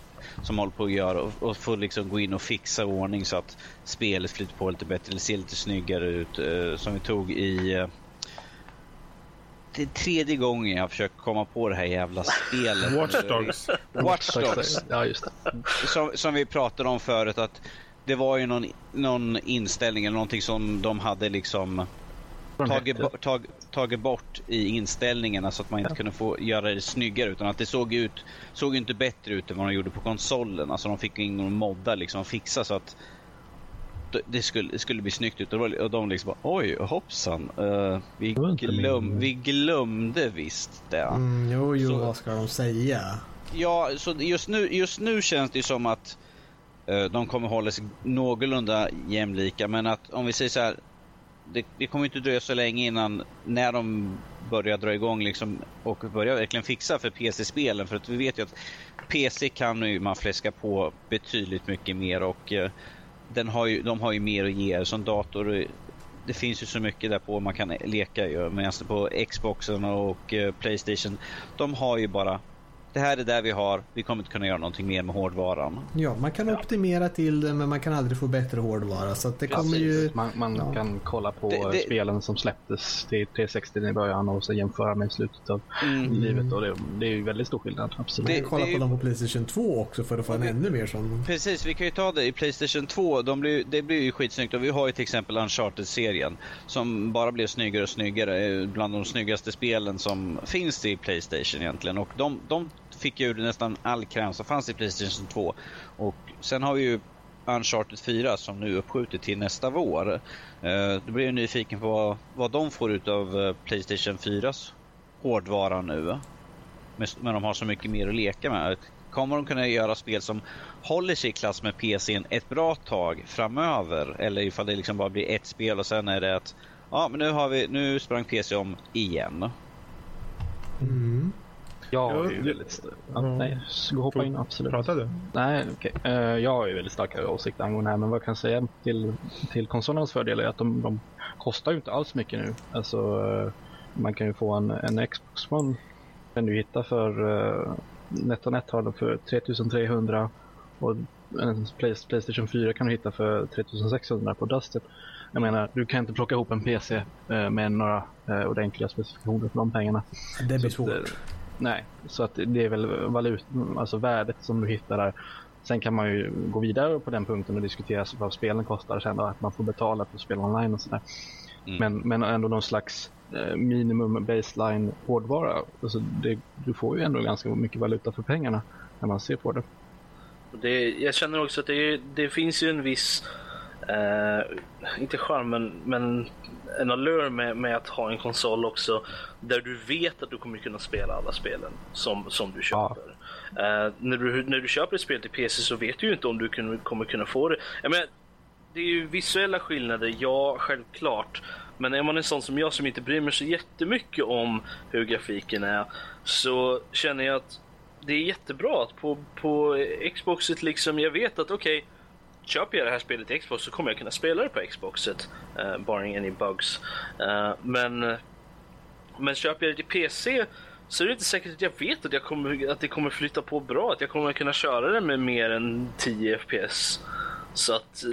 [SPEAKER 2] som håller på att göra och, och får liksom gå in och fixa ordning så att spelet flyter på lite bättre eller ser lite snyggare ut. Eh, som vi tog i... Eh, det är tredje gången jag har försökt komma på det här jävla spelet.
[SPEAKER 4] Watch Dogs.
[SPEAKER 2] Watch Dogs
[SPEAKER 3] Ja, just det.
[SPEAKER 2] som, som vi pratade om förut att det var ju någon, någon inställning eller någonting som de hade liksom tagit, tag, tagit bort i inställningarna så att man inte kunde få göra det snyggare utan att det såg ut såg inte bättre ut än vad de gjorde på konsolen. Alltså de fick ju ingen modda liksom och fixa så att det skulle, det skulle bli snyggt ut och, de liksom bara oj hoppsan eh, vi, glöm, vi glömde visst det.
[SPEAKER 1] Mm, jo, jo,
[SPEAKER 2] Så-
[SPEAKER 1] vad ska de säga?
[SPEAKER 2] Ja, så just nu, just nu känns det ju som att eh, de kommer hålla sig någorlunda jämlika. Men att om vi säger så här. Det, det kommer inte dröja så länge innan när de börjar dra igång liksom, och börjar verkligen fixa för PC-spelen. För att vi vet ju att PC kan ju man fläska på betydligt mycket mer och eh, den har ju, de har ju mer att ge. Som dator, det finns ju så mycket där på man kan leka ju. Medan på Xboxen och eh, Playstation, de har ju bara det här är där vi har, vi kommer inte kunna göra någonting mer med hårdvaran.
[SPEAKER 1] Ja, man kan optimera till det men man kan aldrig få bättre hårdvara. Så att det kommer ju...
[SPEAKER 3] Man, man
[SPEAKER 1] Ja.
[SPEAKER 3] kan kolla på
[SPEAKER 2] Det- det-
[SPEAKER 3] spelen som släpptes till 360 i början och så jämföra med slutet av
[SPEAKER 2] Mm.
[SPEAKER 3] livet. Och det, det är ju väldigt stor skillnad, absolut.
[SPEAKER 1] Man
[SPEAKER 2] Det-
[SPEAKER 1] kan kolla på
[SPEAKER 2] ju-
[SPEAKER 1] dem på Playstation 2 också för att få en ännu mer sån...
[SPEAKER 2] Precis, vi kan ju ta det i Playstation 2. De blir, det blir ju skitsnyggt och vi har ju till exempel Uncharted-serien som bara blev snyggare och snyggare. eh, Bland de snyggaste spelen som finns i Playstation egentligen. Och de, de fick ju nästan all kräm som fanns i Playstation 2. Och sen har vi ju Uncharted 4 som nu är uppskjutet till nästa vår. Eh, Då blir jag nyfiken på vad, vad de får ut av eh, Playstation 4s hårdvara nu. Men, men de har så mycket mer att leka med. Kommer de kunna göra spel som håller sig i klass med PCn ett bra tag framöver? Eller ifall det liksom bara blir ett spel och sen är det att ja, men nu, har vi, nu sprang PC om igen.
[SPEAKER 1] Mm.
[SPEAKER 3] Jag
[SPEAKER 4] Ja,
[SPEAKER 3] ju
[SPEAKER 4] det-
[SPEAKER 3] väldigt... st- Ja,
[SPEAKER 4] Ja.
[SPEAKER 3] nej, gå hoppa in, absolut.
[SPEAKER 4] Pratar du?
[SPEAKER 3] Nej, okej. Eh, jag har ju väldigt starka åsikter angående det här, men vad jag kan säga till, till konsolernas fördel är att de, de kostar ju inte alls mycket nu. Alltså, eh, man kan ju få en, en Xbox One kan du hitta för uh, NetOnNet har den för 3300 och en Play- Playstation 4 kan du hitta för 3600 på Dustin. Jag menar, du kan inte plocka ihop en PC eh, med några eh, ordentliga specifikationer för de pengarna.
[SPEAKER 1] Det blir svårt.
[SPEAKER 3] Nej, så att det är väl valut, alltså värdet som du hittar där. Sen kan man ju gå vidare på den punkten och diskutera vad spelen kostar sen att man får betala för att spela online och sådär. Mm. Men, men ändå någon slags eh, minimum baseline hårdvara. Alltså det, du får ju ändå ganska mycket valuta för pengarna när man ser på det.
[SPEAKER 5] det jag känner också att det, det finns ju en viss, eh, inte charm men, men en allure med, med att ha en konsol också där du vet att du kommer kunna spela alla spelen som, som du köper. Ja. Uh, när, du, när du köper ett spel till PC så vet du ju inte om du kun, kommer kunna få det. Jag menar, det är ju visuella skillnader, ja självklart. Men är man en sån som jag som inte bryr mig så jättemycket om hur grafiken är så känner jag att det är jättebra att på, på Xboxet liksom, jag vet att okej, okay, köper jag det här spelet till Xbox så kommer jag kunna spela det på Xboxet, uh, eh, barring any bugs. Uh, men, men köper jag det till PC så är det inte säkert att jag vet att, jag kommer, att det kommer flytta på bra, att jag kommer kunna köra det med mer än 10 FPS. Så att eh,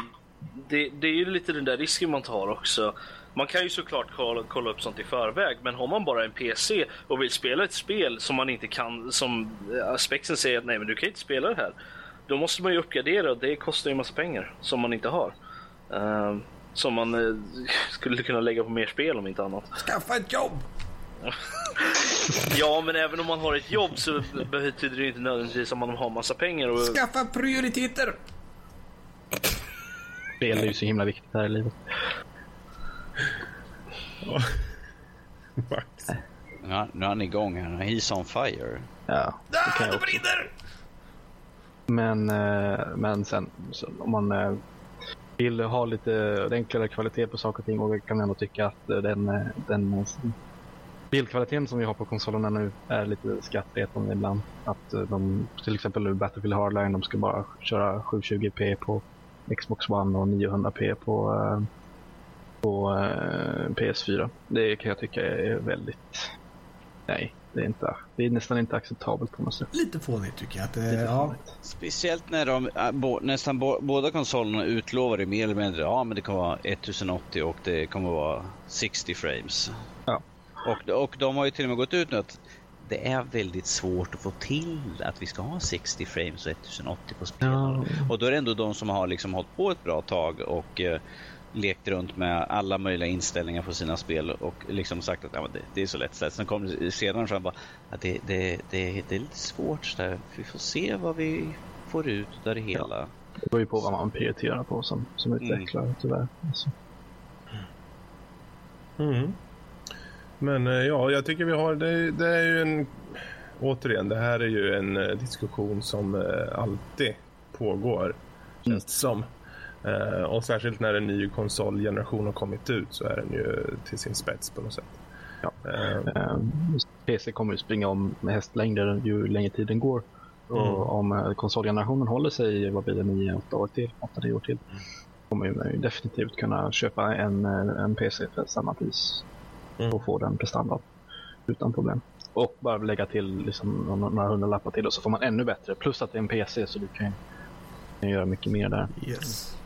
[SPEAKER 5] det, det är ju lite den där risken man tar också. Man kan ju såklart kolla, kolla upp sånt i förväg, men har man bara en PC och vill spela ett spel som man inte kan, som aspekten säger att nej men du kan inte spela det här. Då måste man ju uppgradera och det kostar ju massa pengar som man inte har. Uh, som man uh, skulle kunna lägga på mer spel om inte annat.
[SPEAKER 1] Skaffa ett jobb!
[SPEAKER 5] ja, men även om man har ett jobb så betyder det inte nödvändigtvis att man har massa pengar. Och...
[SPEAKER 1] Skaffa prioriteter!
[SPEAKER 3] Spel är ju så himla viktigt här i livet.
[SPEAKER 2] Max. Nu är han igång här. He's on fire.
[SPEAKER 3] Ja, det kan jag också. Men, eh, men sen om man eh, vill ha lite enklare kvalitet på saker och ting och kan ändå tycka att eh, den, eh, den eh, bildkvaliteten som vi har på konsolerna nu är lite skrattretande ibland. Att de, till exempel Battlefield Hardline, de ska bara köra 720p på Xbox One och 900p på, på PS4. Det kan jag tycka är väldigt... Nej, det är, inte, det är nästan inte acceptabelt på något sätt.
[SPEAKER 1] Lite fånigt tycker jag. Att det, ja.
[SPEAKER 2] Speciellt när de, bo, nästan bo, båda konsolerna utlovar mer eller mindre, ja men det kommer vara 1080 och det kommer vara 60 frames.
[SPEAKER 3] Ja.
[SPEAKER 2] Och, och de har ju till och med gått ut nu att det är väldigt svårt att få till att vi ska ha 60 frames och 1080 på spel. Ja. Och då är det ändå de som har liksom hållit på ett bra tag och eh, lekt runt med alla möjliga inställningar på sina spel och liksom sagt att ja, det, det, är så lätt. Sen kommer det senare fram bara att det, det, det, det är lite svårt. Så där. Vi får se vad vi får ut av det hela. Ja.
[SPEAKER 3] Det beror ju på vad man prioriterar på som, som mm. utvecklare mm. tyvärr. Alltså.
[SPEAKER 4] Mm. Men eh, ja, jag tycker vi har, det, det är ju en, återigen, det här är ju en eh, diskussion som eh, alltid pågår, känns det som. Och särskilt när en ny konsolgeneration har kommit ut så är den ju till sin spets på något sätt.
[SPEAKER 3] Ja. Uh, PC kommer ju springa om med hästlängder ju längre tiden går. Mm. Och om konsolgenerationen håller sig, vad blir det, 9-8 år till, 8-9 år till, mm. kommer man ju definitivt kunna köpa en, en PC för samma pris mm. och få den prestanda utan problem. Och bara lägga till liksom några hundralappar till och så får man ännu bättre. Plus att det är en PC så du kan, kan göra mycket mer där.
[SPEAKER 1] Yes.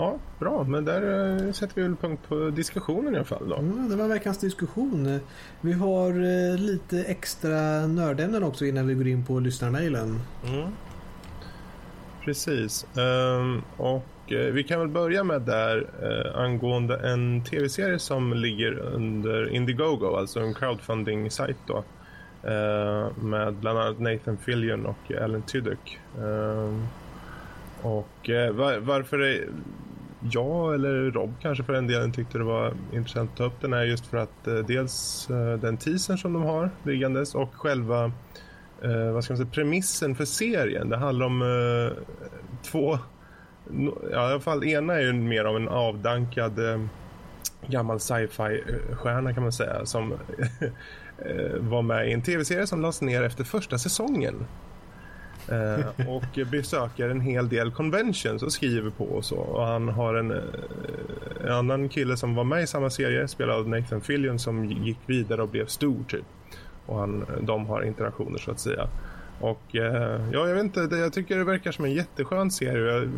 [SPEAKER 4] Ja, bra. Men där äh, sätter vi väl punkt på diskussionen i alla fall. Då.
[SPEAKER 1] Mm, det var veckans diskussion. Vi har äh, lite extra nördämnen också innan vi går in på lyssnarmailen.
[SPEAKER 4] Mm. Precis. Um, och Eh, vi kan väl börja med där eh, angående en tv-serie som ligger under Indiegogo, alltså en crowdfunding-sajt då. Eh, med bland annat Nathan Fillion och Alan Tudyk. Eh, och eh, var, varför är jag eller Rob kanske för den delen tyckte det var intressant att ta upp den här just för att eh, dels eh, den teasern som de har liggandes och själva eh, vad ska man säga, premissen för serien. Det handlar om eh, två ja, i alla fall ena är ju mer av en avdankad eh, gammal sci-fi-stjärna kan man säga som var med i en tv-serie som lades ner efter första säsongen. Eh, och besöker en hel del conventions och skriver på och så. Och han har en, eh, en annan kille som var med i samma serie, spelad av Nathan Fillion, som gick vidare och blev stor typ. Och han, de har interaktioner så att säga. Och eh, ja, jag vet inte, det, jag tycker det verkar som en jätteskön serie. Jag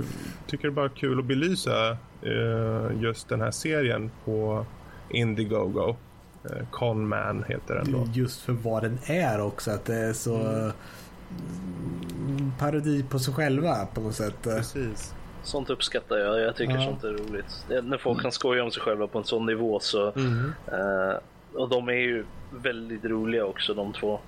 [SPEAKER 4] tycker det är bara kul att belysa eh, just den här serien på Indiegogo. Eh, Con Man heter den då.
[SPEAKER 1] Just för vad den är också. Att det är så mm. Parodi på sig själva på något sätt.
[SPEAKER 4] Precis.
[SPEAKER 5] Sånt uppskattar jag. Jag tycker ja. sånt är roligt. När folk kan skoja om sig själva på en sån nivå så... Mm. Uh, och de är ju väldigt roliga också de två.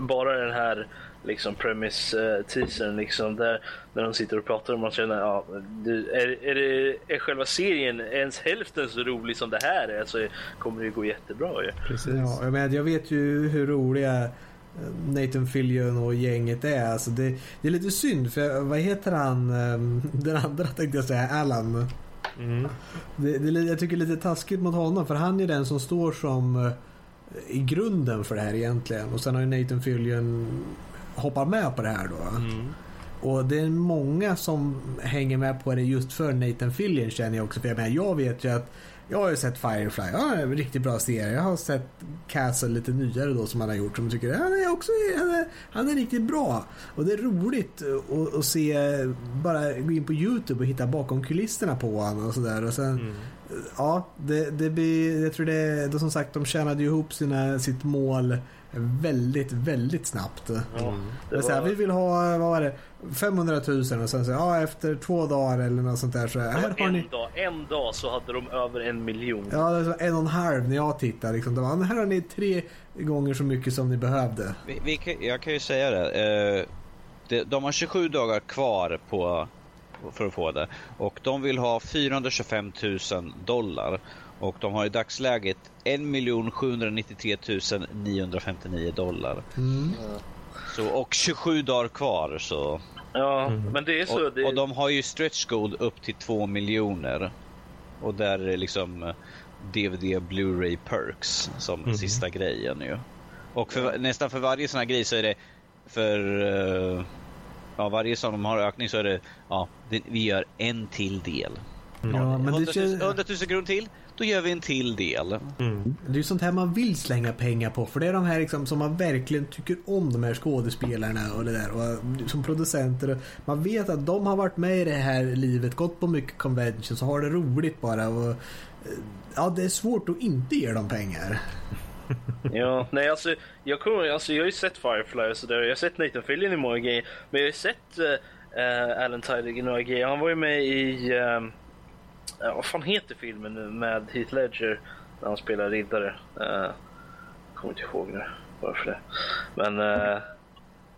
[SPEAKER 5] Bara den här liksom premise-teasern liksom där, där de sitter och pratar och man känner ja, är, är, det, är själva serien ens hälften så rolig som det här är så kommer det ju gå jättebra ju.
[SPEAKER 1] Precis. Ja, jag, jag vet ju hur roliga eh, Nathan Fillion och gänget är. Alltså det, det, är lite synd för vad heter han ehm, den andra tänkte jag säga, Alan. Mm. Det, det, jag tycker det är lite taskigt mot honom för han är den som står som eh, i grunden för det här egentligen. Och sen har ju Nathan Fillion hoppar med på det här då. Mm. Och det är många som hänger med på det just för Nathan Fillion känner jag också. För jag, menar, jag vet ju att jag har ju sett Firefly, ja, en riktigt bra serie. Jag har sett Castle lite nyare då som han har gjort som tycker han är också han är, han är riktigt bra. Och det är roligt att, att se, bara gå in på Youtube och hitta bakom kulisserna på honom och sådär. Och sen, mm. ja, det, det blir, jag tror det, det som sagt de tjänade ihop sina, sitt mål väldigt, väldigt snabbt. Mm. Det var... så här, vi vill ha, vad var det, 500 000 och sen så ja, efter två dagar eller något sånt där så här har
[SPEAKER 5] en
[SPEAKER 1] ni...
[SPEAKER 5] Dag, en dag så hade de över en miljon.
[SPEAKER 1] Ja, det var en och en halv när jag tittade. Liksom. Det var, här har ni tre gånger så mycket som ni behövde.
[SPEAKER 2] Vi, vi kan, jag kan ju säga det. Eh, det. De har 27 dagar kvar på för att få det. Och de vill ha 425 000 dollar. Och de har i dagsläget 1 793 959 dollar. Mm. Så, och 27 dagar kvar så.
[SPEAKER 5] Ja, mm. men det är så.
[SPEAKER 2] Och,
[SPEAKER 5] det...
[SPEAKER 2] och de har ju stretch goal upp till 2 miljoner. Och där är liksom DVD eh, Blu-ray perks som mm. sista grejen ju. Och för, nästan för varje sån här grej så är det för uh, ja, varje sån de har ökning så är det ja, det, vi gör en till del.
[SPEAKER 1] Ja, men
[SPEAKER 2] 100 000, 100 000 kronor till då gör vi en till del.
[SPEAKER 1] Mm. Det är ju sånt här man vill slänga pengar på. För det är de här liksom, som man verkligen tycker om de här skådespelarna och det där. Och som producenter. Man vet att de har varit med i det här livet, gått på mycket conventions och har det roligt bara. Och, eh, ja, det är svårt att inte ge dem pengar.
[SPEAKER 5] ja, nej alltså jag, kommer, alltså jag har ju sett Firefly och sådär. Jag har sett Nathan Fillion i många grejer. Men jag har ju sett uh, Alan Tudyk i några grejer. Han var ju med i... Uh, uh, vad fan heter filmen nu med Heath Ledger när han spelar riddare? Uh, kommer inte ihåg nu varför det. Men... Uh,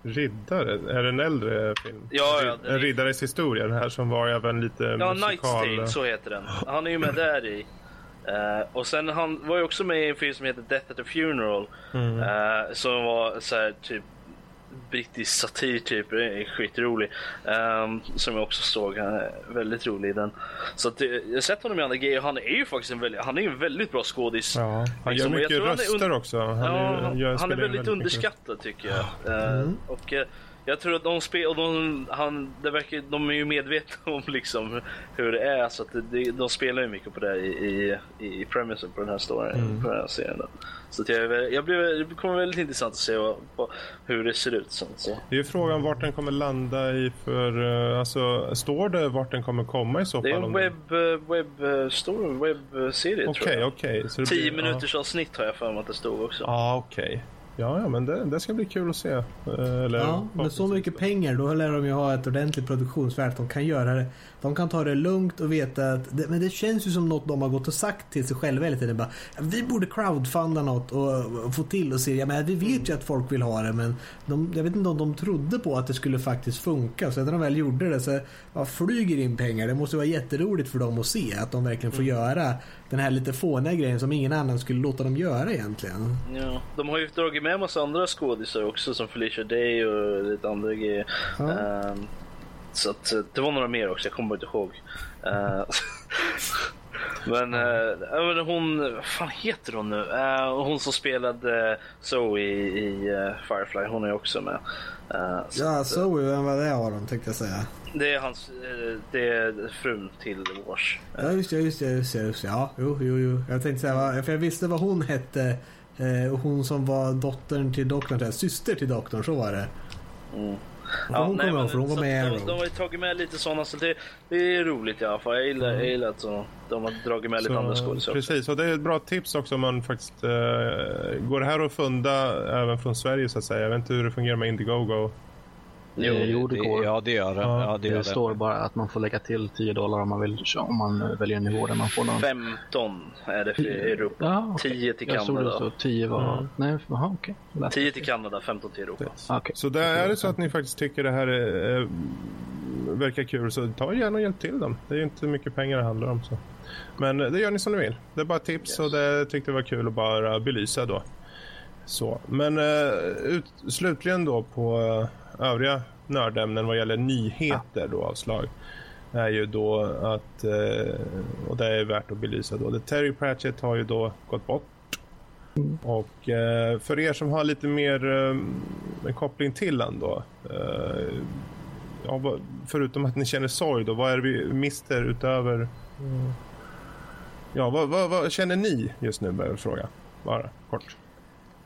[SPEAKER 4] Riddare? Är det en äldre film?
[SPEAKER 5] Ja, ja.
[SPEAKER 4] En Riddares historia, den här som var även lite
[SPEAKER 5] Ja, musikal... Night's Tale, så heter den. Han är ju med där i. Uh, och sen han var ju också med i en film som heter Death at a Funeral. Mm. Uh, som var så här, typ brittisk satir typ, är skitrolig. Um, som jag också såg, han är väldigt rolig i den. Så att, jag har sett honom i andra grejer han är ju faktiskt en väldigt, han är en väldigt bra skådis.
[SPEAKER 4] Ja, han gör mycket röster han också.
[SPEAKER 5] Han ja, är, han är väldigt, väldigt underskattad tycker jag. Uh, mm. och, uh, jag tror att de spelar, de, han, det verkar, de är ju medvetna om liksom hur det är så att det, de spelar ju mycket på det i, i, i premisen på den här storyn, mm. på den här serien. Så att jag, jag blev, det kommer väldigt intressant att se vad, vad, hur det ser ut. Så, så.
[SPEAKER 4] Det är ju frågan vart den kommer landa i för, eh, alltså står det vart den kommer komma i så fall?
[SPEAKER 5] Det är en webb, eh, webb, story, webbserie okay,
[SPEAKER 4] tror jag. Okej,
[SPEAKER 5] okej. 10 minuters ja. avsnitt har jag för mig att det stod också.
[SPEAKER 4] Ja, ah, okej. Okay. Ja, ja men det, det, ska bli kul att se. Eh,
[SPEAKER 1] eller, ja, med så mycket pengar då lär de ju ha ett ordentligt produktionsvärde. De kan göra det. De kan ta det lugnt och veta att... Det, men det känns ju som något de har gått och sagt till sig själva hela tiden. Bara, vi borde crowdfunda något och, och få till och se. Ja, men vi vet ju att folk vill ha det men de, jag vet inte om de trodde på att det skulle faktiskt funka. Så när de väl gjorde det så ja, flyger in pengar. Det måste vara jätteroligt för dem att se att de verkligen får mm. göra den här lite fåniga grejen som ingen annan skulle låta dem göra egentligen.
[SPEAKER 5] Ja, de har ju dragit med massa andra skådisar också som Felicia Day och lite andra grejer. Ja. Um, så att, eh, det var några mer också, jag kommer inte ihåg. Uh, men, uh, men hon, vad fan heter hon nu? Uh, hon som spelade Zoe i, i Firefly, hon är också med.
[SPEAKER 1] ja, Zoe, vem var det av dem tänkte jag säga?
[SPEAKER 5] Det är hans, det är frun till Wash.
[SPEAKER 1] Ja just det, just det, just det. Just det. Ja, jo, jo, jo. Jag tänkte säga, för jag visste vad hon hette. hon som var dottern till doktorn, syster till doktorn, så var det.
[SPEAKER 5] Mm.
[SPEAKER 1] För hon kommer ihåg, för hon var
[SPEAKER 5] så
[SPEAKER 1] med
[SPEAKER 5] de, de har ju tagit med lite sådana så det, det är roligt i alla fall. Jag gillar, jag gillar att så, de har dragit med lite andra skådisar.
[SPEAKER 4] Precis, och det är ett bra tips också om man faktiskt... eh, går här att funda även från Sverige så att säga? Jag vet inte hur det fungerar med Indiegogo.
[SPEAKER 3] Jo, jo, det går.
[SPEAKER 2] Ja, det gör det.
[SPEAKER 4] Ja,
[SPEAKER 2] det,
[SPEAKER 3] Det,
[SPEAKER 2] gör det.
[SPEAKER 3] står bara att man får lägga till 10 dollar om man vill om man eh, väljer en nivå där man får någon.
[SPEAKER 5] 15 är det för Europa.
[SPEAKER 3] Ja, okej.
[SPEAKER 5] 10 till
[SPEAKER 3] Jag såg det
[SPEAKER 5] Kanada.
[SPEAKER 3] så 10 var...
[SPEAKER 4] Mm.
[SPEAKER 3] Nej. Jag läste
[SPEAKER 5] 10 till Kanada, 15 till Europa.
[SPEAKER 3] Okej.
[SPEAKER 4] Så där är det så att ni faktiskt tycker det här är, eh, verkar kul så ta gärna och hjälp till dem. Det är ju inte mycket pengar det handlar om. Så. Men eh, det gör ni som ni vill. Det är bara tips
[SPEAKER 5] Yes.
[SPEAKER 4] och det tyckte jag var kul att bara belysa då. Så. Men eh, ut, slutligen då på eh, övriga nördämnen vad gäller nyheter då av slag är ju då att, eh, och det är värt att belysa då, Terry Pratchett har ju då gått bort. Och eh, för er som har lite mer eh, en koppling till han då, förutom att ni känner sorg då, vad är det vi mister utöver mm. Ja, vad, vad, vad känner ni just nu? Jag fråga. Bara kort.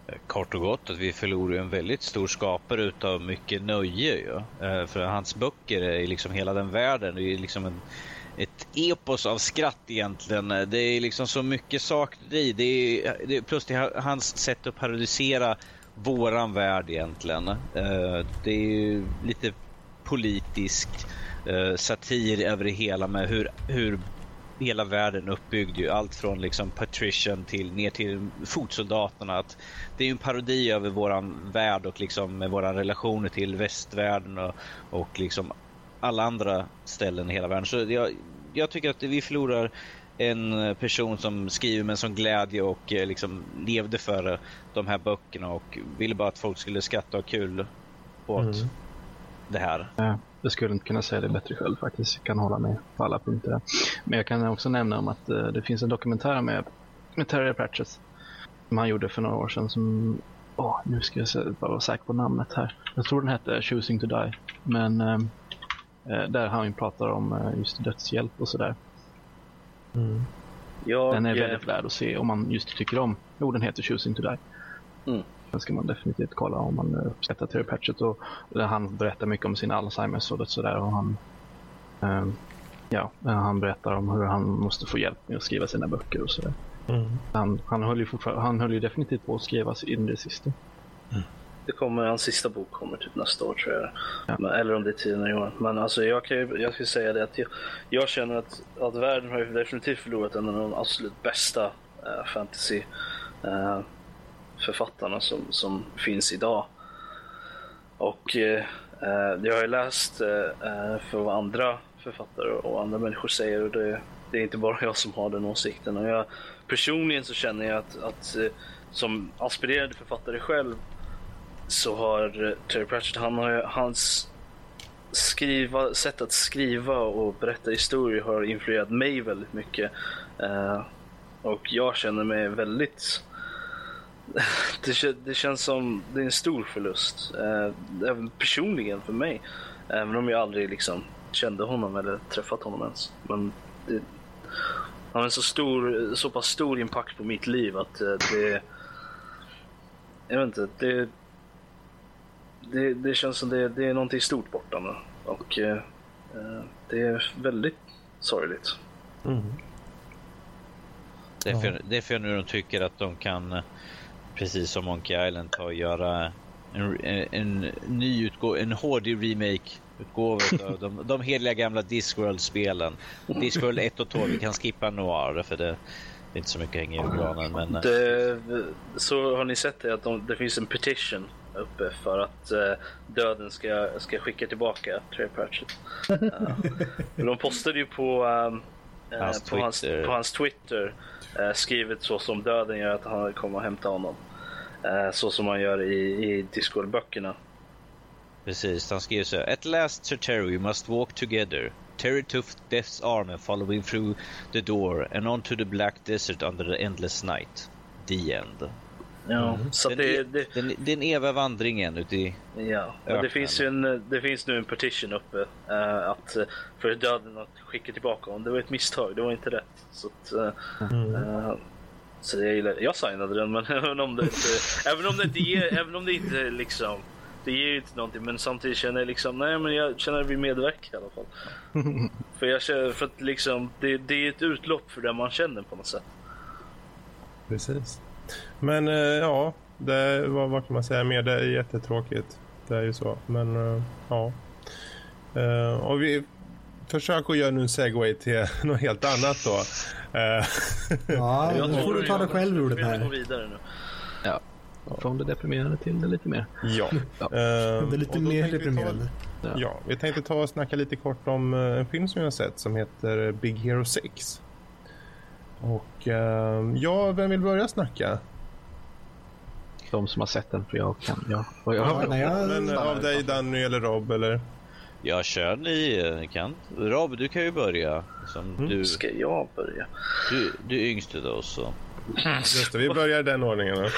[SPEAKER 2] Eh, kort och gott att vi förlorar en väldigt stor skapare utav mycket nöje. Ju. Eh, för hans böcker är liksom hela den världen. Det är liksom en, ett epos av skratt egentligen. Eh, det är liksom så mycket saker i. Det är, det är, plus det är hans sätt att parodisera våran värld egentligen. Det är ju lite politisk satir över det hela med hur, hur hela världen uppbyggd. Ju. Allt från liksom patrician till ner till fotsoldaterna. Att det är ju en parodi över våran värld och liksom med våra relationer till västvärlden och, och liksom alla andra ställen i hela världen. Så jag, jag tycker att vi förlorar en person som skriver med en sån glädje och eh, liksom levde för de här böckerna och ville bara att folk skulle skratta och ha kul åt
[SPEAKER 4] Mm
[SPEAKER 2] det här.
[SPEAKER 3] Ja, jag skulle inte kunna säga det bättre själv faktiskt. Jag kan hålla med på alla punkter. där. Men jag kan också nämna om att eh, det finns en dokumentär med, med Terry Pratchett som han gjorde för några år sedan som Åh, nu ska jag se- bara vara säker på namnet här. Jag tror den hette Choosing to Die. Men eh, eh, där han pratar om eh, just dödshjälp och sådär.
[SPEAKER 5] Jag,
[SPEAKER 3] Den är
[SPEAKER 5] eh,
[SPEAKER 3] väldigt värd att se om man just tycker om. Jo, den heter Choosing to Die.
[SPEAKER 5] Mm.
[SPEAKER 3] Den ska man definitivt kolla om man eh, uppskattar Terry Pratchett. Och, där han berättar mycket om sin Alzheimers och sådär. Och han, ehm, ja, eh, han berättar om hur han måste få hjälp med att skriva sina böcker och sådär. Han, han, höll ju han höll ju definitivt på att skriva in det sista.
[SPEAKER 5] Det kommer, hans sista bok kommer typ nästa år tror jag.
[SPEAKER 3] Ja.
[SPEAKER 5] Men, eller om det är tidigare i år. Men alltså jag kan ju, jag ska säga det att jag, jag känner att, att världen har ju definitivt förlorat en av de absolut bästa eh, fantasy eh, författarna som, som finns idag. Och eh, eh jag har ju läst eh, eh, för vad andra författare och andra människor säger och det, det är inte bara jag som har den åsikten. Och jag, personligen så känner jag att, att eh, som aspirerande författare själv så har Terry Pratchett, han har, hans skriva, sätt att skriva och berätta historier har influerat mig väldigt mycket. Eh, och jag känner mig väldigt det, det känns som det är en stor förlust. Eh, även personligen för mig. Även om jag aldrig liksom kände honom eller träffat honom ens. Men det, han har en så, stor, så pass stor impact på mitt liv att eh, det... Jag vet inte, det, det, det känns som det, det är någonting stort borta nu. Och eh, det är väldigt sorgligt.
[SPEAKER 2] Därför, därför jag nu de tycker att de kan, precis som Monkey Island, ta och göra en, en, en ny utgåva, en HD remake utgåva av de, de heliga gamla Discworld-spelen. Discworld 1 och 2, vi kan skippa Noir för det, det är inte så mycket hänga i julgranen. Men
[SPEAKER 5] Det, så har ni sett det att de, det finns en petition uppe för att eh, döden ska, ska skicka tillbaka Terry Pratchett. Uh, de postade ju på, ehm, eh,
[SPEAKER 2] Hans
[SPEAKER 5] på, hans,
[SPEAKER 2] Twitter.
[SPEAKER 5] på hans Twitter eh, skrivet så som döden gör att han kommer att hämta honom. Eh, så som man gör i, i Discord-böckerna.
[SPEAKER 2] precis, han skriver så här. At last Sir Terry we must walk together. Terry took Death's arm and following through the door and on to the black desert under the endless night. The end.
[SPEAKER 5] Ja, så att
[SPEAKER 2] Den,
[SPEAKER 5] det,
[SPEAKER 2] e-
[SPEAKER 5] det,
[SPEAKER 2] den, den eviga vandringen uti...
[SPEAKER 5] Ja, men det
[SPEAKER 2] öknen.
[SPEAKER 5] finns ju en, det finns nu en petition uppe eh, att, eh, för döden att skicka tillbaka honom. Det var ett misstag, det var inte rätt. Så, att, eh, eh, så jag, gillar, jag signade den, men även om det inte, även om det inte, ger, även om det inte liksom det ger ju inte någonting men samtidigt känner jag liksom, nej men jag känner att vi medverkar i alla fall. för jag känner, för att liksom, det, det är ett utlopp för det man känner på något sätt.
[SPEAKER 4] Precis. Men eh, ja, det, vad, vad kan man säga mer? Det är jättetråkigt. Det är ju så. Men eh, ja. Eh, och vi försöker göra nu en segway till något helt annat då. Eh,
[SPEAKER 1] Ja,
[SPEAKER 5] Jag
[SPEAKER 1] nu får du ta dig
[SPEAKER 5] jag-
[SPEAKER 1] själv ur det
[SPEAKER 5] jag vill gå
[SPEAKER 1] här.
[SPEAKER 5] vidare nu.
[SPEAKER 3] Ja. Från det deprimerande till det lite mer.
[SPEAKER 4] ja.
[SPEAKER 3] Ja.
[SPEAKER 4] Eh,
[SPEAKER 1] Det är lite mer
[SPEAKER 4] vi ta-
[SPEAKER 1] deprimerande.
[SPEAKER 4] Ja, vi tänkte ta och snacka lite kort om eh, en film som jag har sett som heter Big Hero 6. Och ja, vem vill börja snacka?
[SPEAKER 3] De som har sett den, för jag kan. Ja. Jag,
[SPEAKER 1] Ja, nej, jag
[SPEAKER 4] Men av dig Danny eller Rob eller?
[SPEAKER 2] Jag kör ni eh, kan. Rob, du kan ju börja. Som du,
[SPEAKER 5] Ska jag börja?
[SPEAKER 2] du, du är yngst utav oss. Så.
[SPEAKER 4] Just det, vi börjar i den ordningen.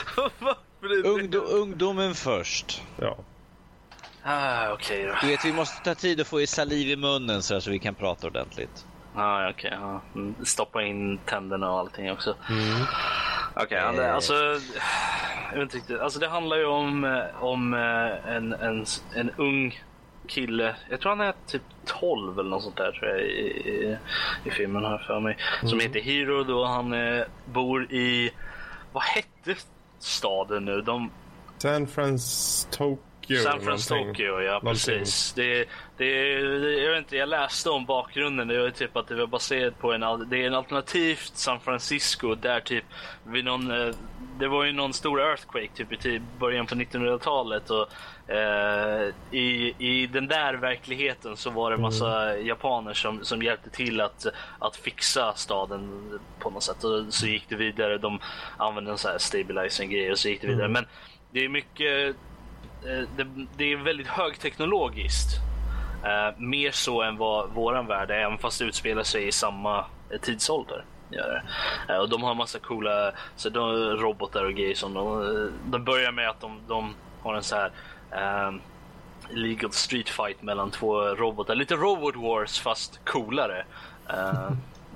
[SPEAKER 2] Ungdom, ungdomen först.
[SPEAKER 4] Ja.
[SPEAKER 5] Ah, okej då.
[SPEAKER 2] Du vet, vi måste ta tid att få i saliv i munnen så, här, så vi kan prata ordentligt.
[SPEAKER 5] Ah, okej. ja. Mm, Stoppa in tänderna och allting också.
[SPEAKER 4] Mm.
[SPEAKER 5] Okej, okay, alltså... Jag vet inte riktigt. Alltså det handlar ju om, eh, om eh, en, en, en ung kille. Jag tror han är typ 12 eller något sånt där tror jag i, i, i filmen här för mig. Som heter Hero då. Han eh, bor i... Vad hette staden nu? De,
[SPEAKER 4] San Francisco.
[SPEAKER 5] San Francisco, ja precis. Det, det, jag, vet inte, jag läste om bakgrunden. Det var typ att det var baserat på en, det är en alternativt San Francisco där typ vid någon, eh, det var ju någon stor earthquake typ i början på 1900-talet och eh, i, i den där verkligheten så var det massa japaner som, som hjälpte till att, att fixa staden på något sätt och så gick det vidare. De använde en sån här stabilizing grej och så gick det vidare. Men det är mycket eh, det, det är väldigt högteknologiskt. Eh, mer så än vad våran värld är, även fast det utspelar sig i samma eh, tidsålder. Gör det. Eh, och de har massa coola så de, robotar och grejer som de, eh, de börjar med att de, de har en så här eh, illegal street fight mellan två robotar. Lite robot wars fast coolare. Eh,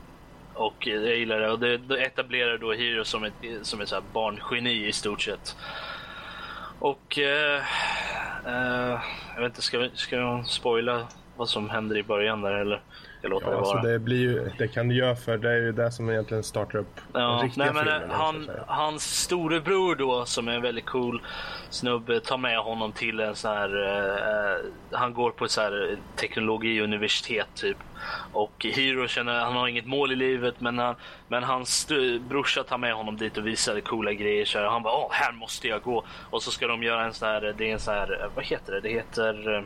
[SPEAKER 5] och jag gillar det. Och det, det etablerar då Hiro som ett, som ett så här barngeni i stort sett. Och eh, eh, jag vet inte, ska, vi, ska jag spoila vad som händer i början där eller? Jag låter
[SPEAKER 4] Ja,
[SPEAKER 5] det
[SPEAKER 4] alltså
[SPEAKER 5] vara.
[SPEAKER 4] det, blir ju, det kan du göra för det är ju det som egentligen startar upp den
[SPEAKER 5] Ja,
[SPEAKER 4] riktiga
[SPEAKER 5] nej, men,
[SPEAKER 4] filmen.
[SPEAKER 5] eh, han, hans storebror då, som är en väldigt cool snubbe, tar med honom till en sån här... eh, han går på ett så här teknologiuniversitet typ. Och Hiro känner han har inget mål i livet, men, han, men hans brorsa tar med honom dit och visar coola grejer. Så han bara, Åh, här måste jag gå. Och så ska de göra en sån här, det är en sån här, vad heter det? Det heter...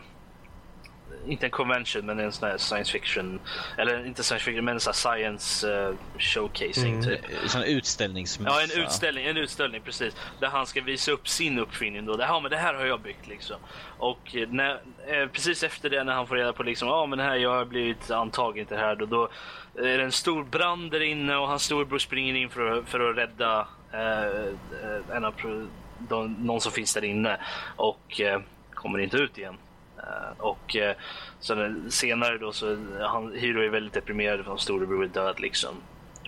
[SPEAKER 5] inte en convention men en sån här science fiction eller inte science fiction men en sån här science eh, showcasing typ.
[SPEAKER 2] Sån utställningsmässa.
[SPEAKER 5] Ja, en utställning, en utställning precis. Där han ska visa upp sin uppfinning då. Det här, men det här har jag byggt liksom. Och eh, när, eh, precis efter det när han får reda på liksom, ja men här, jag har blivit antagen till det här. Då, då är det en stor brand där inne och hans storebror springer in för att, för att rädda eh, en av de, någon som finns där inne. Och eh, kommer inte ut igen. Eh, och eh, sen senare då så han, Hiro är väldigt deprimerad för hans storebror är död liksom.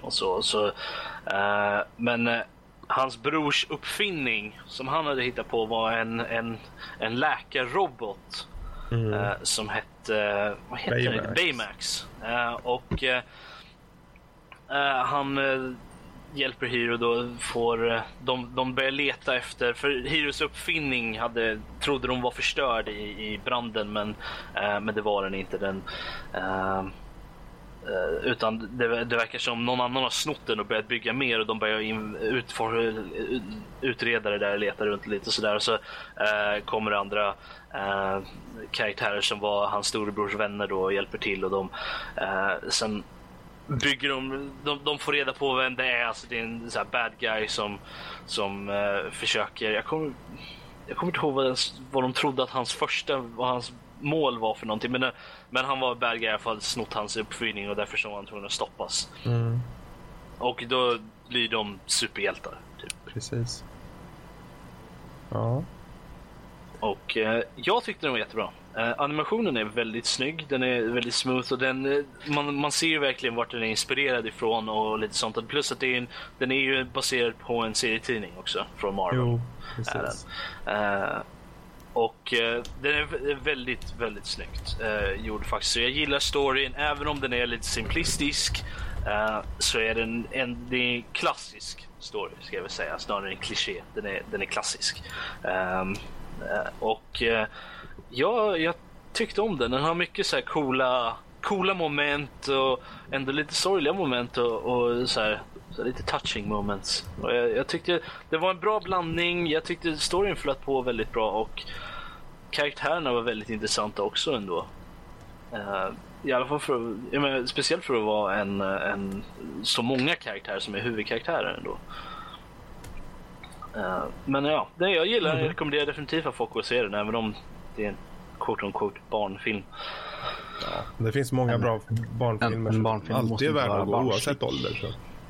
[SPEAKER 5] Och så, så, eh, men hans brors uppfinning som han hade hittat på var en, en, en läkarrobot
[SPEAKER 4] Mm.
[SPEAKER 5] som hette vad heter
[SPEAKER 4] Baymax.
[SPEAKER 5] det? Baymax. Och han hjälper Hiro då får eh, de, de börjar leta efter för Hiros uppfinning hade trodde de var förstörd i, i branden men, eh, men det var den inte. Den, eh, eh utan det, det verkar som någon annan har snott den och börjat bygga mer och de börjar in, utfor, utreda det där, och leta runt lite och sådär. Och så eh, kommer det andra eh, karaktärer som var hans storebrors vänner då och hjälper till och de eh, sen bygger de, de, de får reda på vem det är. Alltså det är en så bad guy som, som eh, försöker, jag kommer, jag kommer inte ihåg vad, vad de trodde att hans första, vad hans mål var för någonting. Men, eh, men han var bad guy i alla fall, snott hans uppfinning och därför så var han tvungen att stoppas.
[SPEAKER 4] Mm.
[SPEAKER 5] Och då blir de superhjältar. Typ.
[SPEAKER 4] Precis. Ja.
[SPEAKER 5] Och eh, jag tyckte den var jättebra. Eh, animationen är väldigt snygg, den är väldigt smooth och den, eh, man, man ser ju verkligen vart den är inspirerad ifrån och lite sånt. Plus att är en, den är ju baserad på en serietidning också från Marvel.
[SPEAKER 4] Jo.
[SPEAKER 5] Eh, och uh, den är väldigt, väldigt snyggt uh, gjord faktiskt. Så jag gillar storyn, även om den är lite simplistisk. så är den en, det är klassisk story, ska jag väl säga, snarare än kliché. Den är, den är klassisk. Um, och ja, jag tyckte om den. Den har mycket så här coola, coola moment och ändå lite sorgliga moment och, och så här, så lite touching moments. Och jag, jag, tyckte det var en bra blandning. Jag tyckte storyn flöt på väldigt bra och karaktärerna var väldigt intressanta också ändå. Uh, I alla fall för, jag menar, speciellt för att vara en, en så många karaktärer som är huvudkaraktärer ändå. Uh, men ja, det jag gillar, mm. jag rekommenderar definitivt att folk att se den även om det är en quote on quote barnfilm.
[SPEAKER 4] Ja, det finns många en, bra barnfilmer som barnfilm alltid är värda att gå oavsett ålder. Så.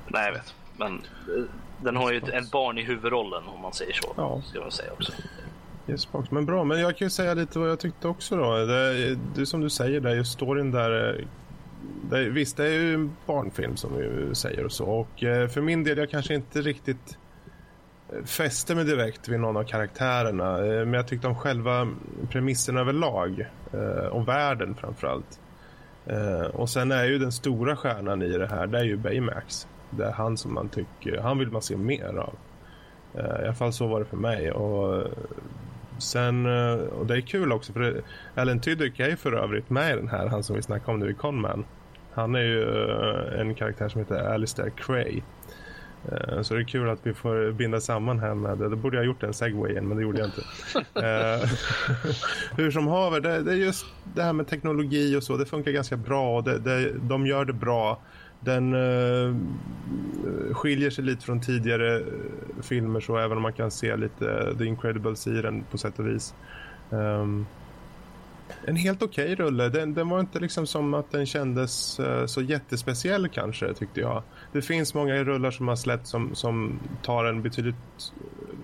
[SPEAKER 5] Nej, jag vet. Men eh, den har ju ett, ett barn i huvudrollen om man säger så. Ja. Ska man säga också.
[SPEAKER 4] Yes, men bra, men jag kan ju säga lite vad jag tyckte också då. Det, det som du säger där, just storyn där. Eh, det, visst, det är ju en barnfilm som vi säger och så. Och eh, för min del, jag kanske inte riktigt fäste mig direkt vid någon av karaktärerna. Eh, men jag tyckte om själva premissen överlag. Eh, och världen framförallt. Eh, och sen är ju den stora stjärnan i det här, det är ju Baymax det är han som man tycker, han vill man se mer av. I alla fall så var det för mig. Och sen, och det är kul också för Alan Tudyk är för övrigt med i den här, han som vi snackade om nu i Conman. Han är ju en karaktär som heter Alistair Cray. Så det är kul att vi får binda samman här med det. Borde jag ha gjort en segway men det gjorde jag inte. Hur som haver, det, det, är just det här med teknologi och så. Det funkar ganska bra. Det, det, de gör det bra. Den uh, skiljer sig lite från tidigare filmer så även om man kan se lite The Incredibles i den på sätt och vis. Um, en helt okej okay rulle. Den, den, var inte liksom som att den kändes uh, så jättespeciell kanske tyckte jag. Det finns många rullar som har släppt som, som tar en betydligt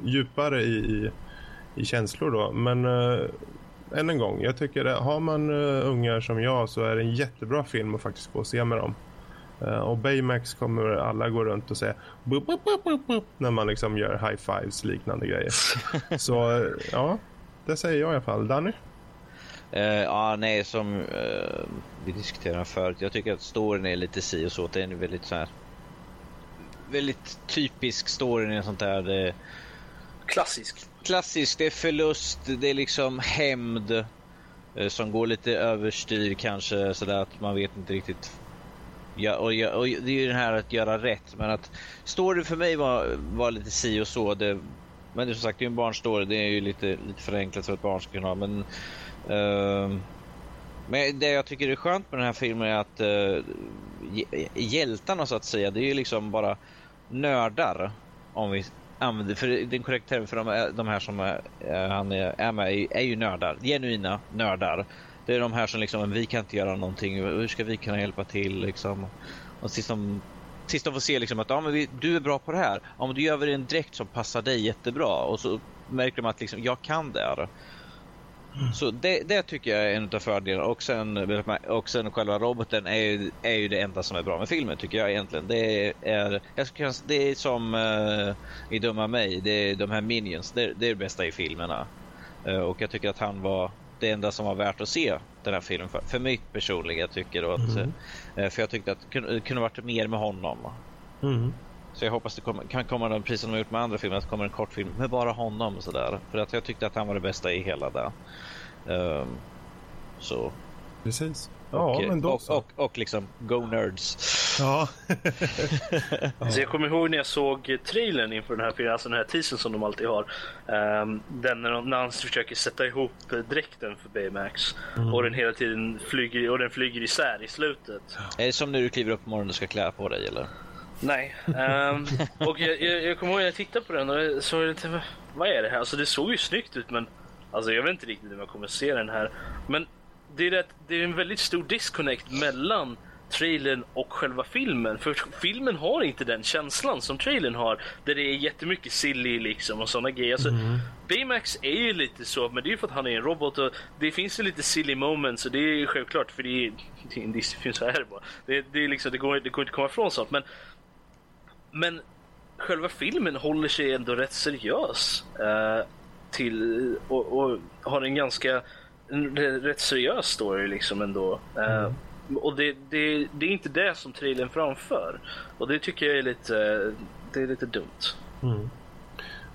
[SPEAKER 4] djupare i, i, i känslor då. Men uh, än en gång, jag tycker att har man uh, ungar som jag så är det en jättebra film att faktiskt gå och se med dem. Uh, och Baymax kommer alla gå runt och säga bup, bup, bup, bup, när man liksom gör high fives liknande grejer. Så ja, det säger jag i alla fall. Danny?
[SPEAKER 2] Uh, ja, nej, som uh, vi diskuterade förut. Jag tycker att storyn är lite si och så. Det är en väldigt så här väldigt typisk story i sånt där. Det...
[SPEAKER 5] Klassisk.
[SPEAKER 2] Klassisk. Det är förlust. Det är liksom hämnd som går lite överstyr kanske sådär att man vet inte riktigt Ja, och, och, det är ju det här att göra rätt. Men att story för mig var, var lite si och så. Det, men det är som sagt, det är en barnstory. Det är ju lite, lite förenklat så att barn ska kunna ha. Men, uh, Ehm, men det jag tycker är skönt med den här filmen är att uh, hjältarna så att säga, det är ju liksom bara nördar. Om vi använder, för den korrekta termen för de, de här som är, han är, är med är, är ju nördar. Genuina nördar. Det är de här som liksom, vi kan inte göra någonting. Hur ska vi kunna hjälpa till liksom? Och sist de, sist de får se liksom att ja, men vi, du är bra på det här. Ja, men då gör vi en dräkt som passar dig jättebra. Och så märker de att liksom, jag kan det här. Så det, det, tycker jag är en av fördelarna. Och sen, och sen själva roboten är ju, är ju det enda som är bra med filmen tycker jag egentligen. Det är, jag ska, det är som uh, i Dumma mig, det är de här minions. Det, det är det bästa i filmerna. Uh, och jag tycker att han var det enda som var värt att se den här filmen för, för mig personligen. Jag tycker att, mm. Eh, för jag tyckte att det kunde, varit mer med honom. Mm. Så jag hoppas det kommer, kan komma, den, precis som de gjort med andra filmer, att det kommer en kortfilm med bara honom. Sådär. För att jag tyckte att han var det bästa i hela det. Um, så.
[SPEAKER 4] Precis.
[SPEAKER 2] Ja, och, men då och, och, och, och liksom Go Nerds.
[SPEAKER 4] Ja.
[SPEAKER 5] alltså jag kommer ihåg när jag såg trailern inför den här filmen, alltså den här teasern som de alltid har. Um, den när, de, när han försöker sätta ihop dräkten för Baymax. Mm. Och den hela tiden flyger, och den flyger isär i slutet.
[SPEAKER 2] Är det som när du kliver upp på morgonen och ska klä på dig eller?
[SPEAKER 5] Nej. Um, och jag, jag, jag kommer ihåg jag tittade på den och så det, vad är det här? Alltså det såg ju snyggt ut men Alltså jag vet inte riktigt om jag kommer se den här. Men det är, rätt, det är en väldigt stor disconnect mellan trailern och själva filmen. För filmen har inte den känslan som trailern har. Där det är jättemycket silly liksom och sådana grejer. Alltså, mm. Baymax är ju lite så, men det är ju för att han är en robot och det finns ju lite silly moments och det är självklart för det är, det är en Disney-film så här bara. Det, det, är liksom, det, går, det går inte att komma ifrån sånt. Men, men själva filmen håller sig ändå rätt seriös. Uh, till och, och har en ganska en rätt seriös story liksom ändå. Eh, och det, det, det är inte det som trailern framför. Och det tycker jag är lite, det är lite dumt.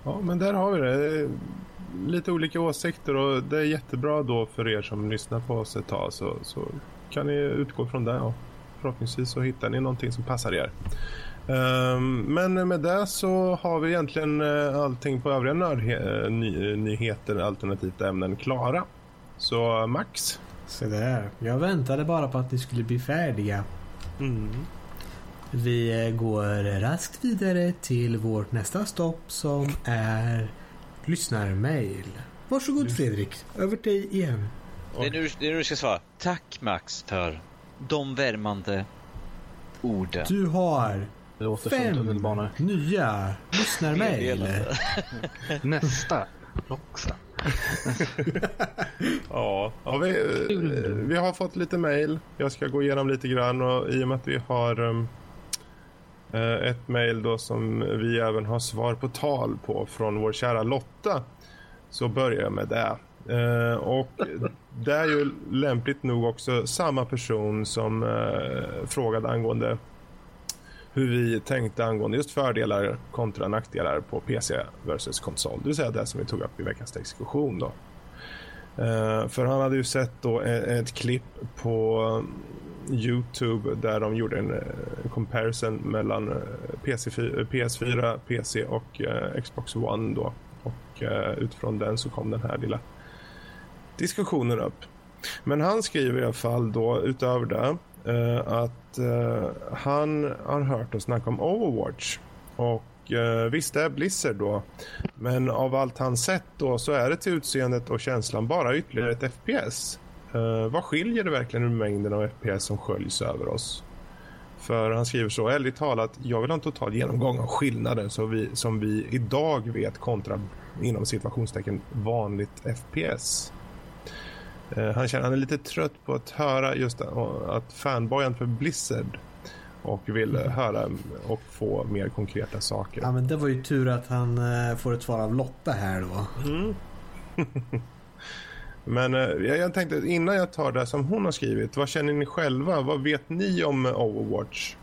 [SPEAKER 4] Ja, men där har vi det. Lite olika åsikter och det är jättebra då för er som lyssnar på oss ett tag så, så kan ni utgå från det och förhoppningsvis så hittar ni någonting som passar er. Ehm, men med det så har vi egentligen eh, allting på övriga eh, ny- nyheter alternativt ämnen klara. Så Max?
[SPEAKER 1] Så där. Jag väntade bara på att ni skulle bli färdiga. Vi eh, går raskt vidare till vårt nästa stopp som är lyssnarmail. Varsågod Fredrik, över till dig igen.
[SPEAKER 2] Det är, nu, det är nu du ska svara.
[SPEAKER 6] Tack Max för de värmande orden.
[SPEAKER 1] Du har
[SPEAKER 3] Som
[SPEAKER 1] fem nya lyssnarmail.
[SPEAKER 3] Nästa. Också.
[SPEAKER 4] Ja, ja vi, vi har fått lite mail. Jag ska gå igenom lite grann och i och med att vi har um, eh, ett mail då som vi även har svar på tal på från vår kära Lotta så börjar jag med det. Eh, och det är ju lämpligt nog också samma person som eh, frågade angående hur vi tänkte angående just fördelar kontra nackdelar på PC versus konsol. Det vill säga det som vi tog upp i veckans diskussion då. Eh, för han hade ju sett då ett, ett klipp på Youtube där de gjorde en eh, comparison mellan PC4, PS4, PC och eh, Xbox One då. Och utifrån den så kom den här lilla diskussionen upp. Men han skriver i alla fall då utöver det Uh, att uh, han har hört oss snacka om Overwatch. Och uh, visst det är Blizzard då. Men av allt han sett då så är det till utseendet och känslan bara ytterligare ett FPS. Uh, vad skiljer det verkligen ur mängden av FPS som sköljs över oss? För han skriver så, ärligt talat, jag vill ha en total genomgång av skillnaden så vi, som vi idag vet kontra inom situationstecken vanligt FPS. Eh, han känner han är lite trött på att höra just att fanboyen för Blizzard och vill eh, höra och få mer konkreta saker.
[SPEAKER 1] Ja men det var ju tur att han eh, får ett svar av Lotta här då.
[SPEAKER 4] Men eh, jag, tänkte innan jag tar det som hon har skrivit, vad känner ni själva? Vad vet ni om Overwatch?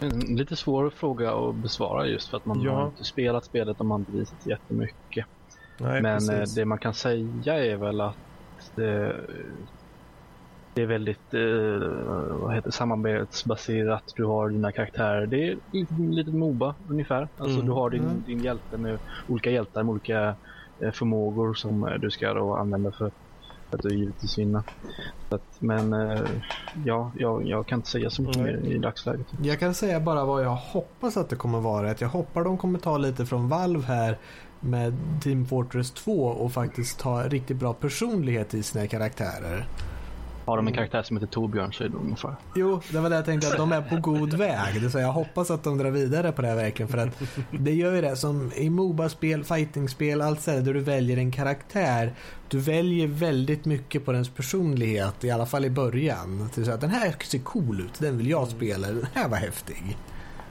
[SPEAKER 3] En lite svår fråga att besvara just för att man
[SPEAKER 4] Ja.
[SPEAKER 3] har inte spelat spelet och man inte visat jättemycket.
[SPEAKER 4] Nej,
[SPEAKER 3] Men eh,
[SPEAKER 4] precis.
[SPEAKER 3] det man kan säga är väl att det, det är väldigt eh, vad heter, samarbetsbaserat. Du har dina karaktärer. Det är lite, lite Moba ungefär. Alltså
[SPEAKER 4] Mm.
[SPEAKER 3] du har din,
[SPEAKER 1] Mm.
[SPEAKER 3] din hjälte med olika hjältar med olika eh, förmågor som eh, du ska då använda för för att du givetvis vinna. Att, men eh, ja, jag, jag kan inte säga så mycket mer i dagsläget.
[SPEAKER 1] Jag kan säga bara vad jag hoppas att det kommer vara. Att jag hoppas de kommer ta lite från Valve här med Team Fortress 2 och faktiskt ta riktigt bra personlighet i sina karaktärer.
[SPEAKER 3] Har de en karaktär som heter Torbjörn så är det ungefär.
[SPEAKER 1] Jo, det var det jag tänkte att de är på god väg. Det så jag hoppas att de drar vidare på det här verkligen för att det gör ju det som i Moba-spel, fighting-spel, allt sådär där du väljer en karaktär. Du väljer väldigt mycket på dens personlighet, i alla fall i början. Så att den här ser cool ut, den vill jag spela, den här var häftig.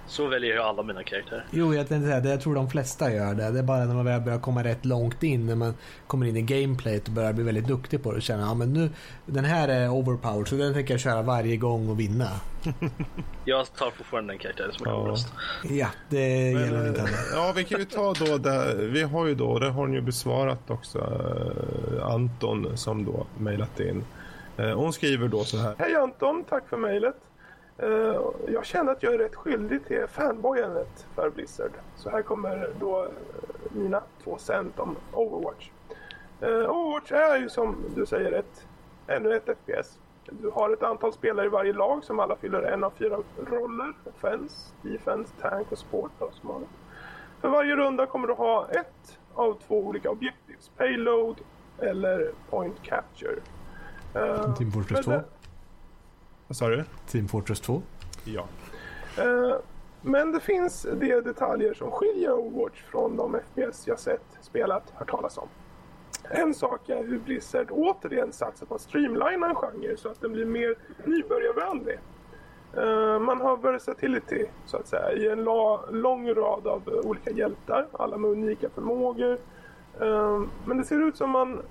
[SPEAKER 5] Så väljer jag alla mina karaktärer.
[SPEAKER 1] Jo, jag tänkte säga det. Jag tror de flesta gör det. Det är bara när man väl börjar komma rätt långt in, när man kommer in i gameplayet och börjar bli väldigt duktig på det och känner ja men nu, den här är overpowered så den tänker jag köra varje gång och vinna.
[SPEAKER 5] Jag tar fortfarande den karaktären som är
[SPEAKER 4] Ja.
[SPEAKER 5] coolast.
[SPEAKER 1] Ja, det
[SPEAKER 4] Men,
[SPEAKER 1] gäller
[SPEAKER 4] eh,
[SPEAKER 1] Nintendo.
[SPEAKER 4] Ja, vi kan ju ta då det. Vi har ju då, det har ni ju besvarat också, eh, Anton som då mejlat in. Eh, Hon skriver då så här. Hej Anton, tack för mejlet. Eh, Jag känner att jag är rätt skyldig till fanboyandet för Blizzard. Så här kommer då eh, mina två cent om Overwatch. Eh, Overwatch är ju som du säger ett, ännu ett FPS. Du har ett antal spelare i varje lag som alla fyller en av fyra roller. Offense, defense, tank och sport. Då, som har det. För varje runda kommer du ha ett av två olika objectives. Payload eller point capture. Eh,
[SPEAKER 1] Team Fortress
[SPEAKER 4] men
[SPEAKER 1] 2.
[SPEAKER 4] Vad sa du?
[SPEAKER 1] Team Fortress 2.
[SPEAKER 4] Ja. Eh, men det finns de detaljer som skiljer Overwatch från de FPS jag sett, spelat, hört talas om. En sak är hur Blizzard återigen satsar på att streamlina en genre så att den blir mer nybörjarvänlig. Eh, man har versatility så att säga i en la, lång rad av olika hjältar, alla med unika förmågor. Eh, men det ser ut som man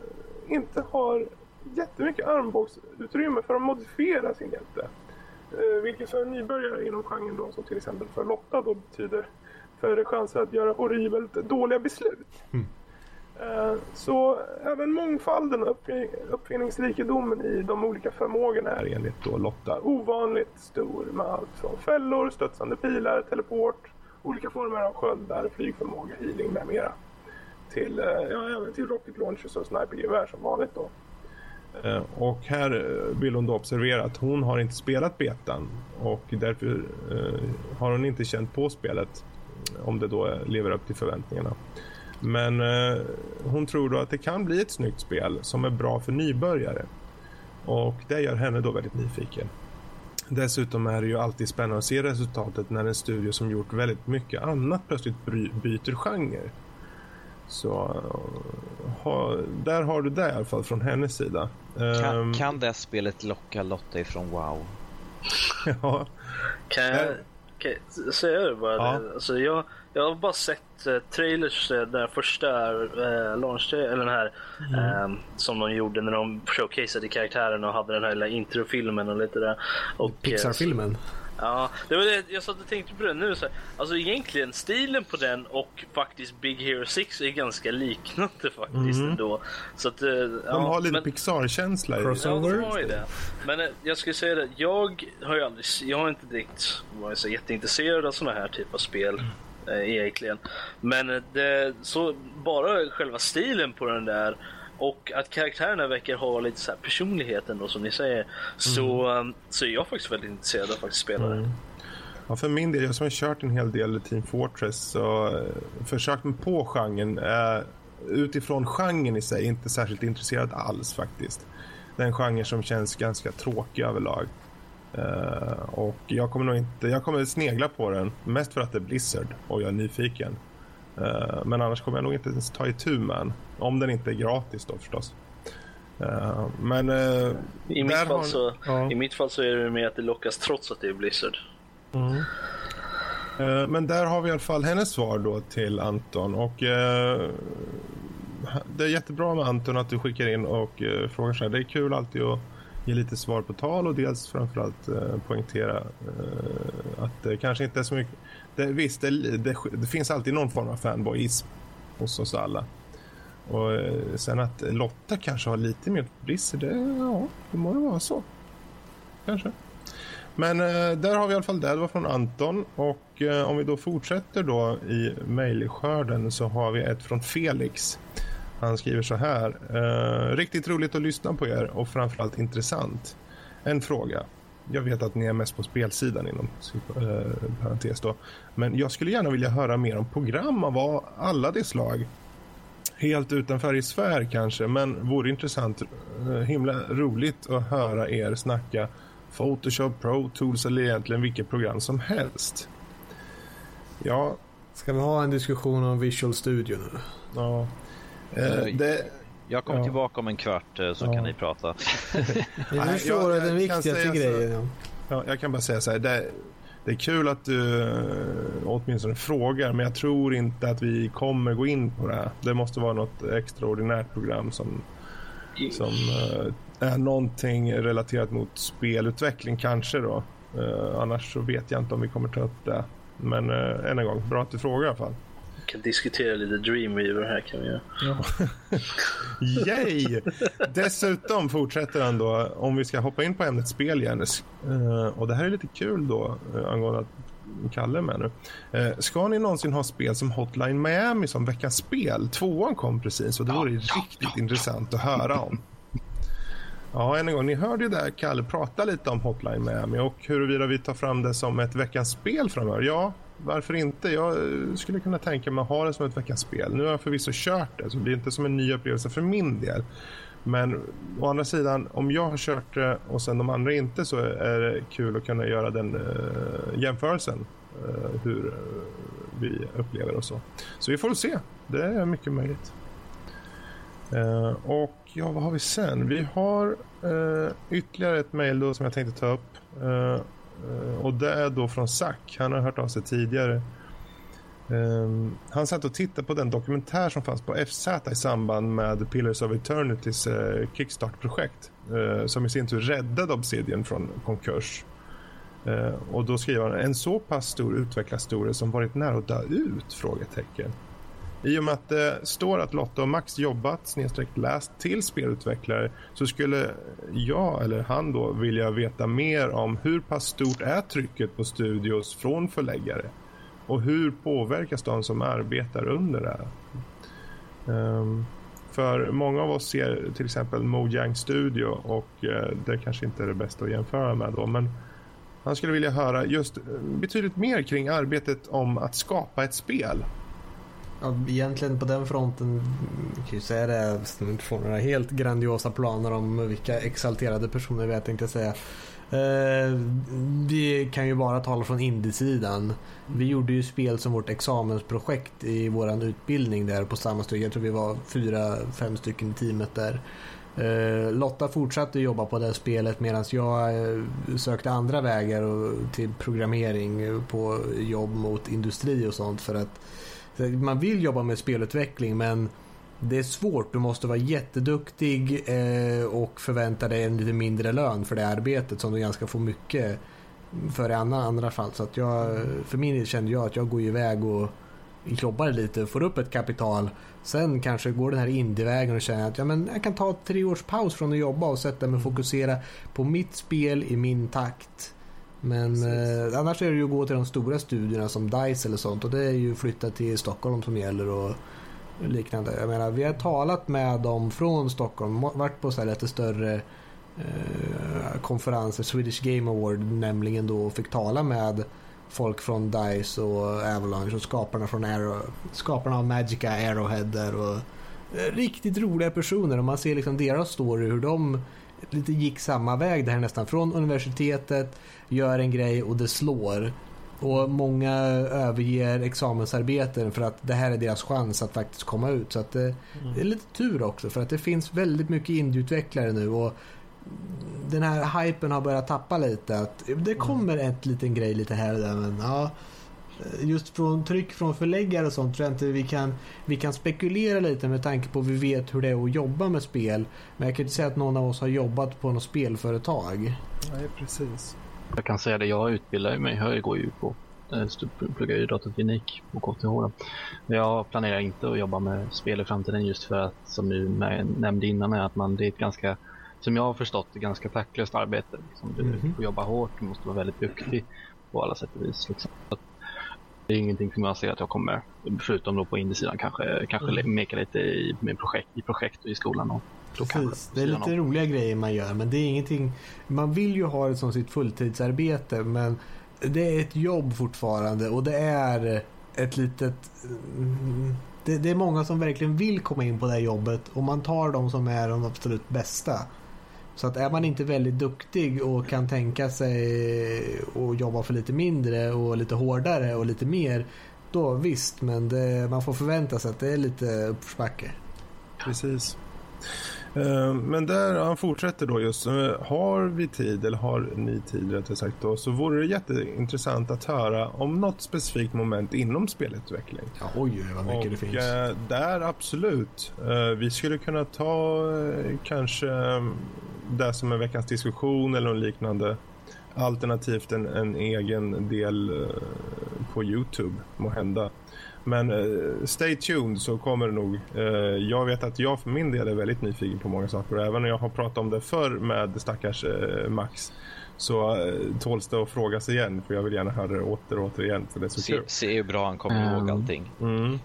[SPEAKER 4] inte har jättemycket armbågsutrymme för att modifiera sin hjälte. Eh, vilket för en nybörjare inom genren då, som till exempel för Lotta då betyder större chanser att göra horribelt dåliga beslut. Eh, Så även mångfalden och uppfin- uppfinningsrikedomen i de olika förmågorna är enligt då Lotta ovanligt stor med allt från fällor, studsande pilar, teleport, olika former av sköldar, flygförmåga, healing med mera. Till, eh, ja, även till rocket launchers och snipergevär som vanligt då. Eh, och här eh, vill hon då observera att hon har inte spelat betan och därför eh, har hon inte känt på spelet om det då lever upp till förväntningarna. Men hon tror då att det kan bli ett snyggt spel som är bra för nybörjare. Och det gör henne då väldigt nyfiken. Dessutom är det ju alltid spännande att se resultatet när en studio som gjort väldigt mycket annat plötsligt byter genre. Så eh, ha, där har du det i alla fall från hennes sida.
[SPEAKER 6] Kan,
[SPEAKER 4] Ehm,
[SPEAKER 6] kan det spelet locka Lotta ifrån WoW?
[SPEAKER 4] ja.
[SPEAKER 5] Kan jag, kan jag säga det bara?
[SPEAKER 4] Ja.
[SPEAKER 5] Det? Alltså jag, jag har bara sett eh, trailers, eh, den första eh, launch eller den här eh, som de gjorde när de showcaseade karaktären och hade den här lilla introfilmen och lite där. Och, eh,
[SPEAKER 1] Pixar-filmen.
[SPEAKER 5] Ja, det var det jag satt och tänkte på det nu. Så här, alltså egentligen stilen på den och faktiskt Big Hero 6 är ganska liknande faktiskt ändå. Så att, eh,
[SPEAKER 4] De
[SPEAKER 5] ja,
[SPEAKER 4] har lite Pixar-känsla i det.
[SPEAKER 1] Cross-
[SPEAKER 5] Ja, de har ju det. Men eh, jag skulle säga det, jag har ju aldrig, jag har inte direkt varit så jätteintresserad av såna här typer av spel. Eh, egentligen. Men det, så bara själva stilen på den där och att karaktärerna verkar ha lite så här personlighet ändå som ni säger. Så, eh, så är jag faktiskt väldigt intresserad av att spela det.
[SPEAKER 4] Ja, för min del, jag som har kört en hel del Team Fortress och eh, försökt mig på genren. Eh, utifrån genren i sig, inte särskilt intresserad alls faktiskt. Det är en genre som känns ganska tråkig överlag. Eh, och jag kommer nog inte, jag kommer snegla på den mest för att det är Blizzard och jag är nyfiken. Eh, men annars kommer jag nog inte ens ta itu med den. Om den inte är gratis då förstås. Eh, men eh,
[SPEAKER 5] I, mitt fall
[SPEAKER 4] har-
[SPEAKER 5] så,
[SPEAKER 4] ja.
[SPEAKER 5] I mitt fall så är det med att det lockas trots att det är Blizzard.
[SPEAKER 4] Eh, Men där har vi i alla fall hennes svar då till Anton. Och Det är jättebra med Anton att du skickar in och frågar så här. Det är kul alltid att ge lite svar på tal och dels framförallt eh, poängtera eh, att det kanske inte är så mycket. Det, visst, det, det, det finns alltid någon form av fanboyism hos oss alla. Och eh, sen att Lotta kanske har lite mer brister, det, ja, det må det vara så. Kanske. Men eh, där har vi i alla fall det. Det var från Anton. Och eh, om vi då fortsätter då i mejlskörden så har vi ett från Felix. Han skriver så här. Eh, riktigt roligt att lyssna på er och framförallt intressant. En fråga. Jag vet att ni är mest på spelsidan inom eh, parentes då. Men jag skulle gärna vilja höra mer om program av alla de slag. Helt utanför i sfär kanske, men vore intressant. eh, Himla roligt att höra er snacka Photoshop, Pro Tools eller egentligen vilket program som helst. Ja,
[SPEAKER 1] Ska vi ha en diskussion om Visual Studio nu?
[SPEAKER 4] ja. Eh, det,
[SPEAKER 6] Jag kommer
[SPEAKER 4] Ja.
[SPEAKER 6] tillbaka om en kvart eh, så
[SPEAKER 4] Ja.
[SPEAKER 6] kan ni prata.
[SPEAKER 1] Nu
[SPEAKER 4] Nej,
[SPEAKER 1] förstår
[SPEAKER 4] jag-
[SPEAKER 1] du den
[SPEAKER 4] jag kan
[SPEAKER 1] viktigaste grejen. Ja.
[SPEAKER 4] ja, jag kan bara säga så här. Det, det är kul att du eh, åtminstone frågar, men jag tror inte att vi kommer gå in på det. här. Det måste vara något extraordinärt program som, som eh, är någonting relaterat mot spelutveckling kanske då. Annars så vet jag inte om vi kommer ta upp det. Men än en gång, bra att du frågar i alla fall.
[SPEAKER 5] Vi kan diskutera lite Dreamweaver här kan vi göra.
[SPEAKER 4] Yay! Dessutom fortsätter han då, om vi ska hoppa in på ämnet spel igen. Uh, eh, och det här är lite kul då, uh, angående att Kalle är med nu. Uh, ska ni någonsin ha spel som Hotline Miami som veckans spel? Tvåan kom precis och det vore riktigt intressant att höra om. Ja, än en gång, ni hörde ju där Kalle prata lite om Hotline Miami och huruvida vi tar fram det som ett veckans spel framöver. Ja, varför inte? Jag skulle kunna tänka mig att ha det som ett veckans spel. Nu har jag förvisso kört det, så det blir inte som en ny upplevelse för min del. Men å andra sidan, om jag har kört det och sen de andra inte så är det kul att kunna göra den uh, jämförelsen. Uh, hur eh, vi upplever och så. Så vi får väl se. Det är mycket möjligt. Uh, och ja, vad har vi sen? Vi har uh, ytterligare ett mejl som jag tänkte ta upp. Eh, och det är då från Zack. Han har hört av sig tidigare. Um, han satt och tittade på den dokumentär som fanns på FZ i samband med Pillars of Eternitys uh, Kickstart-projekt uh, som i sin tur räddade Obsidian från konkurs. Uh, och då skriver han en så pass stor utvecklarhistoria som varit nära att dö ut? Frågetecken. I och med att det står att Lotta och Max jobbat snedstreck läst till spelutvecklare så skulle jag eller han då vilja veta mer om hur pass stort är trycket på studios från förläggare och hur påverkas de som arbetar under det här? Um, för många av oss ser till exempel Mojang Studio och uh, det kanske inte är det bästa att jämföra med då men han skulle vilja höra just eh, betydligt mer kring arbetet om att skapa ett spel.
[SPEAKER 1] Ja, egentligen på den fronten kan jag säga det, så inte får några helt grandiosa planer om vilka exalterade personer vi är tänkte jag säga. Eh, vi kan ju bara tala från indiesidan. Vi gjorde ju spel som vårt examensprojekt i våran utbildning där på samma stycke. Jag tror vi var fyra, fem stycken i teamet där. Eh, Lotta fortsatte jobba på det spelet medan jag eh, sökte andra vägar till programmering på jobb mot industri och sånt för att Eh, man vill jobba med spelutveckling men det är svårt. Du måste vara jätteduktig eh, och förvänta dig en lite mindre lön för det arbetet som du ganska får mycket för i andra, andra fall. Så att jag, för min del kände jag att jag går iväg och jobbar lite, får upp ett kapital. Sen kanske går den här indievägen och känner att ja, men jag kan ta tre års paus från att jobba och sätta mig och fokusera på mitt spel i min takt. Men eh, annars är det ju att gå till de stora studierna som DICE eller sånt och det är ju flytta till Stockholm som gäller och liknande. Jag menar, vi har talat med dem från Stockholm, varit på så här lite större eh, konferenser, Swedish Game Award nämligen då, och fick tala med folk från DICE och Avalanche och skaparna från Arrow, skaparna av Magica Arrowhead där och eh, riktigt roliga personer och man ser liksom deras story hur de lite gick samma väg där nästan från universitetet, gör en grej och det slår och många överger examensarbeten för att det här är deras chans att faktiskt komma ut. Så att det, mm. det är lite tur också för att det finns väldigt mycket indieutvecklare nu och den här hypen har börjat tappa lite. Att det mm. kommer mm. ett liten grej lite här och där men ja just från tryck från förläggare och sånt tror jag inte vi kan, vi kan spekulera lite med tanke på att vi vet hur det är att jobba med spel. Men jag kan inte säga att någon av oss har jobbat på något spelföretag.
[SPEAKER 4] Nej, precis.
[SPEAKER 3] Jag kan säga det, jag utbildar mig, jag går ju på eh, pluggar ju datateknik på KTH. Jag planerar inte att jobba med spel i framtiden just för att, som du nämnde innan, är att man, det är ett ganska, som jag har förstått, ett ganska tacklöst arbete. Liksom. Du mm. får jobba hårt, du måste vara väldigt duktig på alla sätt och vis. Liksom. Det är ingenting som jag ser att jag kommer, förutom då på indiesidan, kanske, kanske mm. meka lite i, med projekt, i projekt och i skolan. Och
[SPEAKER 1] Precis. Det är lite roliga grejer man gör men det är ingenting. Man vill ju ha det som sitt fulltidsarbete men det är ett jobb fortfarande och det är ett litet... Det, det, är många som verkligen vill komma in på det här jobbet och man tar de som är de absolut bästa. Så att är man inte väldigt duktig och kan tänka sig att jobba för lite mindre och lite hårdare och lite mer då visst men det, man får förvänta sig att det är lite uppförsbacke.
[SPEAKER 4] Precis. Eh, men där han fortsätter då just, eh, har vi tid, eller har ni tid rättare sagt då, så vore det jätteintressant att höra om något specifikt moment inom spelutveckling.
[SPEAKER 1] Ja, oj, vad mycket
[SPEAKER 4] och,
[SPEAKER 1] det finns.
[SPEAKER 4] Eh, där absolut. Vi skulle kunna ta kanske det som är veckans diskussion eller något liknande. Alternativt en, en egen del på Youtube, må hända. Men uh, stay tuned så kommer det nog. Uh, jag vet att jag för min del är väldigt nyfiken på många saker. Även när jag har pratat om det förr med stackars uh, Max så uh, tåls det att frågas igen. För jag vill gärna höra det åter och åter igen. För det är så
[SPEAKER 6] se,
[SPEAKER 4] kul.
[SPEAKER 6] Se hur bra han kommer mm. ihåg allting.
[SPEAKER 4] Mm.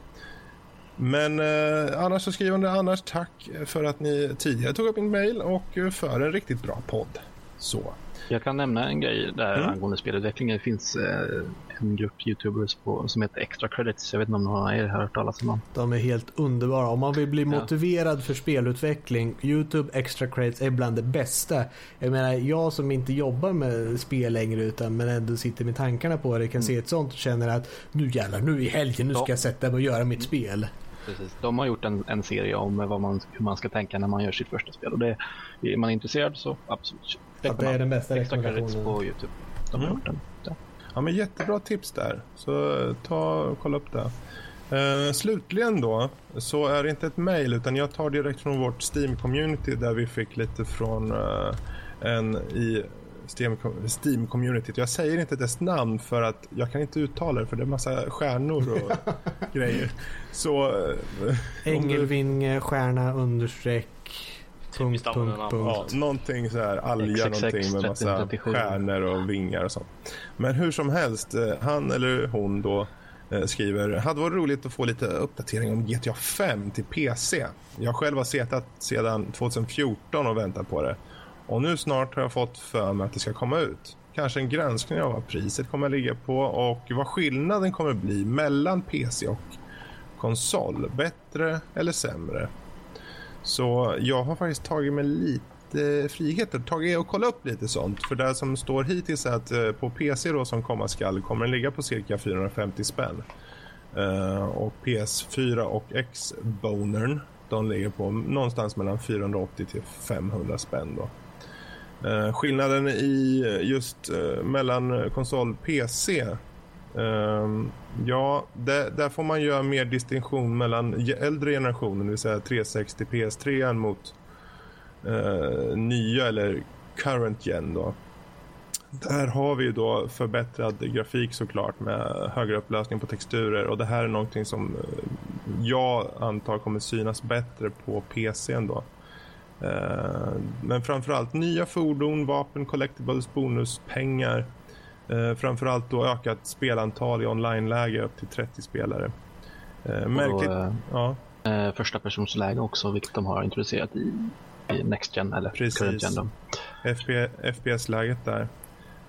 [SPEAKER 4] Men eh, annars så skriver det. Annars tack för att ni tidigare tog upp min mail och för en riktigt bra podd. Så.
[SPEAKER 3] Jag kan nämna en grej där mm. angående spelutveckling. Det finns eh, en grupp YouTubers på, som heter Extra Credits. Jag vet inte om någon av er har hört talas om dem.
[SPEAKER 1] De är helt underbara. Om man vill bli ja. motiverad för spelutveckling, YouTube Extra Credits är bland det bästa. Jag menar, jag som inte jobbar med spel längre utan men ändå sitter med tankarna på det kan mm. se ett sånt och känner att nu jävlar, nu i helgen, nu ska jag sätta mig och göra mitt spel.
[SPEAKER 3] Precis. De har gjort en, en serie om vad man, hur man ska tänka när man gör sitt första spel. Och det, är man intresserad så absolut.
[SPEAKER 1] Ja, det är den bästa
[SPEAKER 3] rekommendationen. på Youtube. De har
[SPEAKER 4] Mm.
[SPEAKER 3] gjort den. Ja.
[SPEAKER 4] Ja, men jättebra tips där. Så eh, ta och kolla upp det. Eh, slutligen då, så är det inte ett mejl utan jag tar direkt från vårt Steam-community där vi fick lite från eh, en i Steam- Steam-communityt. Jag säger inte dess namn för att jag kan inte uttala det för det är massa stjärnor och grejer. Så... du-
[SPEAKER 1] Engelvinge, stjärna, understreck, punkt, punkt, punkt.
[SPEAKER 4] Ja, någonting så här alga
[SPEAKER 3] XXX
[SPEAKER 4] någonting med massa
[SPEAKER 3] 1337.
[SPEAKER 4] stjärnor och vingar och sånt. Men hur som helst, eh, han eller hon då eh, skriver hade varit roligt att få lite uppdatering om GTA 5 till PC. Jag själv har setat sedan 2014 och väntat på det. Och nu snart har jag fått för mig att det ska komma ut. Kanske en granskning av vad priset kommer att ligga på och vad skillnaden kommer att bli mellan PC och konsol. Bättre eller sämre? Så jag har faktiskt tagit mig lite friheter, tagit och kollat upp lite sånt. För det som står hittills är att eh, på PC då som komma skall kommer den ligga på cirka 450 spänn. Eh, och PS4 och X-bonern de ligger på någonstans mellan 480 till 500 spänn då. Eh, skillnaden i just mellan konsol och PC Ehm, ja, där, där får man göra mer distinktion mellan äldre generationen, det vill säga 360 PS3 mot eh, nya eller current gen då. Där har vi då förbättrad grafik såklart med högre upplösning på texturer och det här är någonting som eh, jag antar kommer synas bättre på PCn då. Eh, men framförallt nya fordon, vapen, collectibles, bonuspengar. Eh, framförallt då ökat spelantal i online-läge upp till 30 spelare. Eh, märkligt.
[SPEAKER 3] Och, eh,
[SPEAKER 4] ja,
[SPEAKER 3] eh, första persons läge också, vilket de har introducerat i, i Next Gen eller
[SPEAKER 4] Precis.
[SPEAKER 3] Current Gen. Då.
[SPEAKER 4] FP, FPS-läget där.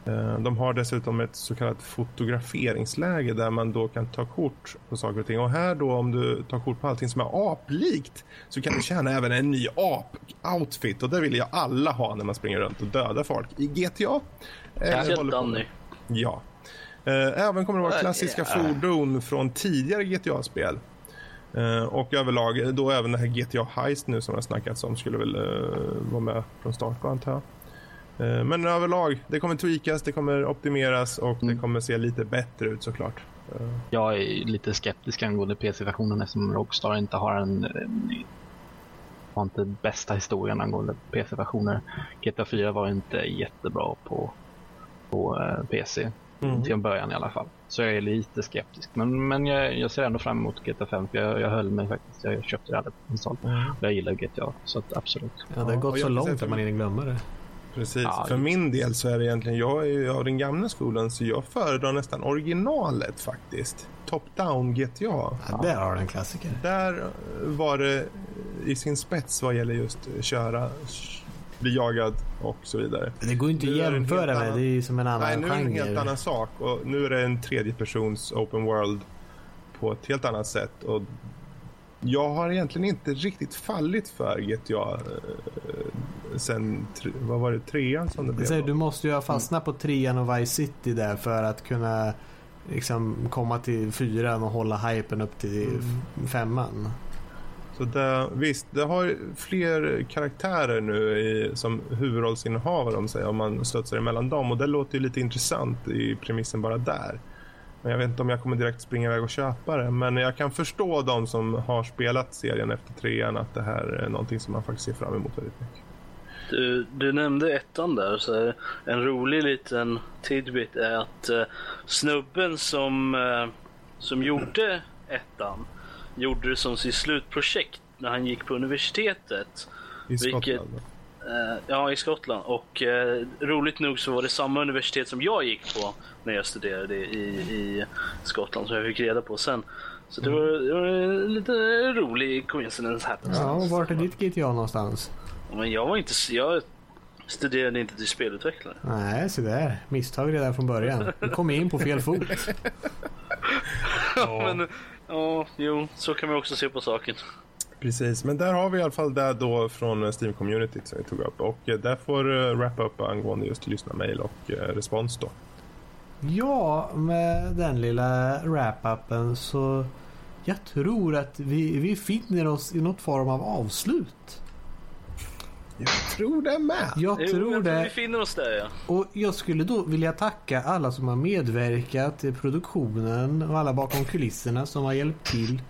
[SPEAKER 4] Eh, De har dessutom ett så kallat fotograferingsläge där man då kan ta kort på saker och ting. Och här då om du tar kort på allting som är aplikt så kan du tjäna även en ny ap-outfit. Och det vill jag alla ha när man springer runt och dödar folk i GTA. Eller håller på
[SPEAKER 5] Danny.
[SPEAKER 4] Ja. Eh, Även kommer det vara klassiska fordon från tidigare GTA-spel. Eh, Och överlag då även det här GTA Heist nu som har snackats om skulle väl eh, vara med från start antar jag. Eh, Men överlag, det kommer tweakas, det kommer optimeras och det kommer se lite bättre ut såklart. Eh,
[SPEAKER 3] Jag är lite skeptisk angående PC-versionen eftersom Rockstar inte har en en- har inte bästa historien angående PC-versioner. GTA 4 var inte jättebra på, på eh, PC.
[SPEAKER 4] Mm.
[SPEAKER 3] Till en början i alla fall. Så jag är lite skeptisk. Men, men jag, jag ser ändå fram emot GTA 5 för jag, jag höll mig faktiskt. Jag köpte det aldrig på konsol. Jag gillar GTA så att absolut.
[SPEAKER 1] Ja, det har
[SPEAKER 4] Ja,
[SPEAKER 1] gått
[SPEAKER 4] och
[SPEAKER 1] så långt att man hinner glömma det.
[SPEAKER 4] Precis.
[SPEAKER 3] Ja,
[SPEAKER 4] För
[SPEAKER 3] just.
[SPEAKER 4] min del så är det egentligen, jag är ju av den gamla skolan så jag föredrar nästan originalet faktiskt. Top-down GTA.
[SPEAKER 1] Ja, där har du en klassiker.
[SPEAKER 4] Där var det i sin spets vad gäller just köra, bli jagad och så vidare.
[SPEAKER 1] Det går ju inte att
[SPEAKER 4] Nu
[SPEAKER 1] jämföra med.
[SPEAKER 4] annan-
[SPEAKER 1] Det är ju som en annan
[SPEAKER 4] Nej, nu är det en
[SPEAKER 1] genre.
[SPEAKER 4] helt annan sak och nu är det en tredje persons open world på ett helt annat sätt. Och jag har egentligen inte riktigt fallit för GTA eh, sen, vad var det, trean som det blev?
[SPEAKER 1] säger, du måste ju ha fastnat på trean och Vice City där för att kunna liksom komma till fyran och hålla hypen upp till
[SPEAKER 4] Mm.
[SPEAKER 1] femman.
[SPEAKER 4] Så det, visst, det har fler karaktärer nu i, som huvudrollsinnehavare om, sig, om man studsar emellan dem. Och det låter ju lite intressant i premissen bara där. Men jag vet inte om jag kommer direkt springa iväg och köpa det. Men jag kan förstå de som har spelat serien efter trean att det här är någonting som man faktiskt ser fram emot väldigt mycket.
[SPEAKER 5] Du, du nämnde ettan där, så en rolig liten tidbit är att eh, snubben som, eh, som gjorde ettan gjorde det som sitt slutprojekt när han gick på universitetet.
[SPEAKER 4] I
[SPEAKER 5] Vilket-
[SPEAKER 4] Skottland.
[SPEAKER 5] Eh, ja, i Skottland. Och eh, roligt nog så var det samma universitet som jag gick på när jag studerade i, i Skottland, som jag fick reda på sen. Så det var, det var en lite rolig coincidence här.
[SPEAKER 1] Ja, och vart är ditt GTA någonstans?
[SPEAKER 5] Men jag var inte, jag studerade inte till spelutvecklare.
[SPEAKER 1] Nej, så där. Misstag redan från början. Du kom in på fel fot.
[SPEAKER 5] Ja. Men, ja, jo, så kan man också se på saken.
[SPEAKER 4] Precis, men där har vi i alla fall det då från Steam-communityt som vi tog upp. Och eh, där får uh, wrappa upp angående just lyssnarmail och eh, respons då.
[SPEAKER 1] Ja, med den lilla wrap-upen så jag tror att vi, vi finner oss i något form av avslut.
[SPEAKER 4] Jag tror det med.
[SPEAKER 1] Jag
[SPEAKER 5] Jo,
[SPEAKER 1] tror
[SPEAKER 5] jag tror vi
[SPEAKER 1] det.
[SPEAKER 5] finner oss där ja.
[SPEAKER 1] Och jag skulle då vilja tacka alla som har medverkat i produktionen och alla bakom kulisserna som har hjälpt till.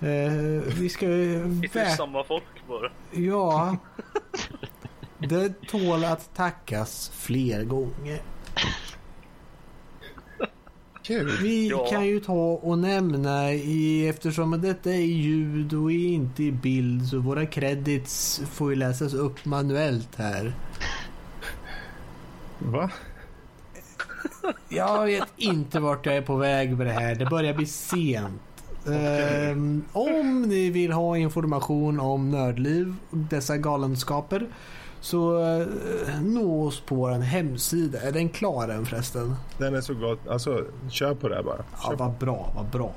[SPEAKER 1] Eh, vi ska
[SPEAKER 5] Inte
[SPEAKER 1] värt...
[SPEAKER 5] samma folk bara.
[SPEAKER 1] Ja. Det tål att tackas fler gånger.
[SPEAKER 4] Kul.
[SPEAKER 1] Vi
[SPEAKER 5] Ja.
[SPEAKER 1] kan ju ta och nämna i, eftersom detta är ljud och inte i bild så våra credits får ju läsas upp manuellt här.
[SPEAKER 4] Va?
[SPEAKER 1] Jag vet inte vart jag är på väg med det här. Det börjar bli sent. Ehm, om ni vill ha information om Nördliv och dessa galenskaper så uh, nå oss på vår hemsida. Är den klar än förresten?
[SPEAKER 4] Den är så gott. Alltså, kör på det bara.
[SPEAKER 1] Ja, vad bra, vad bra.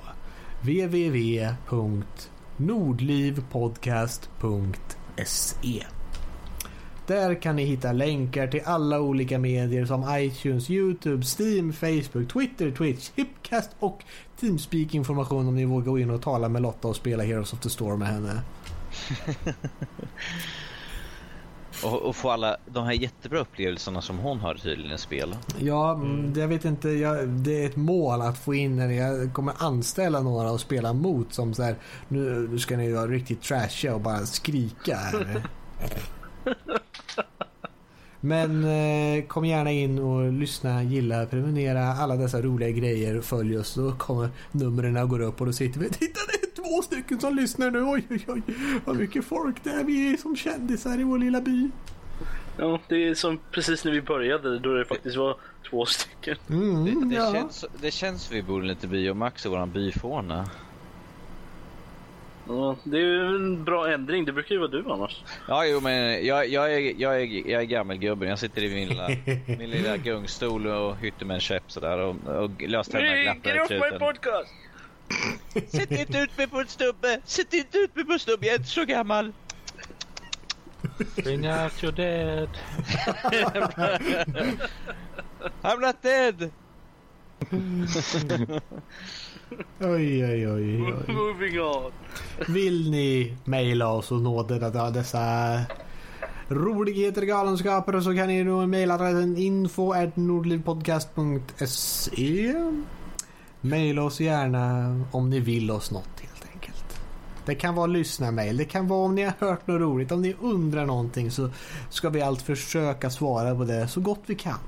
[SPEAKER 1] www.nordlivpodcast.se Där kan ni hitta länkar till alla olika medier som iTunes, Youtube, Steam, Facebook, Twitter, Twitch, Hipcast och Teamspeak information om ni vågar gå in och tala med Lotta och spela Heroes of the Storm med henne.
[SPEAKER 6] Och, och få alla de här jättebra upplevelserna som hon har tydligen i spel.
[SPEAKER 1] Ja, mm. jag vet inte. Jag, det är ett mål att få in när jag kommer anställa några och spela mot som så här. Nu, nu ska ni vara riktigt trashiga och bara skrika här. Men eh, kom gärna in och lyssna, gilla, prenumerera, alla dessa roliga grejer. Följ oss så kommer numren och går upp och då sitter vi. Titta det är två stycken som lyssnar nu. Oj oj oj. Vad mycket folk det är. Vi är som kändisar i vår lilla by.
[SPEAKER 5] Ja, det är som precis när vi började då det faktiskt var två stycken.
[SPEAKER 1] Mm,
[SPEAKER 6] Det, det,
[SPEAKER 1] ja.
[SPEAKER 6] känns, det känns som vi bor lite by och Max är våran byfåne.
[SPEAKER 5] Ja, det är ju en bra ändring. Det brukar ju vara du annars.
[SPEAKER 6] Ja, jo, men jag, jag, är, jag, är, jag är gammelgubben. Jag sitter i min lilla, min lilla gungstol och hytter med en käpp sådär och, och löständerna
[SPEAKER 5] Hey,
[SPEAKER 6] glappar
[SPEAKER 5] get
[SPEAKER 6] i
[SPEAKER 5] off my
[SPEAKER 6] truten.
[SPEAKER 5] podcast!
[SPEAKER 6] Sätt inte ut mig på en stubbe! Sätt inte ut mig på en stubbe, jag är inte så gammal!
[SPEAKER 3] Bring out your dead.
[SPEAKER 6] I'm not dead!
[SPEAKER 1] Oj oj oj. oj.
[SPEAKER 5] Moving on.
[SPEAKER 1] Vill ni mejla oss och nå dessa roligheter, galenskaper så kan ni nå mejladressen info Mejla oss gärna om ni vill oss något helt enkelt. Det kan vara lyssnarmail, det kan vara om ni har hört något roligt, om ni undrar någonting så ska vi allt försöka svara på det så gott vi kan.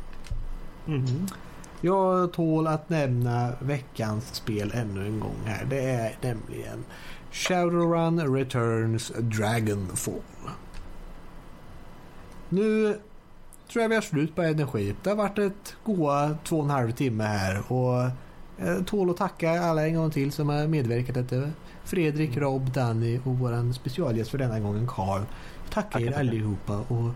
[SPEAKER 1] Jag tål att nämna veckans spel ännu en gång här. Det är nämligen Shadowrun Returns Dragonfall. Nu tror jag vi har slut på energi. Det har varit ett goa två och en halv timme här och Eh, tål att tacka alla en gång till som har medverkat detta. Eh, Fredrik, mm. Rob, Danny och vår specialgäst för denna gången Carl. Tackar er allihopa och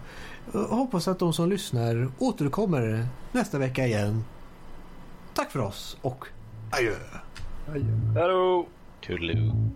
[SPEAKER 1] eh, hoppas att de som lyssnar återkommer nästa vecka igen. Tack för oss och adjö! Adjö!
[SPEAKER 5] Hello!
[SPEAKER 6] Toodaloo!